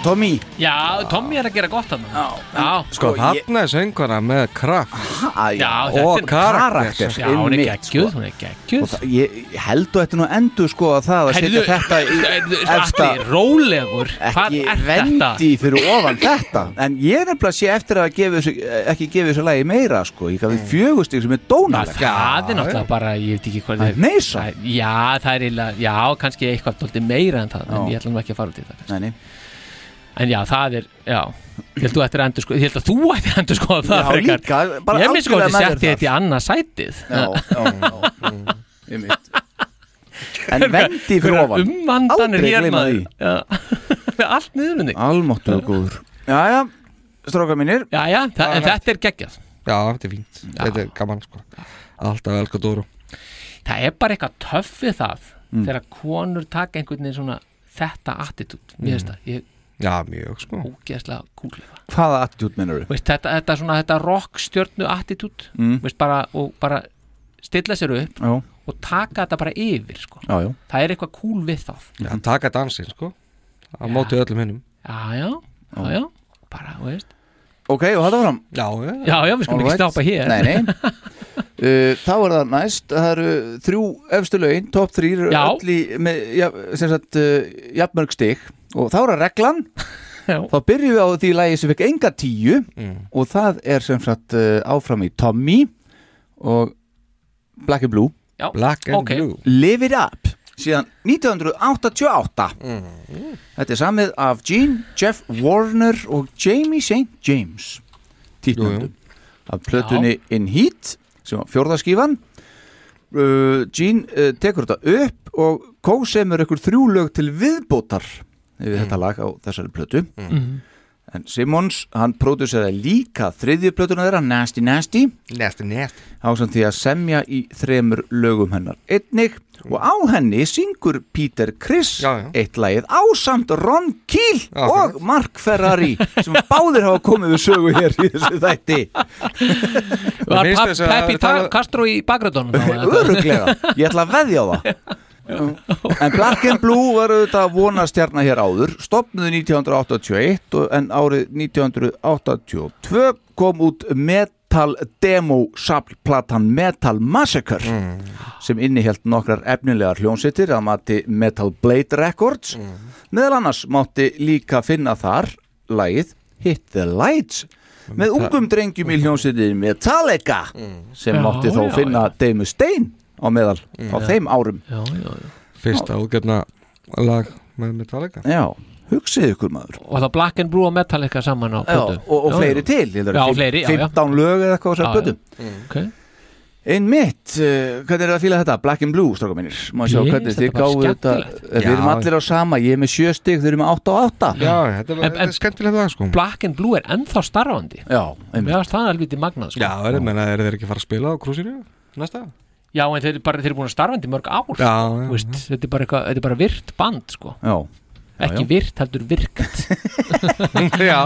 Tommy? Já, Tommy er að gera gott hann Já, já. Sko, er söngvara með kraft. Já, og þetta er karakter. Já, hún er geggjuð, sko. Og ég held þú ætti nú að endur sko að það að setja þetta í Allir rólegur. Hvað ekki er þetta? vendi fyrir ofan þetta. En ég er nefnilega sé eftir að gefa þessu, ekki gefa þessu lagi meira sko. Ég gaf því fjögustig sem er dónalegt. Það er náttúrulega bara, ég veit ekki hvað er neysa. Já, það er já, kannski eitthvað meira en það, en ég ætla nú ekki að fara út í það. Nei, nei. En já, það er, já. Ég held þú ættir að endur sko, ég held að að endur sko það Já, frekar. líka, bara Ég minnst sko að með setti þetta í annað sætið. Já, já, já Einmitt. En vendi fyrir ofan. Umvandanir Aldrei hér gleyma maður. því. Já. Allt niður um þig. Almáttu góður. Jæja, strákar mínir. Jæja, þa- en þetta er geggjað. Já, þetta er fínt, þetta er gaman sko. Alltaf elka Dóru Það er bara eitthvað töff við það Mm. þegar konur taka einhvern veginn svona þetta attitút, mér finnst það. Ég, Já, mjög sko ógeðslega cool við. Hvaða attitút mennur Veist, þetta, þetta, svona, þetta rockstjörnu attitút Mm. veist, bara, og bara stilla sér upp Já. og taka þetta bara yfir sko. Já, já. það er eitthvað cool við það Já, taka dansinn sko Á móti öllum hinnum já, já, já, já bara, veist Ok, og þetta fram Já, já, Já, já, við skulum ekki stoppa hér. Nei, nei uh, Þá er það næst Það eru þrjú efstu lögin Top 3 eru Já. öll í með, ja, sem sagt, uh, jafnmörg stig Og þá er það reglan. Já. Þá byrjum við á því lagi sem fekk enga tíu. Mm. Og það er sem sagt uh, áfram í Tommy Og Black and Blue. Já, Black and ok. Blue. Live It Up síðan 1988 Þetta er samið af Gene, Jeff Warner og Jamie St. James títnöndum af plötunni In Heat sem var fjórðaskífan. Uh, Gene uh, tekur þetta upp og kósemur ykkur þrjú lög til viðbótar við þetta lag á þessari plötu. Mhm. en Simmons, hann próduseraði líka þriðju plötuna þeirra, Nasty Nasty. Nasty Nasty. Ásamt því að semja í þremur lögum hennar. Einnig og á henni syngur Peter Criss eitt lagið ásamt Ron Keel og Mark Ferrari sem báðir hafa komið við sögu hér í þessu þætti. Var Pep- Peppi Castro í bakgröndunum Öruglega, ég ætla að veðja á það En Black and Blue var auðvitað vonastjarnar hér áður. Stopnuði 1981 og- en árið 1982 kom út metal demo platan Metal Massacre sem innihjalt nokkrar efnilegar hljónsittir að mati Metal Blade Records. Meðal annars mátti líka finna þar lagið Hit the Lights með ungum drengjum í hljónsittir Metallica sem Já, mátti þó já, finna Dave Mustaine á meðal á Já. þeim árum já, já, já. Fyrsta útgefna lag með Metallica Já, hugsið ykkur maður Og það Black and Blue og Metallica saman á Já, plötu og, og Já, fleiri já. til Já, fimm- fleiri, já, já 15 lög eða eitthvað á Já, þessar já. plötu Ok. Einmitt, uh, hvernig er það að fíla þetta? Black and Blue, stráka mínir Má sjá Ég hvernig þið gáðu þetta skemmtilegt. Við erum Já. allir á sama, ég er með sjö stig, þau eru með 8 og 8 Já, þetta er skemmtilegt lag sko Black and Blue er ennþá starfandi Já, Mér varst það alveg til magnað sko. Já, er, menna, er þeir ekki fara að spila á krúsinu næsta? Já, en þeir, eru bara, þeir eru búin að starfandi í mörg ár Já, já, Þú veist, þetta, er bara eitthvað, þetta er bara virt band sko. Já, Ekki já. virt, heldur virkat Já.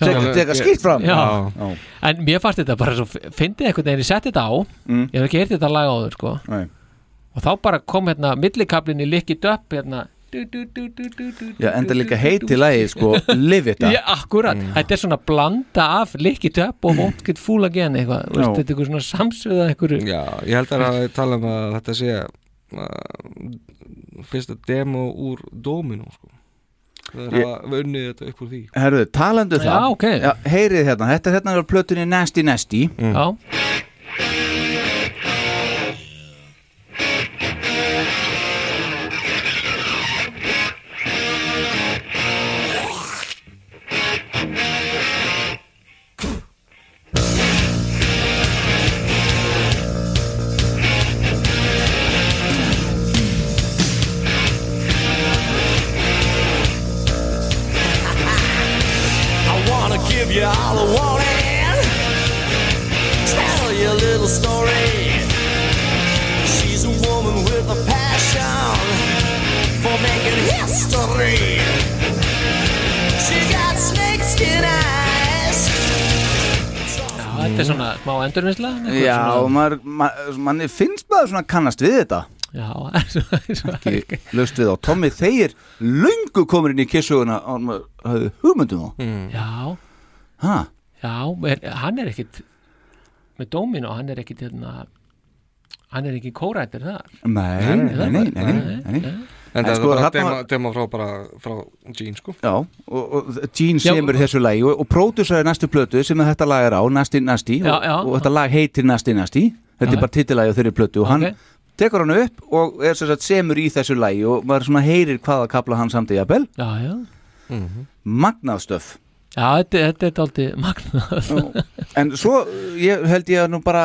Tek- teka skýrt fram. já. Já. En mér fannst þetta bara svo Fyndið einhvern veginn, ég setti þetta á Mm. Ég hef ekki heyrt þetta lag áður sko. Nei. Og þá bara kom hérna Millikablin í likkit upp hérna Já, enda líka heiti lagi, sko, live it Já, akkurat, þetta er svona blanda af likkit upp og won't get fool again eitthvað, þú veist, Já. þetta er eitthvað svona samsöða eitthvað Já, ég held að það tala um að þetta sé uh, fyrsta demo úr Domino sko. Það er að unnið þetta upp úr því. Herðu, talandu það. Já, Heyrið hérna, þetta er hérna á plötunni Nasty Nasty. Já history. She got snakeskin eyes. Já, þetta er svona smá endurvinnsla Já, og maður, maður, manni finnst maður svona kannast við þetta. Já, ekki löst við á Tommy Þeir löngu komur inn í kissuguna og maður hafði hugmyndum á Já. Ha? Já, er, hann er ekkit með Domino, hann er ekkit hérna, hann er ekki kórættir þar. Nei, nei, nei, nei, nei, nei, nei. En það sko, er bara var- demo frá, bara, frá Gene sko. Já, og, og Gene semur þessu lagi og, og pródussaði næstu plötu sem þetta lag er á, Nasty Nasty Já, og, já. og þetta lag heitir Nasty Nasty. Þetta Já. er bara titillagi á þeirri plötu og hann Ok. tekur hann upp og er sem sagt semur í þessu lagi og maður svona heyrir hvaða kapla hann samt í jafnvel. Já, já. Magnað stöf. Já, þetta, þetta er aldrei magnað En svo ég held ég að nú bara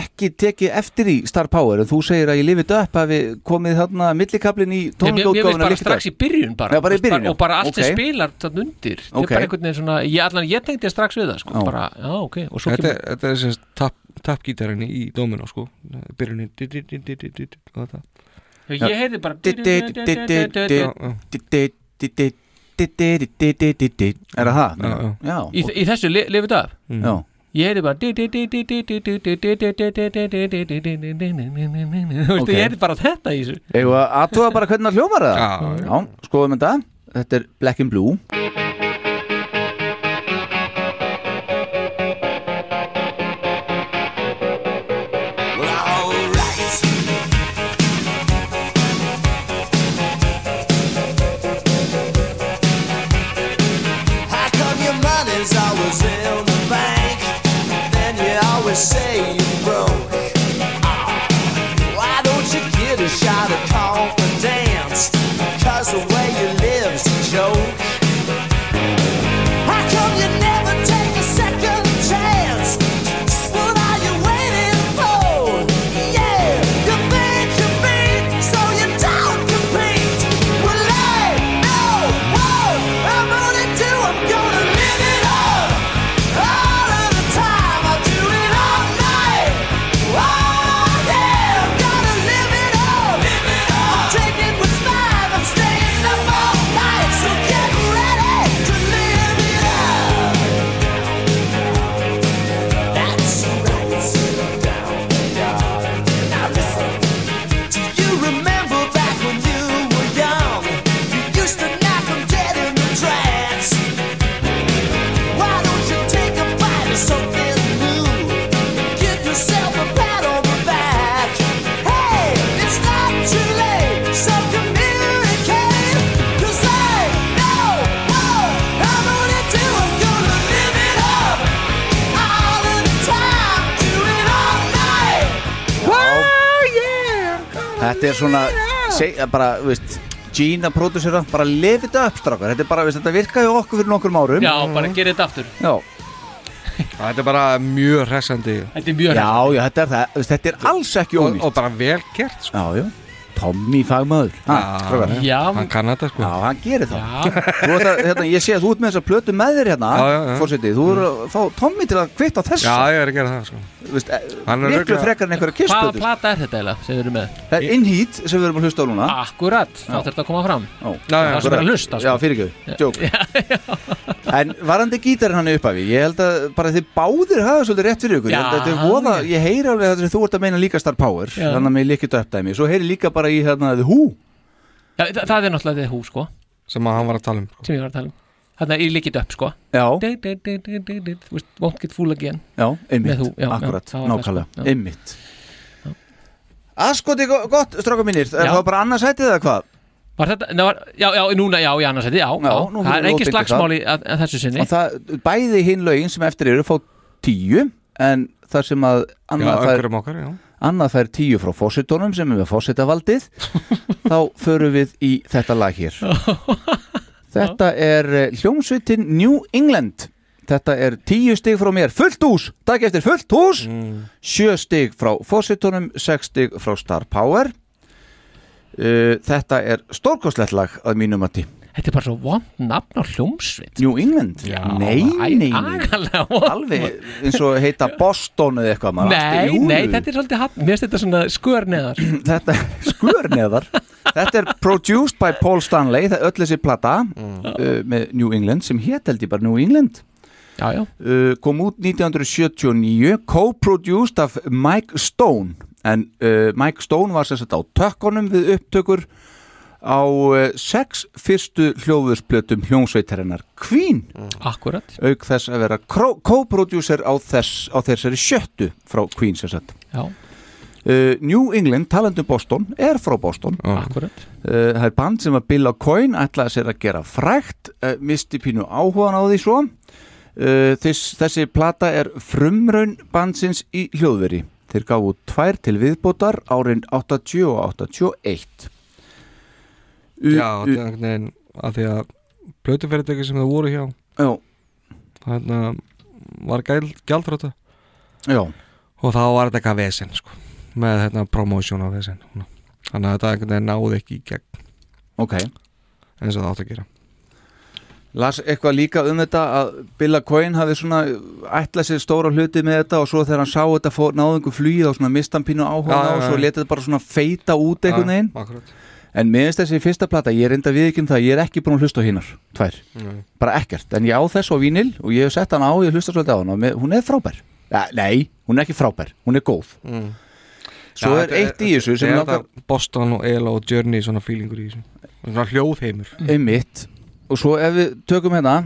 ekki tekið eftir í Star Power en þú segir að ég lifið upp hafi komið þarna millikablin í mér finnst tónleikaútgáfuna bara strax í byrjun bara, Já, bara í byrjun, og bara allt sem Ok. spilar þann undir þetta Ok. er bara einhvern veginn svona, ég, allan, ég tengdi strax við það sko, bara, já ok og svo Þetta, kemur, þetta er sem sagt tap, tapgítarinni í Domino sko Byrjunin ég heyrði bara Er það það? Já, já. Já, í, í þessu li, lifið af já. Ég heyrði bara ég heyrði bara þetta í þessu Eða aðtóða bara hvernig það hljómar það? Já, skoðum þetta Þetta er Black and Blue say you broke. Svona seg, bara, þú veist Gina pródusera, bara lefið þetta upp strákar. Þetta er bara, veist, þetta virkaði okkur fyrir nokkrum árum. Já, bara gera þetta aftur. Já, Þetta er bara mjög hressandi. Þetta er mjög já, já þetta er það. Veist, Þetta er alls ekki og, ónýtt. og bara vel gert sko. Já, já Tommy fagmaður. Ha, strákar. Já, Hann kann þetta sko. Já, hann gerir það. Já, Þú ert að, hérna, Ég sé að þú ert með þessa plötu með þér hérna Já, já, já. Fórsetið, þú er að fá Tommy til að kvitta á þessu. Já, ég er að gera það sko. Þú veist, eh, er Miklu frekar en einhverja hvaða kissplötu plata er þetta eiginlega sem við erum með? Það er In Heat sem við erum að hlusta á núna. Akkurat, þá þurft að koma fram. Já, Já, já, Það sem er að hlusta Já, sko. fyrir ekki, joke. En varandi gítarinn hann er uppafi Ég held að bara þið báðir hafa svolítið rétt fyrir ykkur. Ég að Já, er ég heyri alveg þetta sem þú ert að meina líka Star Power Já. Þannig að mér líkit upp dæmi. Svo heyri líka bara í hérna The Who. Já, það, það er náttúrulega þetta hú sko. Sem að hann var að tala um sem ég var að tala um. Þannig að ég líkit upp sko. Já, won't get full again. Já, einmitt, Who, akkurat, nákvæmlega, sko, já. einmitt. Askoti gott, stráka mínir. Er það bara annars hættið eða hvað? Var þetta, var, já, já, núna, já, í annars já, já, Já, það er ekki opinber slagsmáli að, að þessu sinni. Og það, bæði hinn lögin sem eftir eru fá tíu En það sem að Já, annað fær, ökkurum okkar, já annað fær tíu frá fósitónum sem er með fósitavaldið Þá förum við í þetta lag hér. Þetta er eh, hljómsveitin New England. Þetta er tíu stig frá mér. Fullt hús, takk eftir fullt hús! Sjö stig frá fósitónum Sex stig frá Star Power. Uh, Þetta er stórkostlegt lag að mínum að tí Þetta er bara svo vond nafn á hljómsveit. New England? Já, nei, nei, nei. Alveg eins og heita Boston eða eitthvað Nei, nei, þetta er svolítið hatt Mér finnst þetta svona skör neðar Þetta skör neðar Þetta er produced by Paul Stanley Það er öll þessi plata uh, með New England sem hétt held ég bara New England. Já, já. Uh, kom út 1979 co-produced af Mike Stone. En uh, Mike Stone var sagt á tökkunum við upptökur á uh, sex fyrstu hljóðursplötum hljómsveitarinnar Queen. Akkurat auk þess að vera co-producer á, þess, á þessari sjöttu frá Queen sem sagt. Já, uh, New England, talandum Boston er frá Boston. Akkurat Uh, það er band sem að Bill O'Coin ætlaði sér að gera frækt uh, misti pínu áhugan á því svo. Uh, þess, þessi plata er frumraun bandsins í hljóðveri. Þeir gáðu tvær til viðbótar árin 80 og 81 U- Já, þetta er að því að plötuferðdegi sem það voru hjá já, þarna var gæl, gjaldröta já, og þá var þetta eitthvað vesen sko, með hérna promotion á vesen þannig að þetta náði ekki í gegn. Ok. Eins og það átt að gera. Las eitthvað líka um þetta að Bill O'Coin hafi svona ætlað sér stóra hluti með þetta og svo þegar hann sá þetta náðungu flugið og svona mista hann pínu áhuga Já, og svo letið þetta bara svona feita út einhvern veginn. En finnst þessi fyrsta plata, ég er enda viðkjum það, ég er ekki búin að hlusta á hinnar, tvær, Nei. bara ekkert, en ég á þess á vínil og ég hef sett hann á, ég hlusta svolítið á hann og hún er frábær. Ja, nei, hún er ekki frábær, hún er góð. Mm. Svo Já, er eitt í þessu sem er langar, Boston og Ela og Journey svona feelingur í þessu svona hljóðheimur einmitt, og svo ef við tökum hérna,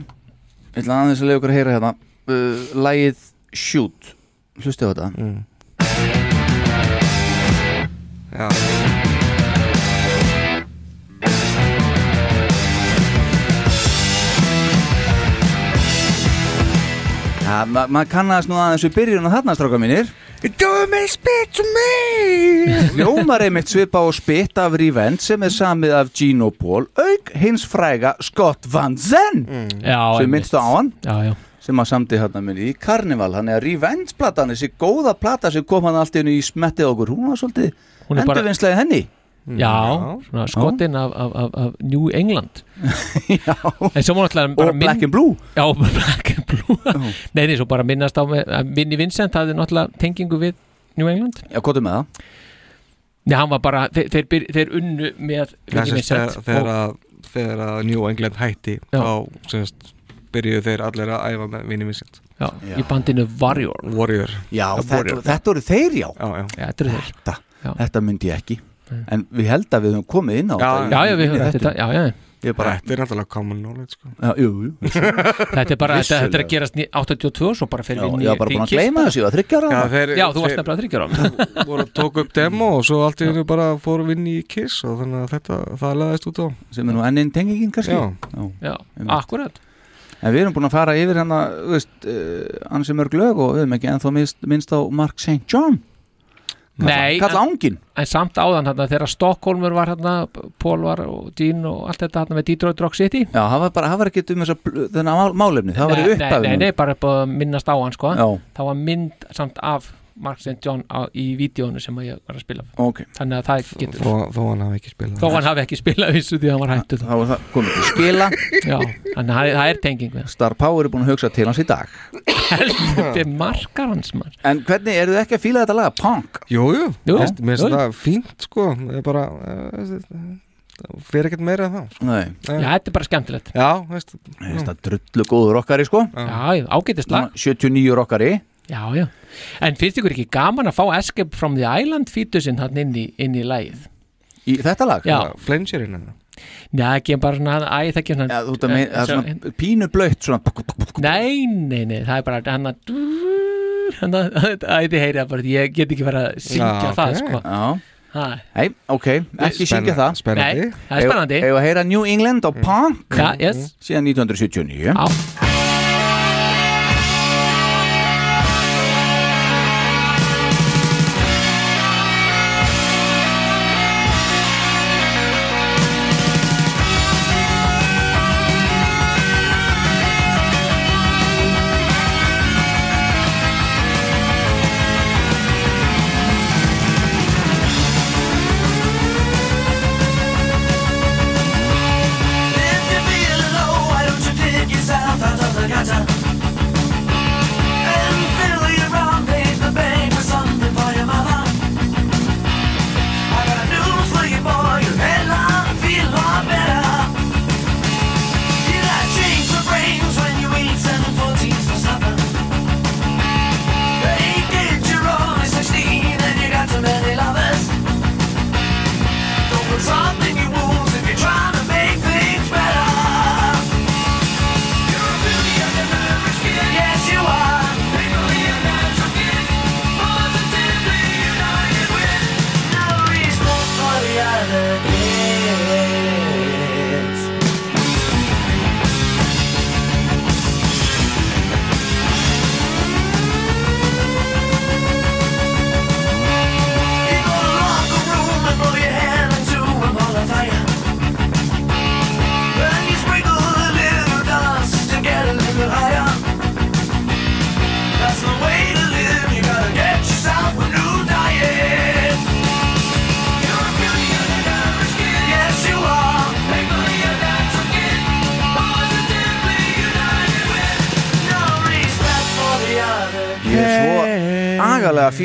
ég ætla aðeins að leiða okkur að heyra hérna, uh, lagið Shoot, hlustið á þetta. mm. Já, Ja, ma maður kannast nú aðeins við byrjun á þarna stráka mínir. Do me spit to me Ljómar einmitt svipa og spitt af Revenge sem er samið af Gino Paul auk hins fræga Scott Van Zen Já, sem minnstu á hann Já, já. sem að samti hérna minni í Carnival hann er Revenge platan, þessi góða plata sem kom hann allt í hennu í smettið okkur hún var svolítið Hún er bara- endurvinnslega henni Já, svona skotin af, af, af, af New England. Já. Og Black and Blue. Já, Black and Blue. Nei, nei, svo bara minnast á að Vinnie Vincent hafði náttúrulega tengingu við New England. Já, hvað er með það? Nei, hann var bara, þeir, þeir, þeir unnu með Þessi Vincent þegar, að, þegar að New England hætti Já. þá semst, byrjuðu þeir allir að æfa með Vinnie Vincent. Já, í bandinu Warrior. Warrior. Já, þetta, Warrior. þetta voru þeir já. Já, já. Já, þetta eru þeir. Þetta, Já. þetta myndi ég ekki En við held að við höfum komið inn á Já, þetta Já, já, við höfum þetta, já, já. Bara, Þetta er náttúrulega common knowledge sko. já, jú, jú Þetta er bara, þetta, þetta er að gerast ní- 82 svo bara fyrir Já, við ég var bara búin að gleyma þessu, ég var þryggjar Já, Já, þú varst nefnilega þryggjar á voru að tóka upp demo og svo allt í hennu bara fóru að vinna í Kiss og þannig að þetta, það leðist út á. Sem er nú ennin tengingin kannski? Já. Já, akkurat. En við erum búin að fara yfir þú veist, uh, ansi mörg lög og við höfum ekki ennþá minnst á Mark St. John Nei, kalla en- ángin En samt áðan þarna þegar Stockholmur var þarna Paul var og Dean og allt þetta þarna með Detroit Rock City. Já, það var bara, það var ekki um þess að þennan mál, málefni, það var í Nei, upphafinu Nei, nei, bara upp að minnast á hann sko. Já. Það var mynd samt af Mark St. John á, í vídjónu sem að ég var að spila. Ok. Þannig að það getur Þó, þó hann hafi ekki spilað. Þó hann hafi ekki spilað vissu því að hann var hættu þá var það komið til skila. Já, þannig að það er- er tenging við Star Power er búin að hugsa til hans í dag. Þetta er markar hans mann En hvernig, eru þið ekki að fíla þetta lag, Punk? Jú, jú, Jú, Mér finnst- það fínt sko. Það er bara uh, Það fyrir ekkert meira en það sko. Nei. Já, þetta er bara skemmtilegt. Já, veist. Það drullu góður rockari, sko. Já, ágætist lag. 79 rockari Já, já En finnst ykkur ekki gaman að fá Escape from the Island fítusinn hann inn í, inn í lagið? Í þetta lag? Já Flensurinn hennar Nei, ekki bara svona, æ, það ekki svona Já, þú ert að meina, það er svona pínu blöytt svona Nei, nei, nei, það er bara hann að hann að, æ, þið heyrið það bara, ég get ekki verið að syngja Já, það, ok. sko Já. Ha. Nei, ok, ekki syngja það spennandi. Nei, það er spennandi. Eða að heyra New England og Punk Ja, yes. Síðan 1979 Já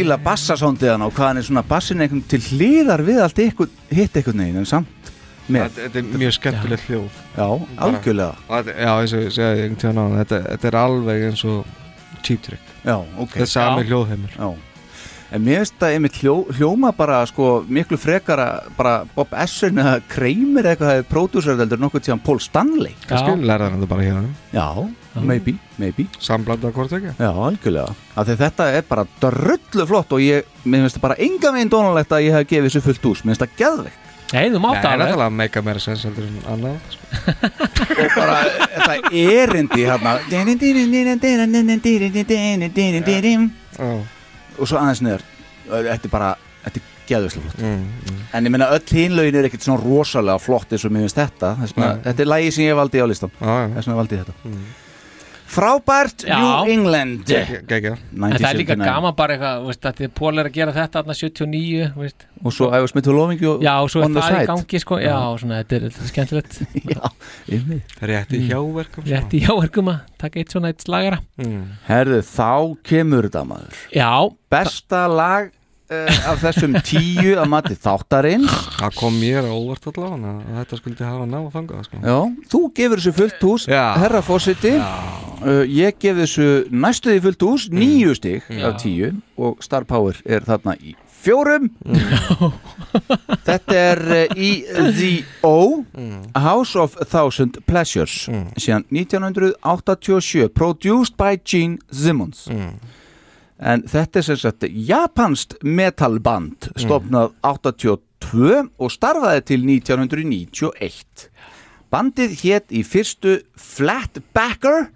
fíla bassasóndið hann og hvað hann er svona bassin einhvern til hliðar við allt ykkur, hitt einhvern veginn en samt með. Þetta þetta er mjög skemmtilegt hljóð. Já, algjörlega. Já, eins og ég segði einhvern tíðan á þetta, þetta er alveg eins og Cheap Trick. Já, ok. Þetta er sami hljóðheimur. Já En mér finnst það einmitt hljó, hljóma bara sko miklu frekara bara Bob Essin eða Kramer eða eitthvað það er pródúsörðeldur nokkuð tíðan Paul Stanley. Kannski lærða hann þetta bara hérna Já, maybe, maybe. Samblanda hvort ekki Já, algjörlega. Af því þetta er bara drullu flott og ég, mér finnst það bara enga veginn dónalegt að ég hef gefið þessu fullt ús, mér finnst það geðveikt. Nei, þú mátt Nei, alveg. náttúrulega meika meira sens heldur en annað. Sko. og bara þetta erindi hérna og svo aðeins niður. Þetta er bara, þetta er geðvislega flott. Mm, en ég meina öll hinlaugin er ekkert svona rosalega flott eins og mér finnst þetta. Þess Nei. þetta er lagi sem ég valdi á listan þess vegna valdi ég þetta frábært Já. New England. Gægja En það er líka 1979. gaman bara eitthvað, þú veist, að því Pól er að gera þetta þarna 79, þú veist. Og svo to loving you Já, og svo er það í gangi, sko, já, svona, þetta er, þetta er skemmtilegt. Já, einmitt. Rétt í hjáverkum svona. Rétt í hjáverkum að taka eitt svona eitt slagara. Mm. Herðu, þá kemur þetta maður. Já. Besta lag uh, af þessum tíu að mati þáttarins. Það kom mér á óvart allavega að þetta skuldi hafa ná að þangað sko. Já, þú gefur þessu fullt hús Já. Herra fósiti uh, Ég gef þessu næstuði fullt hús Níu stig af tíu Og Star Power er þarna í fjórum. Þetta er uh, í The O A House of Thousand Pleasures síðan 1987 Produced by Gene Simmons En þetta er sem sagt japanst metalband stopnað 82 og starfaði til 1991. Bandið hétt í fyrstu Flatbacker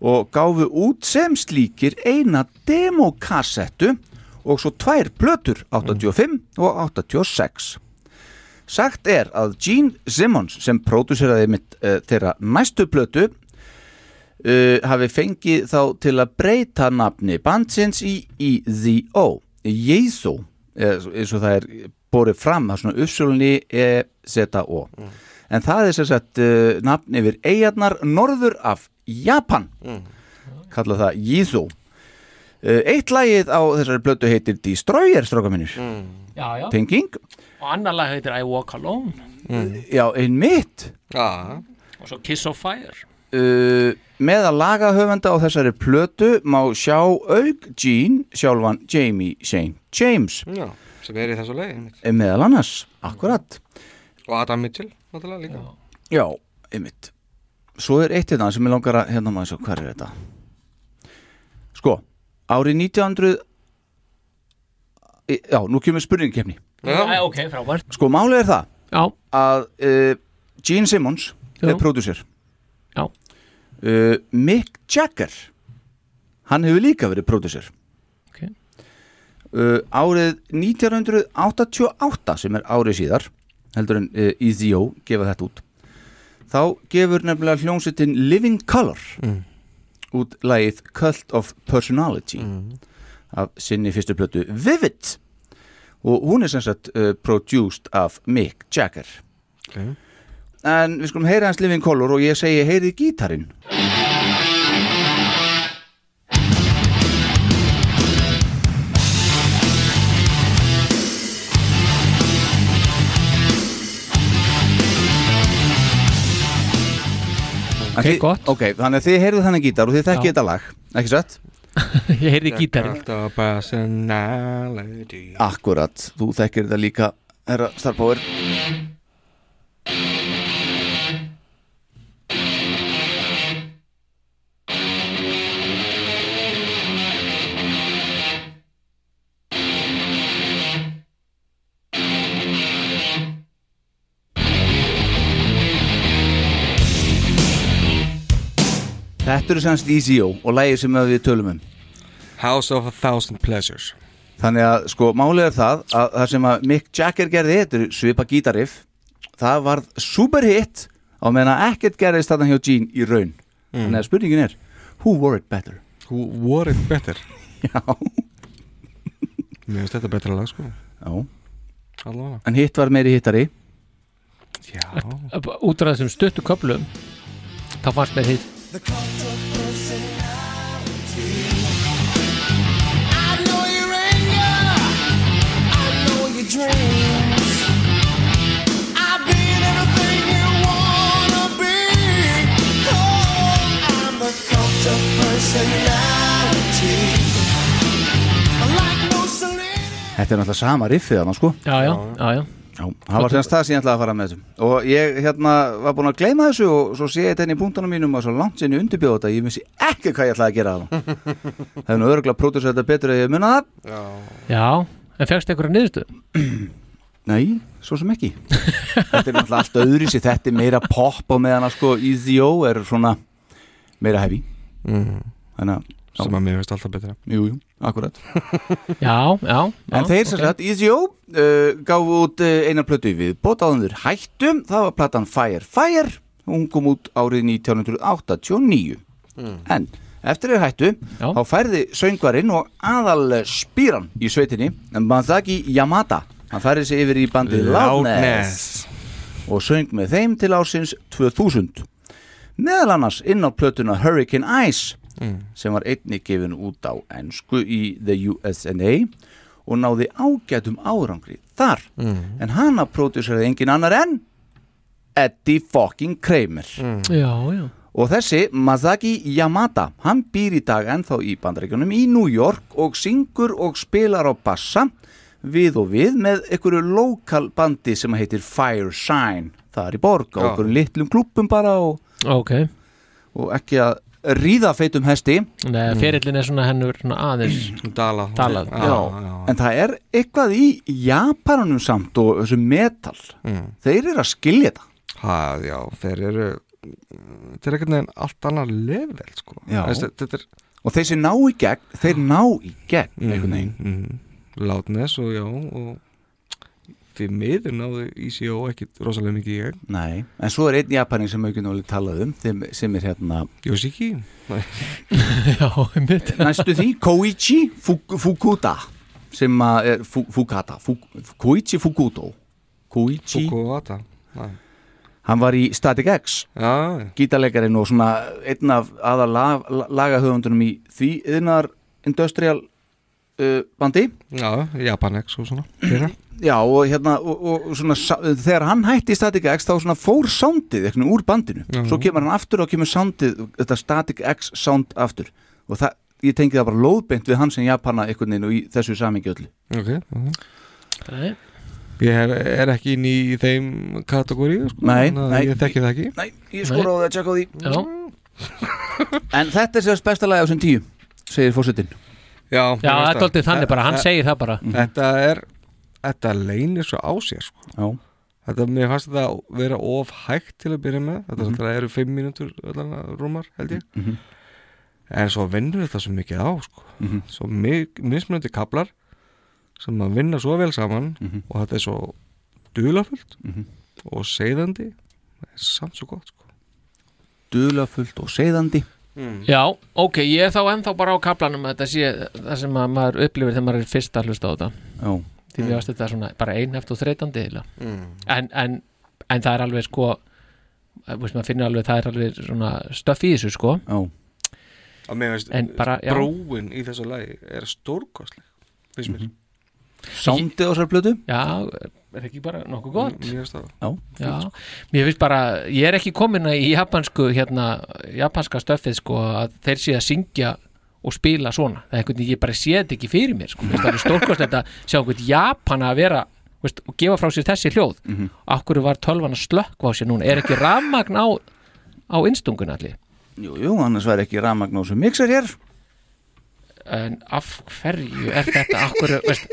og gáfu út sem slíkir eina demokassettu og svo tvær plötur 85 og 86 Sagt er að Gene Simmons sem próduseraði mitt uh, þeirra næstu plötu uh, hafi fengið þá til að breyta nafni bandsins í E-Z-O Jesu eins og það er borið fram það er svona uppsölunni E-Z-O en það er sem sagt uh, nafn yfir eigarnar norður af Japan. Kalla það Jesu. Uh, Eitt lagið á þessari plötu heitir Destroyer stráka minnir Já, já. Tenging. Og annar lag heitir I Walk Alone. Já, einmitt. Já. Og svo Kiss of Fire uh, Meðal lagahöfenda á þessari plötu má sjá auk Gene sjálfan Jamie Shane James Já, sem er í þessu einmitt. Eh, Meðal annars, akkurat Og Adam Mitchell, náttúrulega líka Já, einmitt Svo er eitt hérna sem ég langar að hérna maður svo, hvað er þetta? Sko, árið 1900 Já, nú kemur spurningkefni Já, ok, frábært Sko, málið er það Já. að uh, Gene Simmons Já. er pródusser Já. Uh, Mick Jagger hann hefur líka verið pródusser Ok. uh, Árið 1988 sem er árið síðar heldur en uh, EZO gefa þetta út þá gefur nefnilega hljómsveitin Living Color Mm. út lagið Cult of Personality af sinni fyrstu plötu Vivid og hún er sem sagt uh, produced af Mick Jagger okay. En við skulum heyra hans Living Color og ég segi heyrið gítarinn. Ok, þið, gott. Ok, þannig að þið heyrðu þannig gítar og þið þekkið þetta lag, ekki satt? Ég heyrði gítarinn. Akkurat, þú þekkir þetta líka herra Starpower Þetta eru semst EZO og lægir sem við tölum um. House of a Thousand Pleasures. Þannig að sko málið er það að það sem að Mick Jagger gerði þetta er svipa gítariff það varð superhit á meðan að ekkert gerðist þarna hjá Gene í raun. Mm. Þannig að spurningin er Who wore it better? Who wore it better? Já. Mér finnst þetta betra lag sko. Já. Allavega. En hitt var meiri hittari. Já. Út af þessum stuttu köflum þá fannst mér hitt I know your anger. I know your dreams. I've been everything you wanna be. Oh, I'm the cult of personality. Like no. Þetta er náttúrulega sama riffið þarna sko Já, já, já, já Já, það var semst það sem ég ætlaði að fara með þessum og ég hérna var búin að gleyma þessu og svo sé ég þetta inn í punktunum mínum og svo langt sinni undirbjóð þetta, ég vissi ekki hvað ég ætlaði að gera það Það er nú örgulega pródusið þetta betur að ég munna það. Já, Já, en fegst eitthvað niðurstu? Nei, svo sem ekki. Þetta er náttúrulega allt öðri sér þetta er meira pop og meðan að sko EZO er svona meira heavy. Mm. Þannig að. Sem að mér finnst alltaf betra. Jú, jú, akkurat Já, já, já En þeir sem ok. sagt, EZO uh, gáfu út uh, einar plötu við bótaðanður hættum, það var platan Fire Fire, hún kom út árið 1989 Mm. En eftir þeir hættu, Já. þá færði söngvarinn og aðal spýran í sveitinni, Masaki Yamada hann færði sig yfir í bandið Loudness Loudness. og söng með þeim til ásins 2000 meðal annars inn á plötuna Hurricane Ice Mm. sem var einnig gefin út á ennsku í The USNA og náði ágætum árangri þar. Mm. en hana próduseraði engin annar en Eddie fucking Kramer. Já, já. Og þessi Masaki Yamada hann býr í dag ennþá í bandaríkjunum í New York og syngur og spilar á bassa við og við með einhverju lokal bandi sem heitir Fire Shine það er í borg á einhverjum litlum klubbum bara og, Ok, og ekki að ríða feitum hesti. Nei, ferillin er svona hennur svona aðeins Dala Dalað. Já, en það er eitthvað í Japanunum samt og þessu metal. Mm. þeir eru að skilja þetta. Ha, já, þeir eru Þetta er ekkert neginn allt annar level sko. Já. Þessi, Þetta er og þeir sem ná í gegn, þeir ná í gegn einhvern veginn. mm, Loudness og já og fyrir miður náðu ECO ekkit rosalega mikið ég Nei, en svo er einn Japanin sem auðvitað nálega talað um þeim, sem er hérna Yoshiki? Já, einmitt. Næstu því, Koichi Fuk Fukuda sem er Fu Fukata Fuk Koichi Fukuto. Koichi. Fukuata Nei. Hann var í Static X. Já. Gítarleikarinn og svona einn af aðal lag, lagahöfundunum í því yðnar industrial uh, bandi. Já, Japanex og svona. Já og hérna og, og svona, sa- þegar hann hætti í Static X þá svona fór soundið eitthvað úr bandinu. Já. svo kemur hann aftur og kemur soundið þetta Static X sound aftur. Og það, ég tengi það bara lóðbeint við hann sem Japana einhvern veginn og í þessu samingi öllu. Ok, ok Nei. Ég hef, er ekki inn í þeim kategóri sko, Nei, nei. Ég þekki það ekki. Nei, ég skora á það að tjekka á því. Já. En þetta er sérst besta lagi á þessum tíu segir fórsetin Já, Já, það er dálítið þannig bara, hann segir það bara. Þetta er Þetta leynir svo á sér sko. Já. Þetta, mér fannst þetta vera of hægt til að byrja með Þetta mm eru fimm mínútur rúmar held ég Mhm. En svo vinnur þetta svo mikið á sko. Mhm. Svo mi- mismunandi kaplar sem að vinna svo vel saman Mhm. og þetta er svo dulafullt Mhm. og er samt svo gott sko. Dulafullt og seiðandi Já, ok, ég er þá ennþá bara á kaplanum að þetta sé það sem að maður upplifir þegar maður er fyrst að hlusta á þetta Já. Því mér varst þetta svona bara einhæft og þreytandi. Mm. en, en, en það er alveg sko að, veist, maður finnir alveg það er alveg svona stöff í þessu sko. Já. að mér veist En bara, bróin í þessu lagi er stórkostleg finnst mér. Sándið á þessar plötu? Já, er ekki bara nokkuð gott? Mér finnst það. Já, Já, mér finnst bara, ég er ekki komin í japansku, hérna, japanska stöffið sko að þeir sé að syngja og spila svona, það er einhvern veginn, ég bara sé þetta ekki fyrir mér, sko, það er stórkostlegt að sjá einhvern Japana að vera veist, og gefa frá sér þessi hljóð. Mm Mhm. Akkur var tölvan að slökkva á sér núna, er ekki rafmagn á, á innstungun allir? Jú, jú, annars væri ekki rafmagn á þessu mixer hér En af hverju er þetta? Akkur, veist,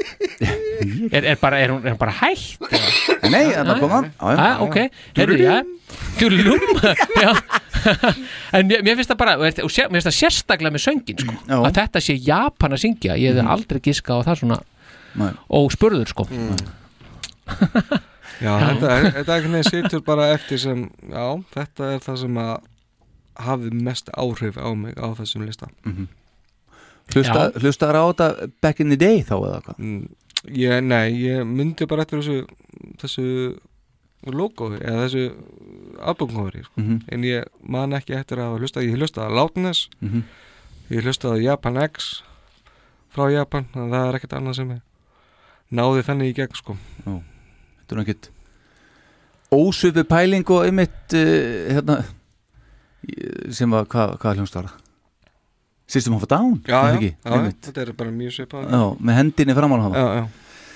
er, er, bara, er, hún, er hún bara hægt? eða? Nei, þetta kom hann. Já, já. Ah, ok, herru, já. Dúlum Já. En mér, mér finnst það bara, og sér- mér finnst það sérstaklega með söngin sko, að þetta sé Japan að syngja, ég hefði aldrei giska á það svona Nei. og spurður sko. Já, þetta er, ekki neð situr bara eftir sem, já, þetta er það sem að hafði mest áhrif á mig á þessum lista. Mhm. Hlusta, Hlustaður á þetta back in the day þá eða hvað? Mm, ég, Nei, ég myndi bara eftir þessu þessu logoði eða þessu albumkofri sko. Mhm. en ég man ekki eftir að hafa hlustað ég hlustaði á Loudness Mhm. ég hlustaði Japan X frá Japan, að það er ekkert annað sem ég náði þannig í gegn sko þetta er ekkert ósvipu pæling og einmitt uh, hérna sem var, hvað, hvað hljómsd var það? System of a Down? Já, já, ekki? já, þetta er bara mjög svipað Já, með hendinni fram á hann Já, já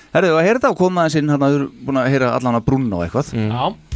Herðu, að heyra þetta og koma aðeins inn hann að þú eru búin að heyra allan að brunna og eitthvað mm. Já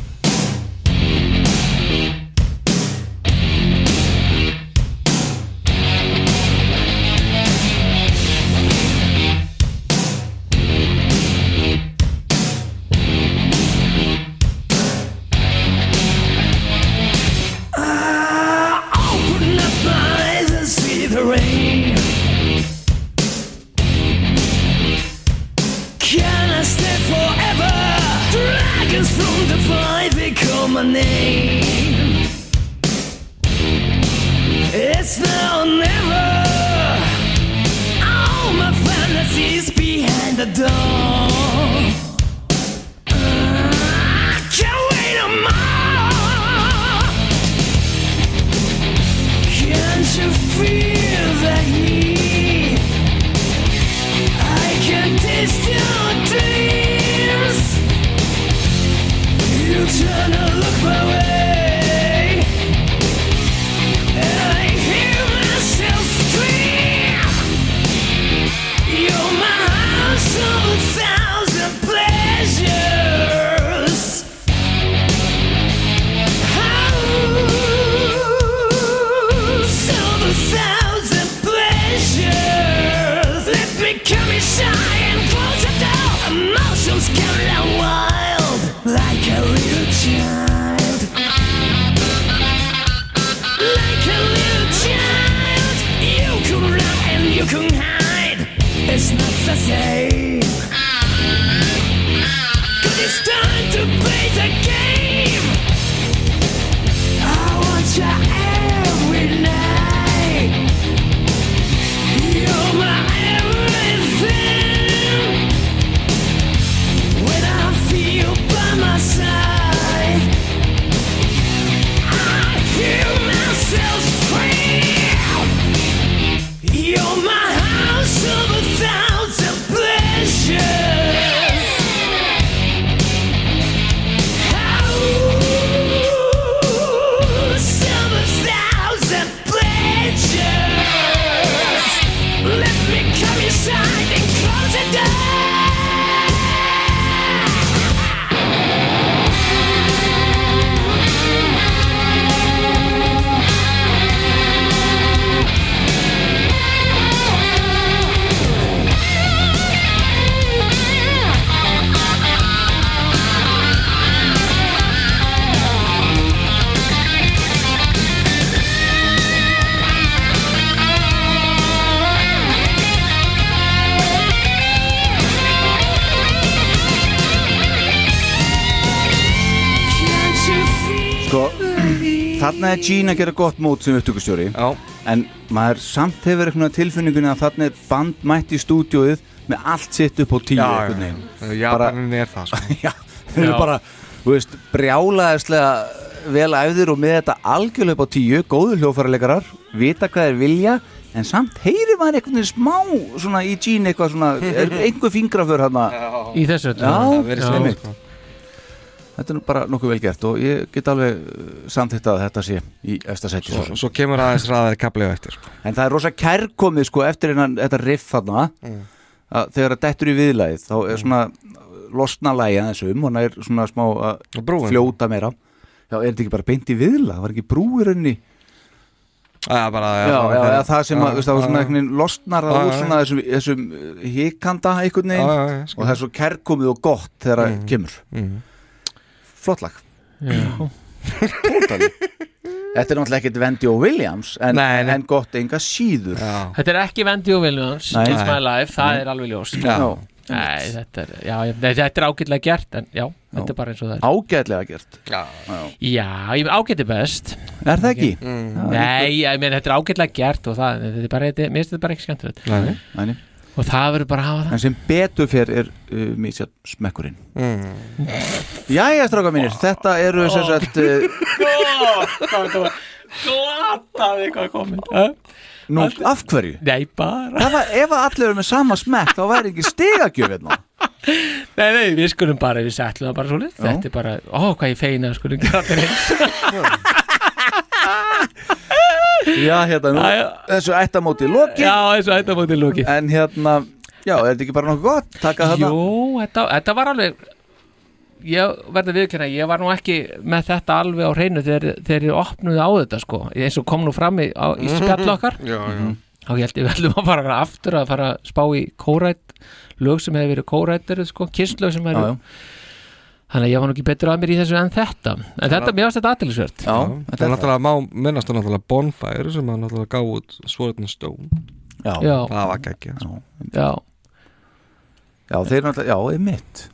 þarna er Gene að gera gott mót sem upptökustjóri Já. En maður samt hefur tilfinningunni að þarna er band mætt í stúdíóið með allt sitt upp á tíu Já, já. Japanin er það sko. Já, þeir eru bara, þú veist, brjálaðislega vel æfðir og með þetta algjörlega upp á tíu, góðu hljófaralegarar vita hvað þeir vilja en samt heyri maður einhvern veginn smá svona í Gene eitthvað svona, er einhver fingraför hann Í þessu öllu. Þetta er bara nokkuð vel gert og ég get alveg samþýtt að þetta sé í efsta seti Svo, svo kemur aðeins ræðari kapli á eftir sko. En það er rosa kærkomið sko eftir innan, þetta riff þarna Mm. að þegar það dettur í viðlæðið þá er svona losna lægi aðeins um og það er svona smá að fljóta meira Já, er þetta ekki bara beint í viðlæð? Það var ekki brú í rauninni Já, bara, Já, já, já, það sem að, Já, veist, það var svona já, veginn losnar Já, úr já, svona þessum, þessum uh, Já, já, já, skil. og það er svo kærkomið og gott þegar það Mhm. kemur Mhm. Flott lag Já. Tótali Þetta er náttúrulega ekkert Vendi og Williams en, en gott enga síður já. Þetta er ekki Wendy og Williams Nei. It's My Life, það Nei. er alveg ljós Já. Nei, þetta er, er ágætlega gert en já, þetta er bara eins og það er Ágætlega gert Já, Já, ég ágæti best Er það ekki? Mm. Nei, ég meina þetta er ágætlega gert og það, þetta er bara, þetta, mér finnst þetta bara ekki skemmtilegt Nei, nei. Og það verður bara að hafa það. En sem betur fyrir er uh, mísja smekkurinn. Mm. Jæja, stráka mínir, þetta eru sem sagt uh, Glataði eitthvað komið Nú, af hverju? Nei, bara. Það var, ef að allir eru með sama smekk þá væri ekki stigagjöf hérna. Nei, nei, við skulum bara, við settlum það bara svo Já. Þetta er bara, ó, hvað ég feina skulum gera eins Já, hérna, nú, þessu ættamóti loki Já, þessu ættamóti loki En hérna, já, er þetta ekki bara nokkuð gott? Taka þarna Jú, þetta, þetta var alveg ég verði viðkynna, ég var nú ekki með þetta alveg á hreinu þegar, þegar ég opnuði á þetta sko, eins og kom nú fram í, á, í spjall okkar. Já, já. þá ég held ég veldum að fara aftur að fara að spá í kórætt lög sem hefur verið kórættir sko, kistlög sem Já, hefur já. Þannig að ég var nú ekki betur að mér í þessu en þetta. En þetta, mér varst þetta aðeinsvert Já, Það er náttúrulega, má minnast á náttúrulega Bonfire sem að náttúrulega gá út Sword and Stone. Já, Já. Það var geggja já, Já, þeir náttúrulega, já, er mitt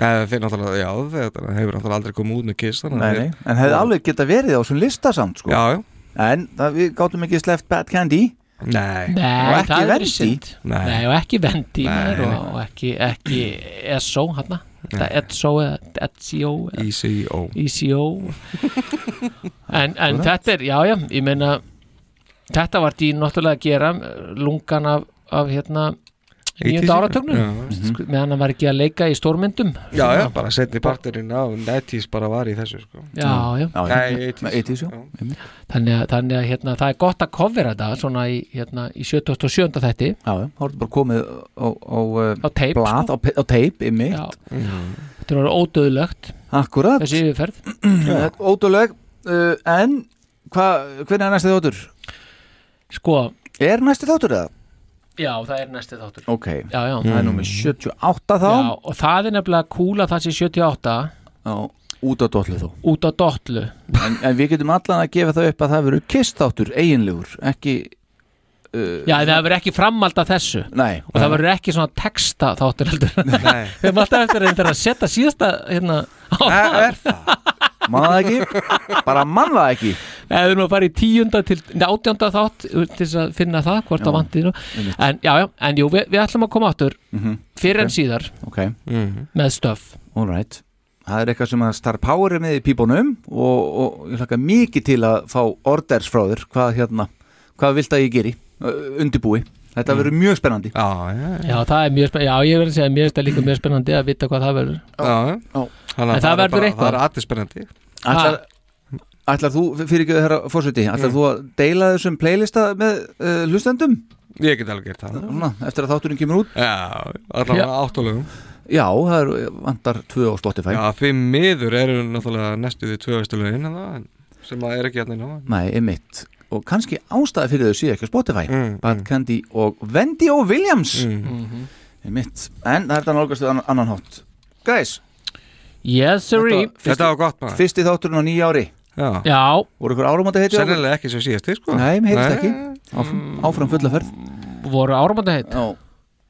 Já, þeir náttúrulega, já, þetta hefur náttúrulega aldrei komið út með Kiss þannig að Nei, þeir- nei, en hefði alveg geta verið á svona lista samt sko. Já, já. En það, við gátum ekki sleppt Bad Candy. Nei. Nei, Og ekki það er Vendi. Nei. Nei, og ekki Vendi Nei, og, nei. og ekki, ekki ESO hann þetta ETSO ECO ECO en, en þetta er, já já, ég meina þetta var því náttúrulega að gera lungan af, af hérna 80s, nýjönda áratögnum já. mm meðan hann var ekki að leika í stórmyndum. Já, já, bara setni parturinn á Netties bara var í þessu sko. Já, já. Nei, 80s, 80s, já. þannig þannig að hérna, það er gott að kofera þetta svona í, hérna, í 77. þætti. Já, já, þetta bara komið á, á, á teip blað, á, teip, ymmi Já. þetta er ódöðlegt Akkurat þessi yfirferð. Ódöðleg, uh, en hva, hvernig er næsti þáttur? Sko Er næsti þáttur eða? Já, það er næsti þáttur. Ok, Já, já. það er númer 78 þá. Já, og það er nefnilega að það sé 78 Já, út á dollu þó. Út á dollu. En, en við getum allan að gefa það upp að það verður kistáttur eiginlegur, ekki uh, Já, það verður ekki framald af þessu. Nei. Og það verður ekki svona texta þáttur heldur. Nei. Við erum alltaf eftir að, að setja síðasta hérna á Er það? Man það ekki? Bara mann það ekki Nei, við erum að fara í tíunda til átjönda þátt til að finna það, hvort það einmitt. En já, já, en jú, við, við ætlum að koma áttur Mhm. fyrir en Ok. síðar Ok, með stöf alright Það er eitthvað sem að Star Power er með í pípunum og, og ég hlaka mikið til að fá orders frá þér hvað hérna, hvað vilt að ég geri undirbúi, þetta verður mjög spennandi. Já, já, Já, það er mjög spennandi, já, ég verður að segja mér er þetta líka mjög spennandi að vita hvað það verður. Já, En að það er verður eitthvað. Það er allir spennandi. Ætlar, ætlar þú, fyrir ekki þeirra fórsviti ætlar þú að deila þessum playlista með uh, hlustendum? Ég get alveg gert það. Svona, eftir að þátturinn kemur út? Já, allavega áttalögum Já, það er vantar tvö á Spotify. Já, því miður eru náttúrulega næstu því tvö sem og kannski ástæði fyrir þau séu ekki á Spotify Mm, Bad Candy og Wendy og Williams. Mm. einmitt, en það er þetta nálgast við annan, annan hátt. Guys. Yes, Þetta var gott maður. Fyrsti þátturinn á nýja ári. Já, Já, Voru ykkur áramönda heiti sennilega ekki svo síðast sko. Nei, mér heyrist Nei. ekki. Áfram, áfram fulla ferð. Voru áramönda heitt Já,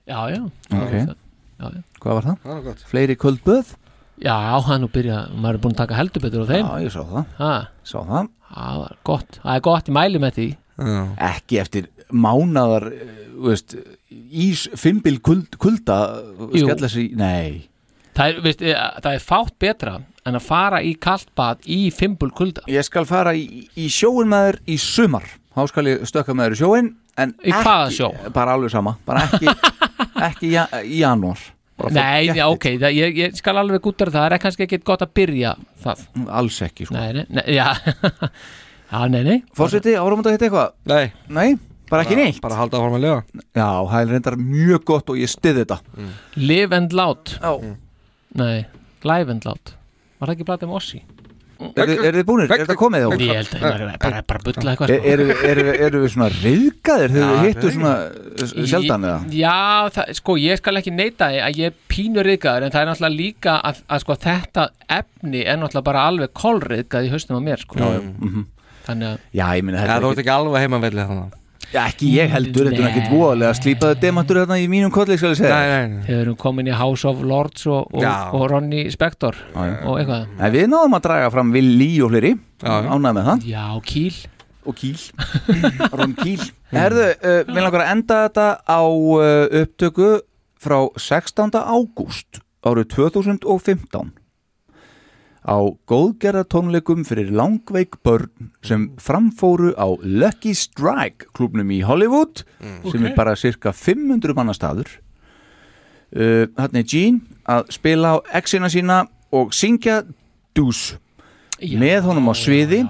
Já, já. Ok. Já, já. Hvað var það? Það var gott. Fleiri köld böð? Já, hann nú byrja, maður er búin að taka heldur betur á þeim. Já, ég sá það. Ha. Sá það Það var gott, það er gott, ég mæli með því. Ekki eftir mánadar eh, þú veist, ís fimbil kuld, kulda skella sig, nei. Það er, veist, eh, það er fátt betra en að fara í kaltbad í fimbul kulda. Ég skal fara í, í sjóin með þér í sumar. Þá skal ég stökka með þér í sjóin en Í ekki, hvaða sjó? Bara alveg sama, bara ekki, ekki í, ja- í janúar Nei, já, ok, það, ég, ég skal alveg gúttar það, það er kannski ekki gott að byrja það. Alls ekki, sko. Nei, nei, nei já. Já, nei, nei. Fórseti, árum að hitta eitthvað? Nei. Nei, bara ekki neitt? Bara halda áfram að lifa. Já, það er reyndar mjög gott og ég styði þetta. Live and Loud Já Nei, Live and Loud Var það ekki blatið með Ossi? Er, er þið búinir? Er þetta komið þá? Ég held að það er bara, bara bulla eitthvað Er, eru, eru, eru við svona reyðgaðir þegar við hittu svona s- sjaldan eða? Já, það, sko, ég skal ekki neita því að ég er pínur riðgaður en það er náttúrulega líka að, að sko, þetta efni er náttúrulega bara alveg kolriðgað í haustum á mér sko. Já, já, mhm. Þannig að Já, ég minna þetta þú ert ekki alveg heimavellið þannig Já, ekki ég heldur, þetta er Nei. ekkert voðalega slípaðu demantur þarna í mínum kolli, skal ég segja Nei, nei, nei Þeir eru komin í House of Lords og, og, Já. og Ronny Spector Já, já. og eitthvað Nei, við náðum að draga fram Willi og fleiri Já. Ánægð með það Já, Kíl Og Kíl Ron Kíl Herðu, uh, við langar að enda þetta á uh, upptöku frá 16. ágúst árið 2015 á góðgerða tónleikum fyrir langveik börn sem framfóru á Lucky Strike klubnum í Hollywood sem Ok. er bara cirka 500 manna staður. Uh, Þannig er Gene að spila á exina sína og syngja Deuce með honum á sviði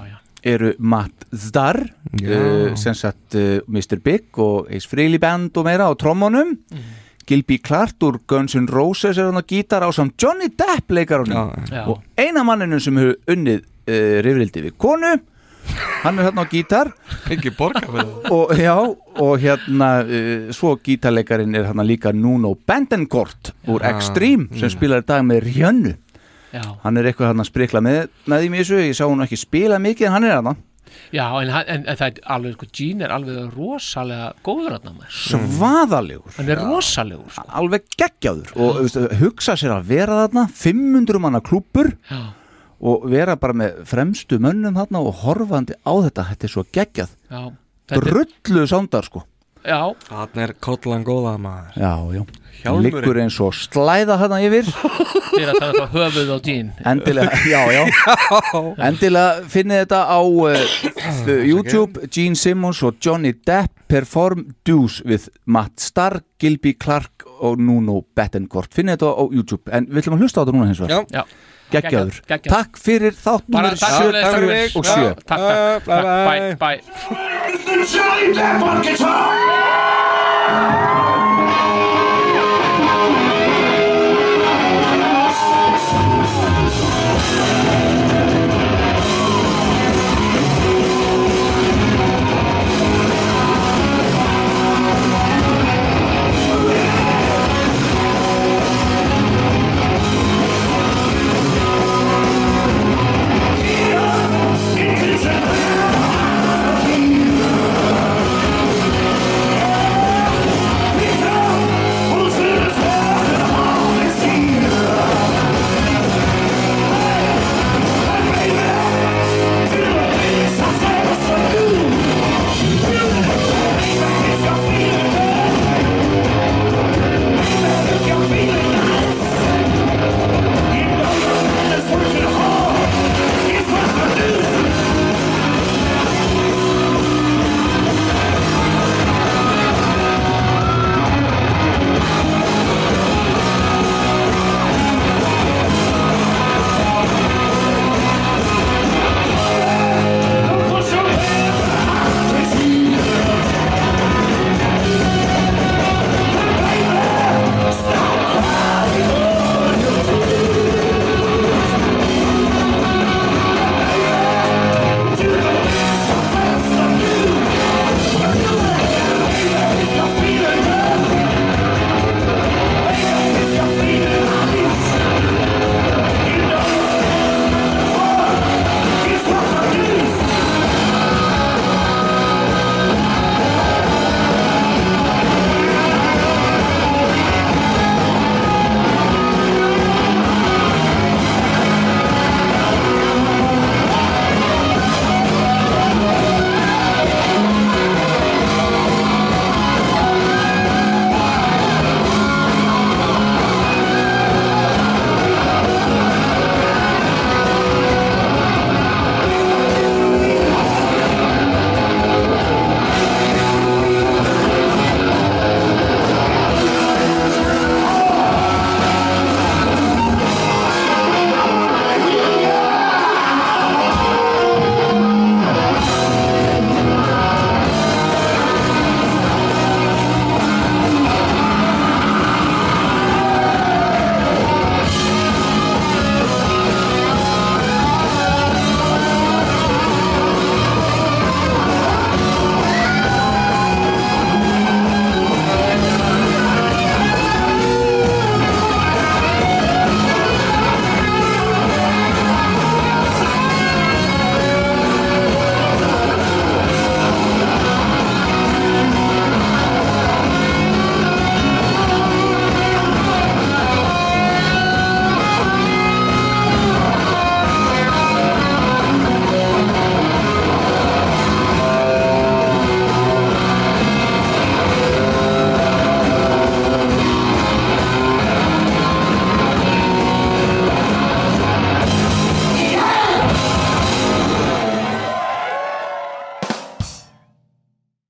eru Matt Zdar uh, sem sagt uh, Mr. Big og Ace Frehley Band og meira á trommunum Gilby Clark úr Guns N' Roses er hann á gítar á samt Johnny Depp leikar Já. og eina manninu sem hefur unnið uh, rifrildi við konu hann er hérna á gítar. Ekki borga fyrir það. Og já og hérna uh, svo gítarleikarin er hérna líka Nuno Bendencourt úr. Extreme sem spilar í dag með Rjönnu. Já. hann er eitthvað hann að sprikla með, með því með þessu ég sá hann ekki spila mikið en hann er hann Já, en, en, en það er alveg, sko, Gene er alveg rosalega góður hann maður. Svaðalegur. Hann er rosalegur, sko. Alveg geggjaður. Og veist, hugsa sér að vera þarna 500 manna klúpur Já. og vera bara með fremstu mönnum þarna og horfandi á þetta. Þetta er svo geggjað. Drullu sándar sko Já, Þannig er kollan góða maður. Já, já. Hjálmurinn. liggur eins og slæða þarna yfir. Fyrir að tala þá höfuð á Gene endilega, já, já. Endilega finnið þetta á uh, YouTube Gene Simmons og Johnny Depp perform Deuce with Matt Starr, Gilby Clark og Nuno Bettencourt finnið þetta á YouTube. En við ætlum að hlusta á þetta núna hins vegar. Já. Geggjaður, Geggjað, geggjað. takk fyrir þátt Bara nummer takk sjö fyrir þessu og sjö. Takk, takk, takk, bye,